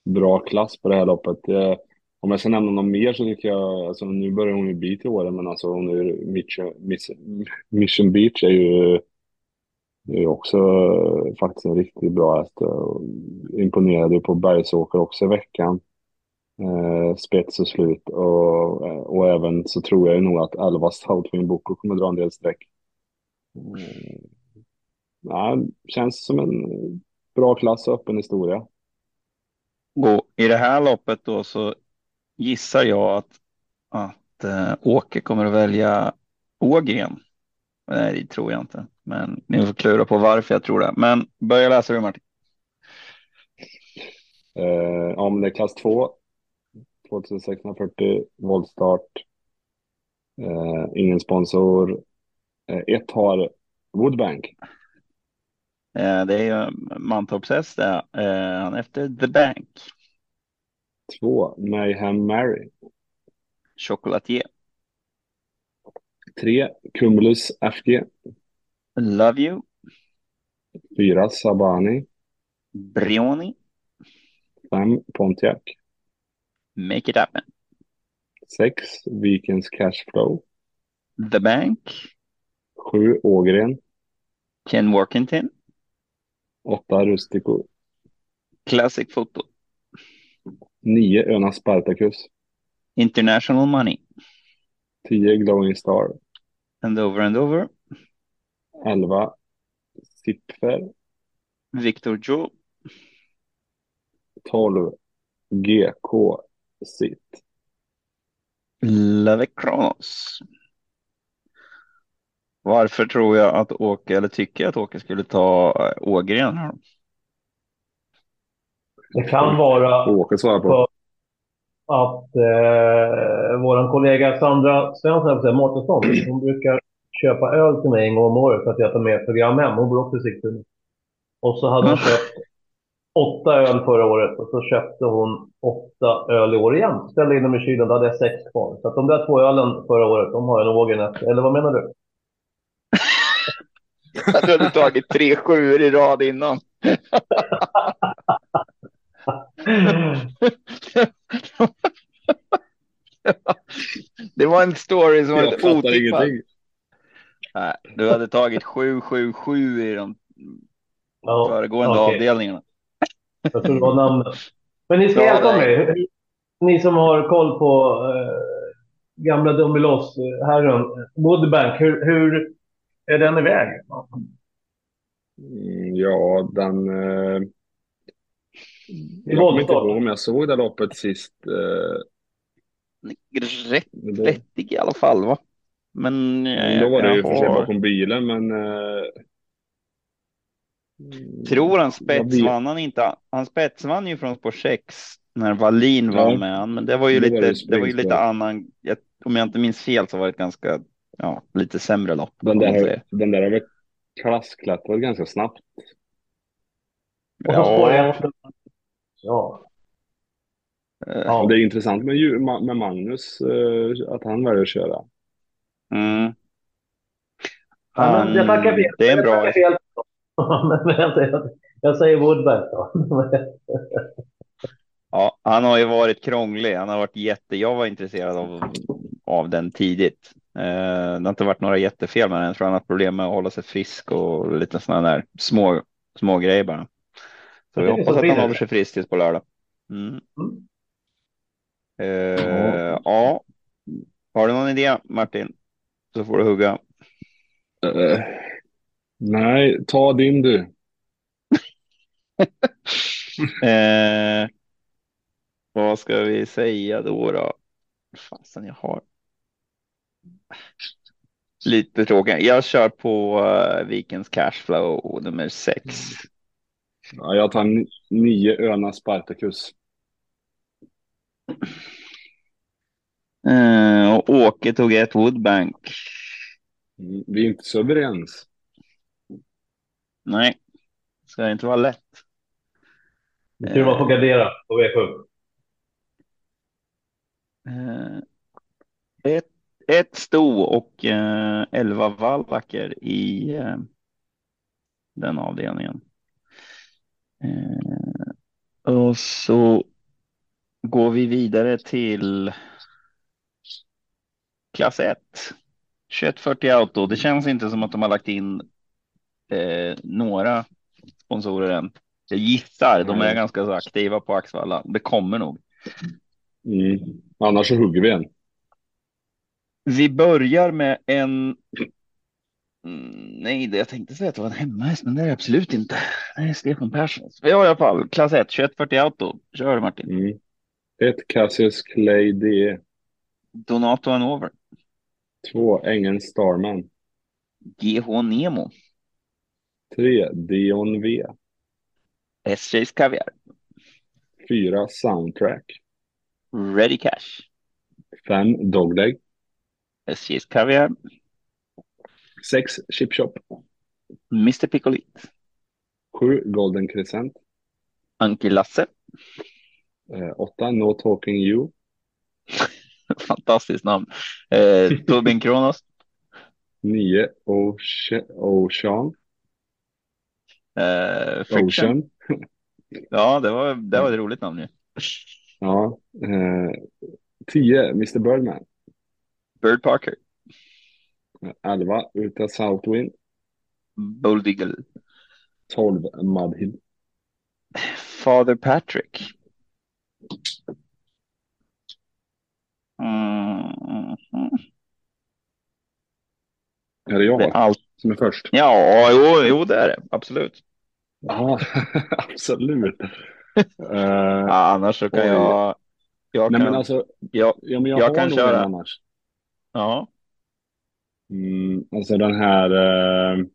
bra klass på det här loppet. Eh, Om jag ska nämna något mer så tycker jag, alltså nu börjar hon ju bli till åren, men alltså hon är Mission, Miss- Mission Beach är ju, är ju också eh, faktiskt en riktigt bra häst. Imponerade på Bergsåker också i veckan. Eh, spets och slut och, och även så tror jag nog att 11 Southwind Boko kommer dra en del streck. Mm. ja, känns som en bra klass och öppen historia. Och i det här loppet då så gissar jag att, att uh, Åke kommer att välja Ågren. Nej, det tror jag inte, men ni får klura på varför jag tror det. Men börja läsa du Martin. Ja, men det är klass 2. 2640 voltstart. Uh, ingen sponsor. Uh, ett har Woodbank. Uh, det är ju Mantorps häst det. Han efter The Bank. Två, Mayhem Mary. Chocolatier. Tre, Cumulus FG. Love you. Fyra, Sabani. Brioni. Fem, Pontiac. Make it happen. Sex, Vikens Cashflow. The Bank. Sju, Ågren. Ken Workington. Åtta, Rustico. Classic Foto. Nio, Öna Spartacus. International Money. Tio, Glowing Star. And over and over. Elva, Sipfer. Victor Joe. 12 GK Sitt. Love Kronos. Varför tror jag att Åke, eller tycker jag att Åke skulle ta äh, Ågren här? Det kan vara Åke svarar på. att eh, vår kollega Sandra Svensson, Mårtensson, hon brukar köpa öl till mig en gång om året för att jag tar med program hem. Hon bor också i Sigtuna. Och så hade hon köpt åtta öl förra året och så köpte hon åtta öl i år igen. Ställde in dem i kylen, då hade jag sex kvar. Så att de där två ölen förra året, de har en Ågren efter. Eller vad menar du? Du hade tagit tre sjuor i rad innan. Det var en story som var Jag lite otippad. Nej, du hade tagit sju, sju, sju i de Ja, föregående okej. avdelningarna. Jag tror det var namnet. Men ni ska Ja, hjälpa nej. mig. Ni som har koll på eh, gamla Dummeloss, eh, herren, Woodbank, hur, hur är den iväg? Mm, Ja, den... Eh, I jag kommer inte ihåg om jag såg det loppet sist. Eh, Rätt vettig i alla fall va? Men eh, då var det ju för sig bakom bilen, men... Eh, Tror han jag spetsvann han inte? Han spetsvann ju från spår 6 när Wallin var Ja. med han, men det var ju var lite, det det var ju lite annan. Jag, om jag inte minns fel så var det ett ganska, ja, lite sämre lopp. Den där, den där har väl klassklättrat ganska snabbt. Ja. Ja. eh, ja. Det är intressant med, med Magnus, eh, att han väljer att köra. mm. Men jag tackar Han- fel. Det är en Jag bra. tackar fel. Men jag säger, Woodbank då. Ja, han har ju varit krånglig. Han har varit jätte. Jag var intresserad av, av den tidigt. Eh, det har inte varit några jättefel med den. Jag tror han har problem med att hålla sig frisk och lite sådana där små, små grejer bara. Så Jag vi hoppas så att han håller sig frisk tills på lördag. Mm. Mm. Eh, ja, har du någon idé Martin? Så får du hugga. Eh, nej, ta din du. Eh, vad ska vi säga då? då? Fasen, jag har lite tråkigt. Jag kör på uh, Vikens Cashflow nummer sex. Ja, jag tar ni- nio Öna Spartacus. Eh, och Åke tog ett Woodbank. Mm, Vi är inte så överens. Nej, ska inte vara lätt. Det tur man får gardera på V7. Eh, ett, ett sto och eh, elva vallacker i eh, den avdelningen. Eh, och så går vi vidare till klass 1. 2140 Auto. Det känns inte som att de har lagt in eh, några sponsorer än. Jag gissar, de är Nej. ganska så aktiva på Axvalla. Det kommer nog. Mm. Annars så hugger vi en. Vi börjar med en Mm, nej, jag tänkte säga att det var en hemmahäst, men det är det absolut inte. Det är Stefan Perssons. Vi har i alla fall klass 1, 2140 auto. Kör Martin. Mm. Ett Cassius Clay DE. Donato Hanover. Två Ängeln Starman. GH Nemo. Tre Dion V. SJ's Kaviar. Fyra Soundtrack. Ready Cash. Fem Dogleg. SJ's Kaviar. Sex Chip Shop. Mr Piccolit. Sju Golden Crescent. Anki Lasse. Eh, åtta No Talking You. Fantastiskt namn. Eh, Tobin Kronos. Nio Oce- Ocean. Eh, Friction. Ocean. Ja, det var, det var ett roligt namn ju. Ja. Eh, tio Mr Birdman. Bird Parker. Elva Uta Southwind. Bold Eagle. Tolv Mudhill. Father Patrick. Mm. Är det jag Det är allt. Som är först? Ja, jo, jo, det är det. Absolut. Ja, absolut. Eh, Ja, annars så kan Oj. jag. Jag nej kan. men alltså, ja, ja, men jag, jag kan köra. annars. ja. Mm, alltså den här, eh,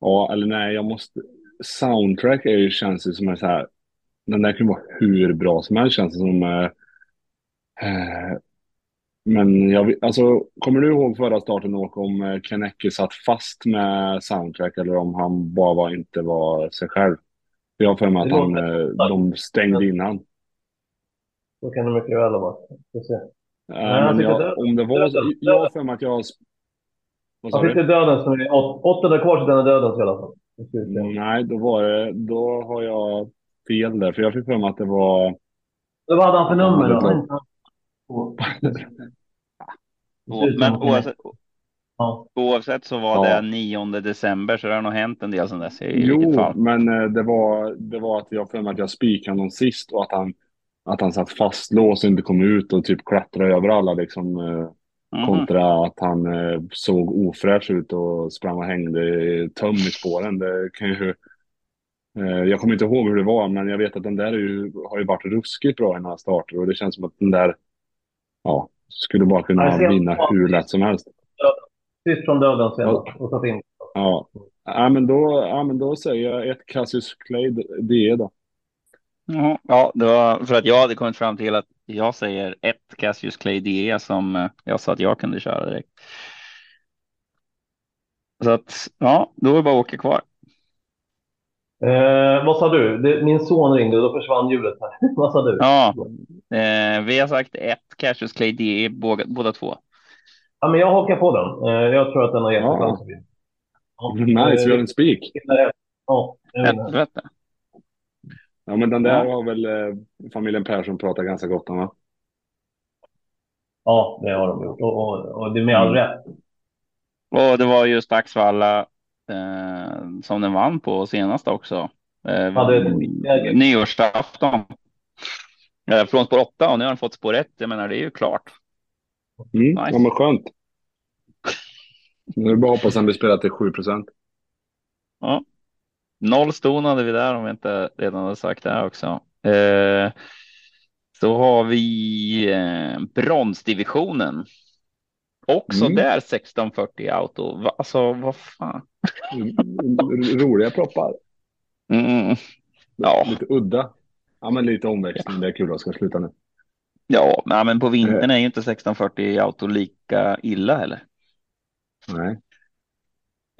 ja eller nej, jag måste, soundtrack är ju, känns ju som en så här, den där kan vara hur bra som helst känns det som. Eh, men jag, alltså, kommer du ihåg förra starten och om eh, Kaneki satt fast med soundtrack eller om han bara var, inte var sig själv? Jag har för mig att Det han, eh, de stängde innan. Så kan det mycket väl ha varit. Vi han sitter jag, om det var så, Döden. jag har för mig att jag Han du? sitter dödens nu. Åt- Åttonde kvar till den är dödens i alla fall. Nej, då var det, då har jag fel där. För jag fick för mig att det var... Vad hade han för nummer då? Ja, men oavsett, Ja. oavsett så var det 9 december så det har nog hänt en del sedan dess Jo, men eh, det var, det var att jag för mig att jag spikade honom sist och att han, att han satt fastlåst och inte kom ut och typ klättrade över alla liksom. Mhm. Kontra att han eh, såg ofräsch ut och sprang och hängde töm i spåren. Det kan ju... Jag kommer inte ihåg hur det var, men jag vet att den där är ju, har ju varit ruskigt bra i den här starten och det känns som att den där, ja, skulle bara kunna ser- vinna hur lätt som helst. Sist från alla fall. Och satt in. Ja, ja, men, då, ja men då säger jag ett Cassius Clay DE då. Ja, det var för att jag hade kommit fram till att jag säger ett Cassius Clay DE som eh, jag sa att jag kunde köra direkt. Så att ja, då är det bara åka kvar. Eh, vad sa du? Det, min son ringde och då försvann ljudet här. vad sa du? Ja, eh, vi har sagt ett Cassius Clay DE båda, båda två. Ja, men jag hakar på den. Eh, jag tror att den har Ja. att vinna. Ja. Nice, vi har en spik. Ja. Helvete. Ja, men den där Ja. har väl eh, familjen Persson pratat ganska gott om, va? Ja, det har de gjort. Och, och, och det är med all Mm. rätt. Och det var just Axvalla eh, som den vann på senast också. Eh, läge. nyårsafton. Eh, från spår 8 och nu har den fått spår 1. Jag menar, det är ju klart. Mm. Nice. Ja, men skönt. Nu är det bara att hoppas att den blir spelad till 7 procent. Ja. Noll ston hade vi där om vi inte redan hade sagt det här också. Eh, så har vi eh, bronsdivisionen. Också Mm. där 1640 auto. Alltså vad fan. Roliga proppar. Mm. Ja. Lite udda. Ja, men lite omväxling. Det är kul att ska sluta nu. Ja, men- men på vintern är ju inte 1640 auto lika illa heller. Nej.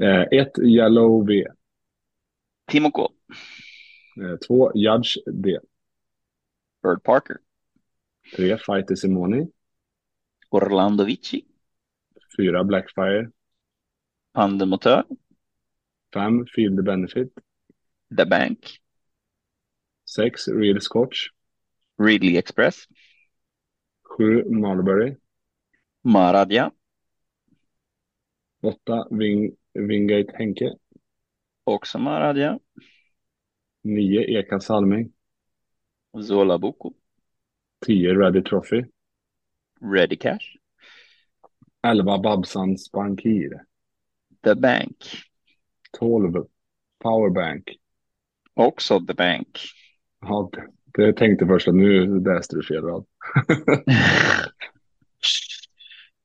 Eh, ett Yellow V. Timo K. Eh, två Judge D. Bird Parker. Tre Fighter Simoni. Orlando Vici. Fyra Blackfire. Pandelmotör. Fem Field the Benefit. The Bank. Sex Real Scotch. Ridley Express. Sju Marlbury. Maradja. Åtta Wing, Wingate Henke. Också Maradja. Nio Eka Salming. Zola Boko. Tio Ready Trophy. Ready Cash. Elva Babsans Bankir. The Bank. 12. Powerbank. Också The Bank. Ja, det, det tänkte först att nu läste du fel rad.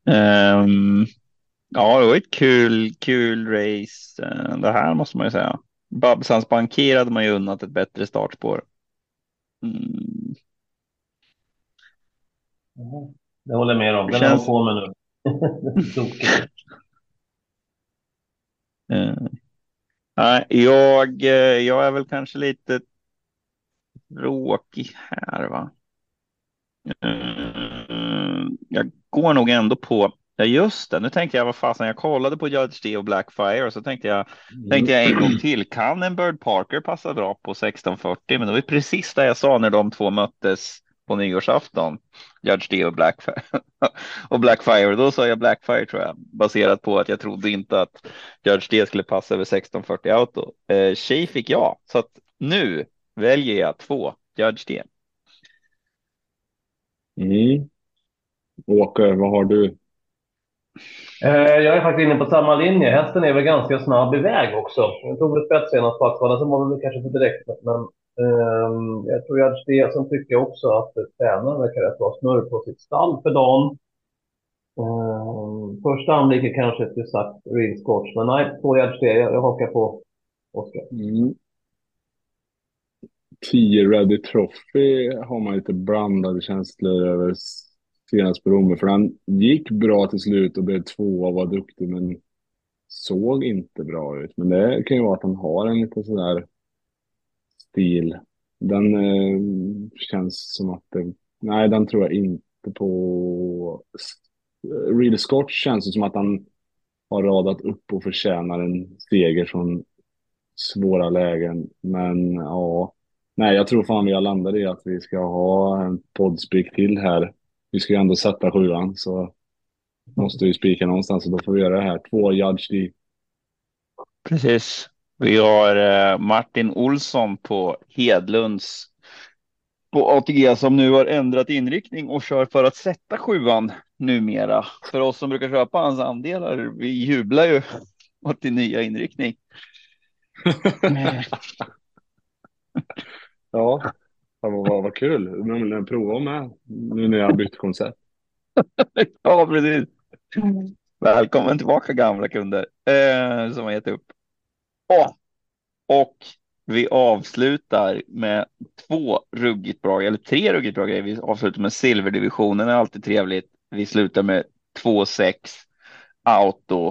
um, ja, det var ett kul, kul race. Uh, det här måste man ju säga. Babsans banker hade man ju unnat ett bättre startspår. Mm. Det håller jag med om. Den känns... har på med nu uh, jag, eh, jag är väl kanske lite tråkig här va. Uh, jag går nog ändå på Ja just det, nu tänkte jag vad fasen, jag kollade på Judge D och Blackfire och så tänkte jag, mm. tänkte jag en gång till, kan en Bird Parker passa bra på 1640? Men det var precis det jag sa när de två möttes på nyårsafton, Judge D och Blackfire. och Blackfire, då sa jag Blackfire tror jag, baserat på att jag trodde inte att Judge D skulle passa över 1640 auto. Eh, tjej fick jag, så att nu väljer jag två Judge D. Mm. Åke, vad har du? Eh, jag är faktiskt inne på samma linje. Hästen är väl ganska snabb iväg också. Jag tog väl spets senast på Axvalla, sen var väl kanske för direkt. Men Ehm, jag tror att det som tycker också att tränaren verkar rätt bra snurr på sitt stall för dagen. Um, första anblicken kanske till sagt real scotch, men nej, två yards det. Jag, jag hakar på Oskar. Mm. 10 Ready Trophy har man lite blandade känslor över senast på Romme. För han gick bra till slut och blev två och var duktig men såg inte bra ut. Men det kan ju vara att han har en lite sådär stil. Den eh, känns som att det, nej den tror jag inte på. Eh, Real Scott känns som att han har radat upp och förtjänar en seger från svåra lägen. Men ja, nej jag tror fan vi har landat i att vi ska ha en poddspik till här vi ska ju ändå sätta sjuan så måste vi spika någonstans och då får vi göra det här. Två Judge D. Precis. Vi har eh, Martin Olsson på Hedlunds på ATG som nu har ändrat inriktning och kör för att sätta sjuan numera. För oss som brukar köpa hans andelar, vi jublar ju åt din nya inriktning. ja, vad, vad kul. Men prova med nu när jag har bytt koncept. ja, precis. Välkommen tillbaka gamla kunder eh, som har gett upp. Och vi avslutar med två ruggigt bra, eller tre ruggigt bra grejer. Vi avslutar med silverdivisionen, är alltid trevligt. Vi slutar med 2-6 auto.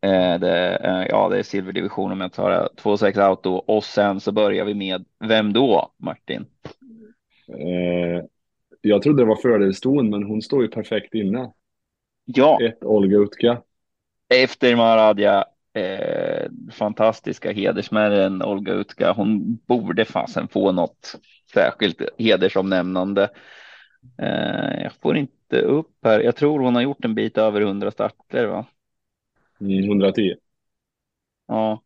Eh, det, eh, ja, det är silverdivisionen om jag tar det. 2-6 auto och sen så börjar vi med vem då, Martin? Eh, jag trodde det var fördelston, men hon står ju perfekt inne. Ja. Ett Olga Utka. Efter Maradja, eh, fantastiska hedersmärren Olga Utka. Hon borde fasen få något särskilt hedersomnämnande. Eh, jag får inte upp här. Jag tror hon har gjort en bit över 100 starter, va? Mm, 110. Ja.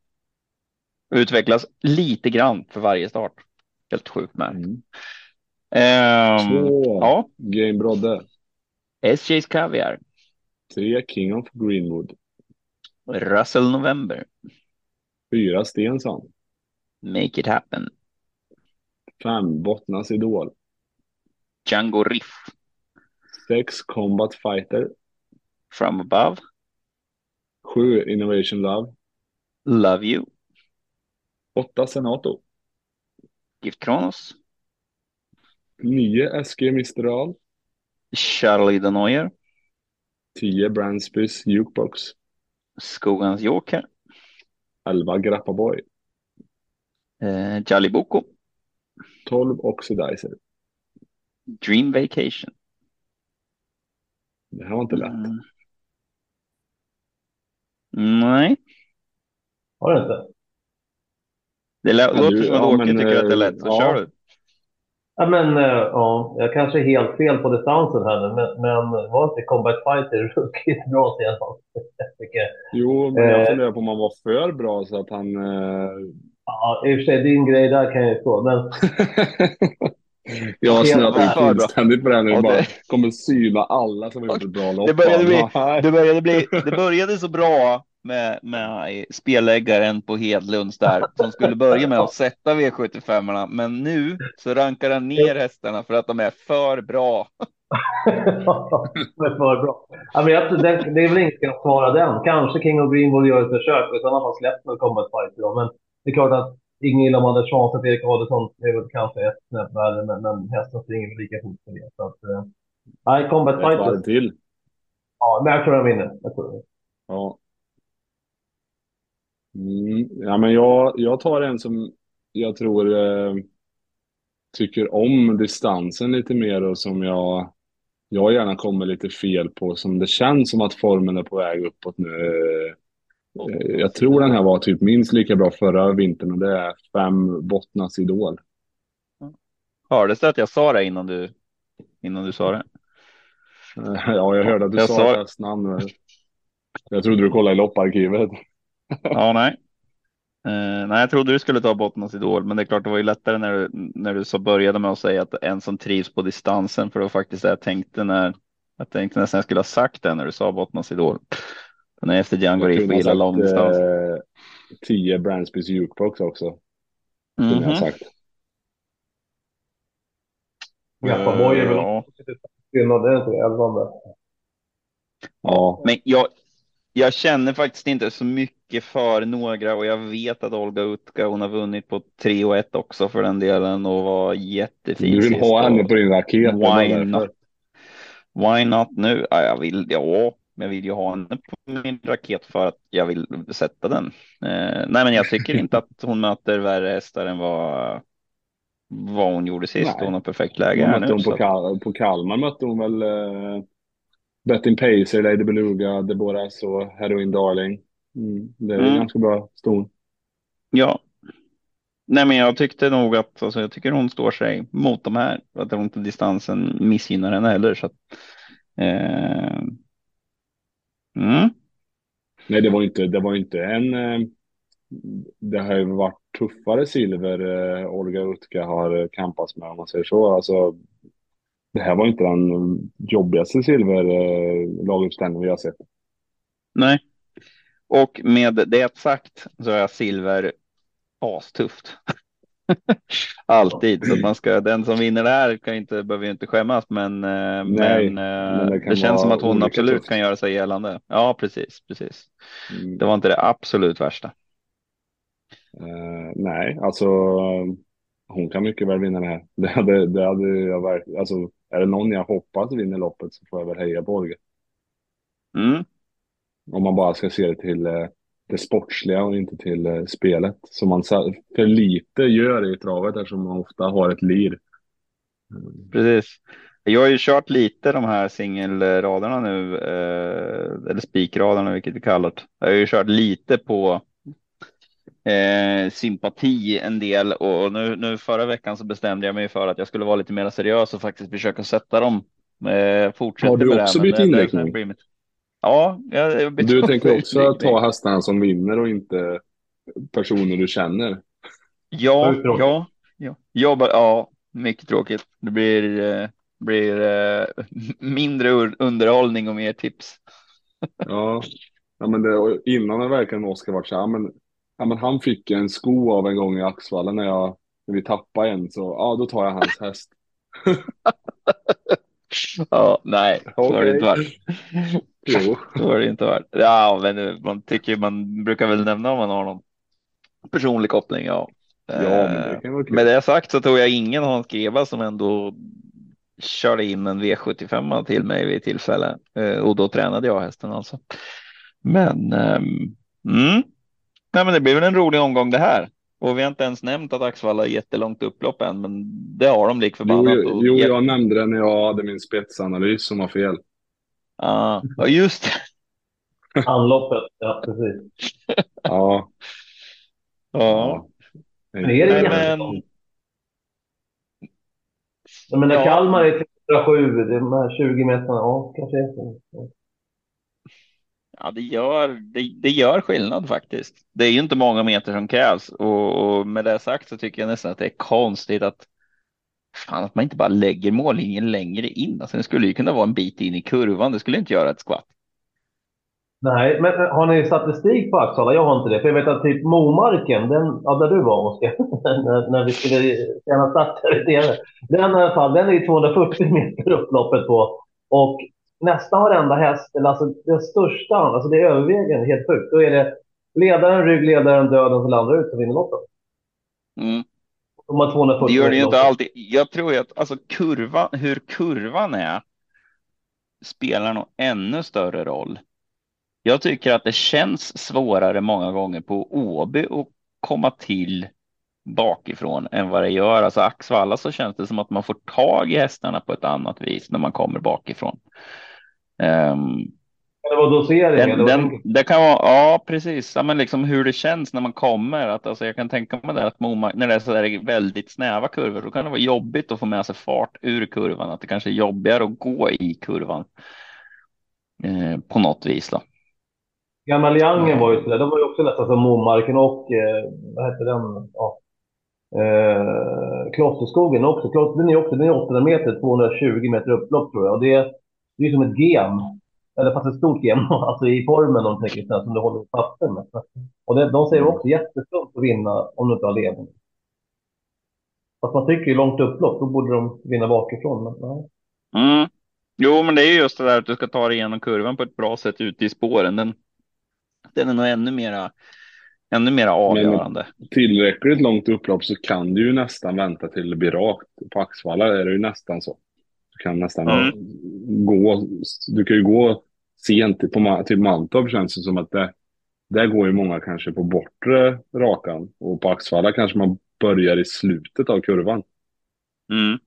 Utvecklas lite grann för varje start. Helt sjukt med. Mm. Um, Två. Ja. Game Brodde. SJ's Caviar. Tre King of Greenwood. Russell November. Fyra Stensson. Make it happen. Fem Bottnas Idol. Django Riff. Sex Combat Fighter. From above. Sju Innovation Love. Love you. Åtta Senato. Gift Kronos. Nio SG Mistral. Charlie Denoyer. Tio Bransbys Jukebox. Skogans Joker. Elva Grappaboy. Eh, Jalibuko. Tolv Oxidizer. Dream Vacation. Det här var inte lätt. Mm. Nej. Har det inte? Det låter som att Åke tycker att det är lätt, så ja. kör du. Ja, men eh, ja, jag kanske är helt fel på distansen här nu, men, men var inte Combat Fighter ruggigt bra senast? Jo, men jag eh, funderar på om han var för bra så att han... Eh... Ja, i och för sig, din grej där kan jag ju få, men... jag har snöat in fullständigt på det här nu. Bara kommer syna alla som har gjort ett bra lopp. Det började, bli, det, började bli, det började så bra med, med spelläggaren på Hedlunds där som skulle börja med att sätta V75 men nu så rankar han ner hästarna för att de är för bra. de är för bra. Jag, det, det är väl ingen som kan svara den. Kanske King of Greenwood gör ett försök i sådana fall släpper Combat Fight idag. Men det är klart att Ingrid hade chansen till Erik Adelsson är väl kanske ett snäpp värre, men, men hästen springer väl lika fort för det. Så att, eh, nej, Combat Fight. Ett till. Ja, men jag tror jag vinner. Jag tror det. Ja. Mm, ja, men jag, jag tar en som jag tror eh, tycker om distansen lite mer och som jag, jag gärna kommer lite fel på. Som det känns som att formen är på väg uppåt nu. Eh, jag tror den här var typ minst lika bra förra vintern och det är fem Bottnas Idol. Hördes det att jag sa det innan du, innan du sa det? Ja, jag hörde att du jag sa sa... namn. Jag trodde du kollade i lopparkivet. Ja, nej. Uh, nej, jag trodde du skulle ta Bottnas Idol, men det är klart, det var ju lättare när du, när du så började med att säga att en som trivs på distansen, för det var faktiskt det jag tänkte när jag tänkte nästan jag skulle ha sagt det när du sa Bottnas Idol. Men efter Django Riff gillar långdistans. Eh, tio Bransbys Jukebox också. Mm -hmm. jag mhm. sagt. Jappaboy är väl ja. skillnad, är inte. Ja, men jag, jag känner faktiskt inte så mycket för några och jag vet att Olga Utka, hon har vunnit på 3 och 1 också för den delen och var jättefin. Du vill ha henne på din raket? Why not? Why not nu? Ja, jag vill, ja, jag vill ju ha henne på min raket för att jag vill sätta den. Eh, nej, men jag tycker inte att hon möter värre hästar än vad, vad hon gjorde sist. Nej. Hon har perfekt läge här nu. Hon på, Kal på Kalmar mötte hon väl eh, Betting Pacer, Lady Beluga, Deborahs och Heroin Darling. Mm, det är mm. ganska bra ston. Ja. Nej, men jag tyckte nog att alltså, jag tycker hon står sig mot de här. Att inte distansen missgynnar henne heller. Så att, eh... mm. Nej, det var inte, det var inte en. Eh, det har ju varit tuffare silver eh, Olga Utka har kampats med om man säger så. Alltså det här var inte den jobbigaste silverlaguppställningen vi har sett. Nej, och med det sagt så är silver astufft. Alltid, så man ska, den som vinner det här kan inte, behöver ju inte skämmas, men, eh, Nej, men, men det, det känns som att hon absolut tufft. kan göra sig gällande. Ja, precis, precis. Mm. Det var inte det absolut värsta. Uh, nej, alltså hon kan mycket väl vinna det här. Det hade, det hade jag verkligen, alltså är det någon jag hoppas vinner loppet så får jag väl heja på Orge. Mm. Om man bara ska se det till eh, det sportsliga och inte till eh, spelet. Som man för lite gör i travet eftersom man ofta har ett lir. Mm. Precis. Jag har ju kört lite de här singelraderna nu, eh, eller spikraderna, vilket vi kallar det. Jag har ju kört lite på eh, sympati en del och nu, nu förra veckan så bestämde jag mig för att jag skulle vara lite mer seriös och faktiskt försöka sätta dem. Eh, Har du också bytt inriktning? Ja, jag, jag Du tänker också ta hästarna som vinner och inte personer du känner? Ja, ja, ja, jobba, ja, mycket tråkigt. Det blir, eh, blir eh, mindre underhållning och mer tips. ja, ja men det, innan det verkligen Oskar varit så här, men Ja, men han fick en sko av en gång i Axvalla när, jag, när vi tappade en, så ja, då tar jag hans häst. ja, nej, så okay. har det inte varit. Jo. Så har det inte varit. Ja, men man tycker man brukar väl nämna om man har någon personlig koppling. Ja, ja men det kul. Med det sagt så tog jag ingen Hans Greva som ändå körde in en V75 till mig vid tillfälle eh, och då tränade jag hästen alltså. Men um, mm, Nej, men det blir väl en rolig omgång det här. Och vi har inte ens nämnt att Axvalla är jättelångt upplopp än, men det har de lik förbannat. Jo, jo, jag nämnde det när jag hade min spetsanalys som var fel. Ja, just det. Anloppet, ja precis. ja. Ja. Men är det men... Jag menar, ja. Kalmar är 307, de här 20 meterna, ja, kanske är så. Ja, det gör, det, det, gör skillnad faktiskt. Det är ju inte många meter som krävs och, och, med det sagt så tycker jag nästan att det är konstigt att fan att man inte bara lägger mållinjen längre in. Alltså, det skulle ju kunna vara en bit in i kurvan. Det skulle inte göra ett skvatt. Nej, men har ni statistik på Axvalla? Jag har inte det. För jag vet att typ Momarken, den, ja, där du var Oskar, när, när vi skulle träna start här i TV. Den i alla fall, den är 240 meter upploppet på. Och nästan varenda häst, eller alltså den största, alltså det är övervägande, helt sjukt. Då är det ledaren, ryggledaren, döden som landar ut som vinner loppet. Mm. De har 240 Det gör det ju inte alltid. Jag tror ju att alltså kurvan, hur kurvan är spelar nog ännu större roll. Jag tycker att det känns svårare många gånger på Åby att komma till bakifrån än vad det gör. Alltså Axvalla så känns det som att man får tag i hästarna på ett annat vis när man kommer bakifrån. Um, Det var doseringen. den, det den, det kan vara, ja precis, ja, men liksom hur det känns när man kommer. Att, alltså, jag kan tänka mig det att Momark, när det är så där väldigt snäva kurvor, då kan det vara jobbigt att få med sig fart ur kurvan. Att det kanske är jobbigare att gå i kurvan eh, på något vis. Då. Gamla Liangen var ju sådär. De var ju också nästan som Momarken och, eh, vad hette den? Ja. Eh, Klosterskogen också. Kloster, den är också den är 800 meter, 220 meter upplopp tror jag. Och det, det är som ett gem. Eller fast ett stort gem, alltså i formen om tänker så här, som du håller i papper med. Och det, de säger också jättetungt att vinna om du inte har ledning. Fast man tycker ju långt upplopp, då borde de vinna bakifrån. Men, nej. Mm. Jo, men det är ju just det där att du ska ta dig igenom kurvan på ett bra sätt ute i spåren. Den, den är nog ännu mera, ännu mera avgörande. Tillräckligt långt upplopp så kan du ju nästan vänta till det blir rakt. På Axvalla är det ju nästan så. Du kan nästan Mm. gå, du kan ju gå sent på, Ma- till Mantorp känns det som att det, där går ju många kanske på bortre rakan och på Axvalla kanske man börjar i slutet av kurvan. Mm.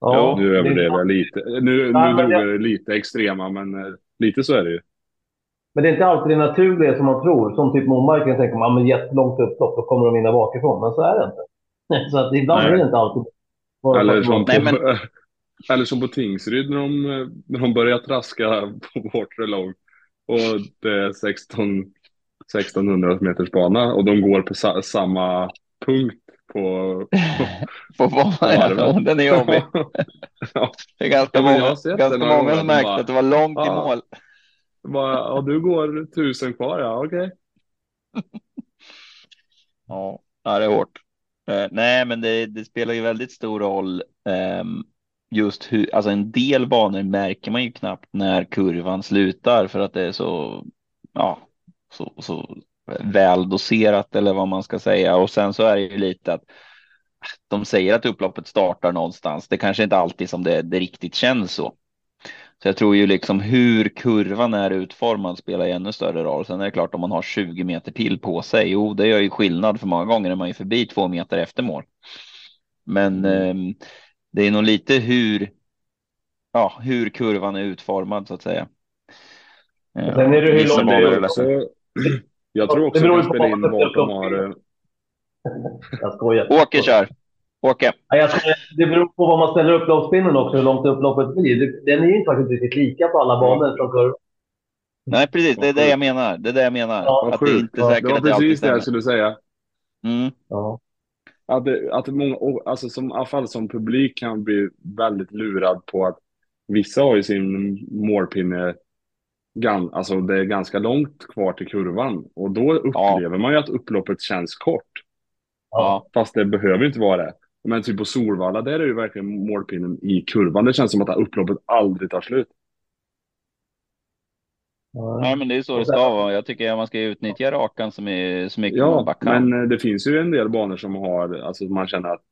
Ja, Nu det- överdrev jag lite. Nu, nu Ja, men drog jag- det lite extrema, men eh, lite så är det ju. Men det är inte alltid det naturliga som man tror. Som typ Momarken tänker man, ja, men jättelångt upplopp, då kommer de vinna bakifrån. Men så är det inte. Så att ibland Nej. är det inte alltid. Eller som, Nej, men- eller som på Tingsryd när de, när de börjar traska på bortre lång och det är 16, 1600 meters bana och de går på sa, samma punkt på... På vad varvet. Den är jobbig. ja, Det är ganska Ja, många, ganska många som märkte att det var långt i "Ja." mål. bara, ja, du går tusen kvar, ja okej. Ja, ja, det är hårt. Eh, nej, men det, det spelar ju väldigt stor roll. ehm, just hur, alltså en del banor märker man ju knappt när kurvan slutar för att det är så, ja, så, så väl doserat eller vad man ska säga. Och sen så är det ju lite att de säger att upploppet startar någonstans. Det kanske inte alltid som det, det riktigt känns så. Så jag tror ju liksom hur kurvan är utformad spelar ju ännu större roll. Sen är det klart om man har 20 meter till på sig. Jo, det gör ju skillnad för många gånger är man ju förbi två meter efter mål. Men eh, det är nog lite hur, ja, hur kurvan är utformad så att säga. Eh, Sen är det hur vissa långt det är också, jag tror också det på spelar in vart de har... eh, Jag skojar. Åke kör. Åke. Nej, jag skojar. Det beror på vad man ställer upp loppspinnen också, hur långt upploppet blir. Den är ju inte faktiskt riktigt lika på alla banor från kurvan. Nej, precis. Det är det jag menar. Det är det jag menar. Ja, att det är inte Ja, säkert det var att det alltid precis det jag skulle säga. Mm. Ja. Att, det, att många, alltså som, i alla fall som publik kan bli väldigt lurad på att vissa har ju sin målpinne, alltså det är ganska långt kvar till kurvan och då upplever man ju att upploppet känns kort. Ja. Fast det behöver inte vara det. Men typ på Solvalla, där är ju verkligen målpinnen i kurvan. Det känns som att upploppet aldrig tar slut. Nej, men det är så det ska vara. Jag tycker att man ska utnyttja rakan så mycket, så mycket man Ja, bara kan. men eh, det finns ju en del banor som har, alltså man känner att,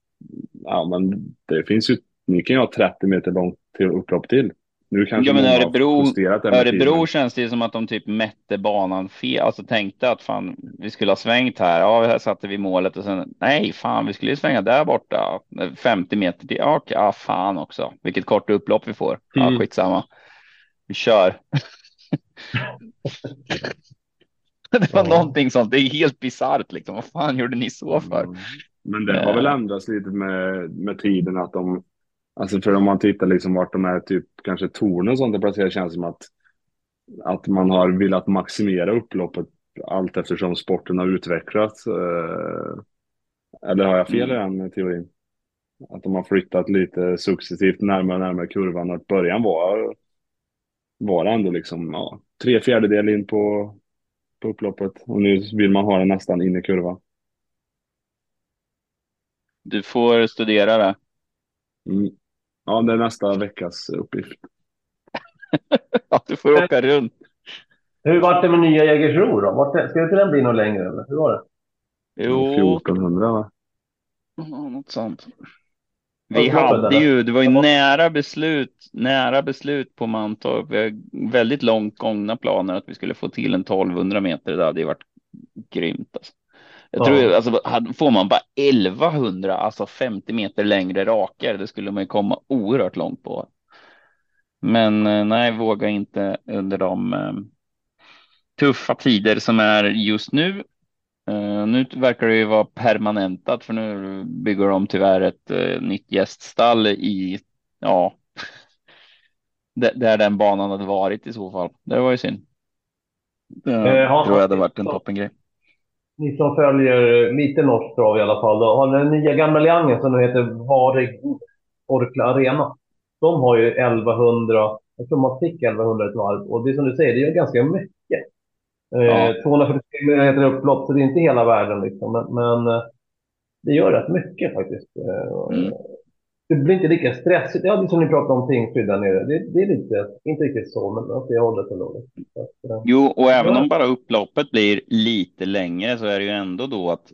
ja men det finns ju, ni kan ju ha 30 meter långt till upplopp till. Nu kanske Ja, men Örebro- Örebro känns det ju som att de typ mätte banan fel. Alltså tänkte att fan, vi skulle ha svängt här. Ja, här satte vi målet och sen nej, fan, vi skulle ju svänga där borta. 50 meter till. Ja, fan också. Vilket kort upplopp vi får. Ja, Mm. skitsamma. Vi kör. det var Ja. någonting sånt. Det är helt bisarrt liksom. Vad fan gjorde ni så för? Mm. Men det har väl ändrats lite med, med tiden att de, alltså för om man tittar liksom vart de är typ kanske torn och sånt är känns som att, att man har velat maximera upploppet allt eftersom sporten har utvecklats. Eh, eller har jag fel i den teorin? Att de har flyttat lite successivt närmare och närmare kurvan att början var var ändå liksom ja, tre fjärdedel in på, på upploppet och nu vill man ha den nästan in i kurvan. Du får studera det. Mm. Ja, det är nästa veckas uppgift. ja, du får åka runt. Hur var det med nya Jägersro då? Vart, ska inte den bli något längre eller? Hur var det? Jo, 1400 va? ja, något sånt. Vi hade ju, det var ju nära beslut, nära beslut på Mantorp. Vi har väldigt långt gångna planer att vi skulle få till en 1200 meter. Det hade ju varit grymt. Alltså. Jag tror, ja. alltså, får man bara 1100, alltså 50 meter längre rakar, det skulle man ju komma oerhört långt på. Men eh, nej, våga inte under de eh, tuffa tider som är just nu. Uh, nu verkar det ju vara permanentat för nu bygger de tyvärr ett uh, nytt gäststall i, ja, där den banan hade varit i så fall. Det var ju synd. Det uh, tror jag hade varit en toppengrej. Ni som följer lite norsk trav i alla fall, då, har den nya gamla Liangen som nu heter Varig Orkla Arena. De har ju 1100, jag tror man fick 1100 ett varv och det som du säger, det är ganska mycket. Ja. 243 meter upplopp, så det är inte hela världen liksom. Men, men eh, det gör rätt mycket faktiskt. Eh, mm. Det blir inte lika stressigt. Ja, det som ni pratade om Tingsryd där nere. Det, det, är lite, inte riktigt så, men åt det hållet ändå. Eh, jo, och även om bara upploppet blir lite längre så är det ju ändå då att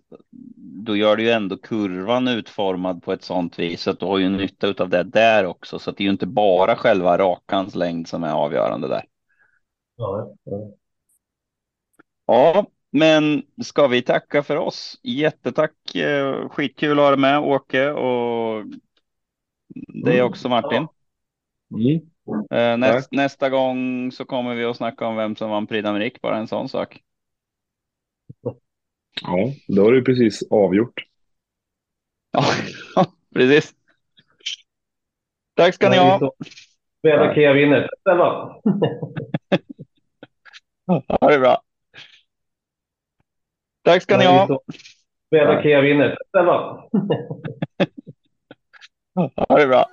då gör du ju ändå kurvan utformad på ett sånt vis att du har ju nytta av det där också. Så det är ju inte bara själva rakans längd som är avgörande där. Ja, ja. Ja, men ska vi tacka för oss? Jättetack. Eh, skitkul att ha dig med Åke och det är också Martin. Mm. Eh, näst, nästa gång så kommer vi att snacka om vem som vann Prix d'Amérique, bara en sån sak. Ja, då har du precis avgjort. Ja, precis. Tack ska ni ha. Spela vinner. Ha det bra. Tack ska ni ha. Spela Kea vinner. ha det bra.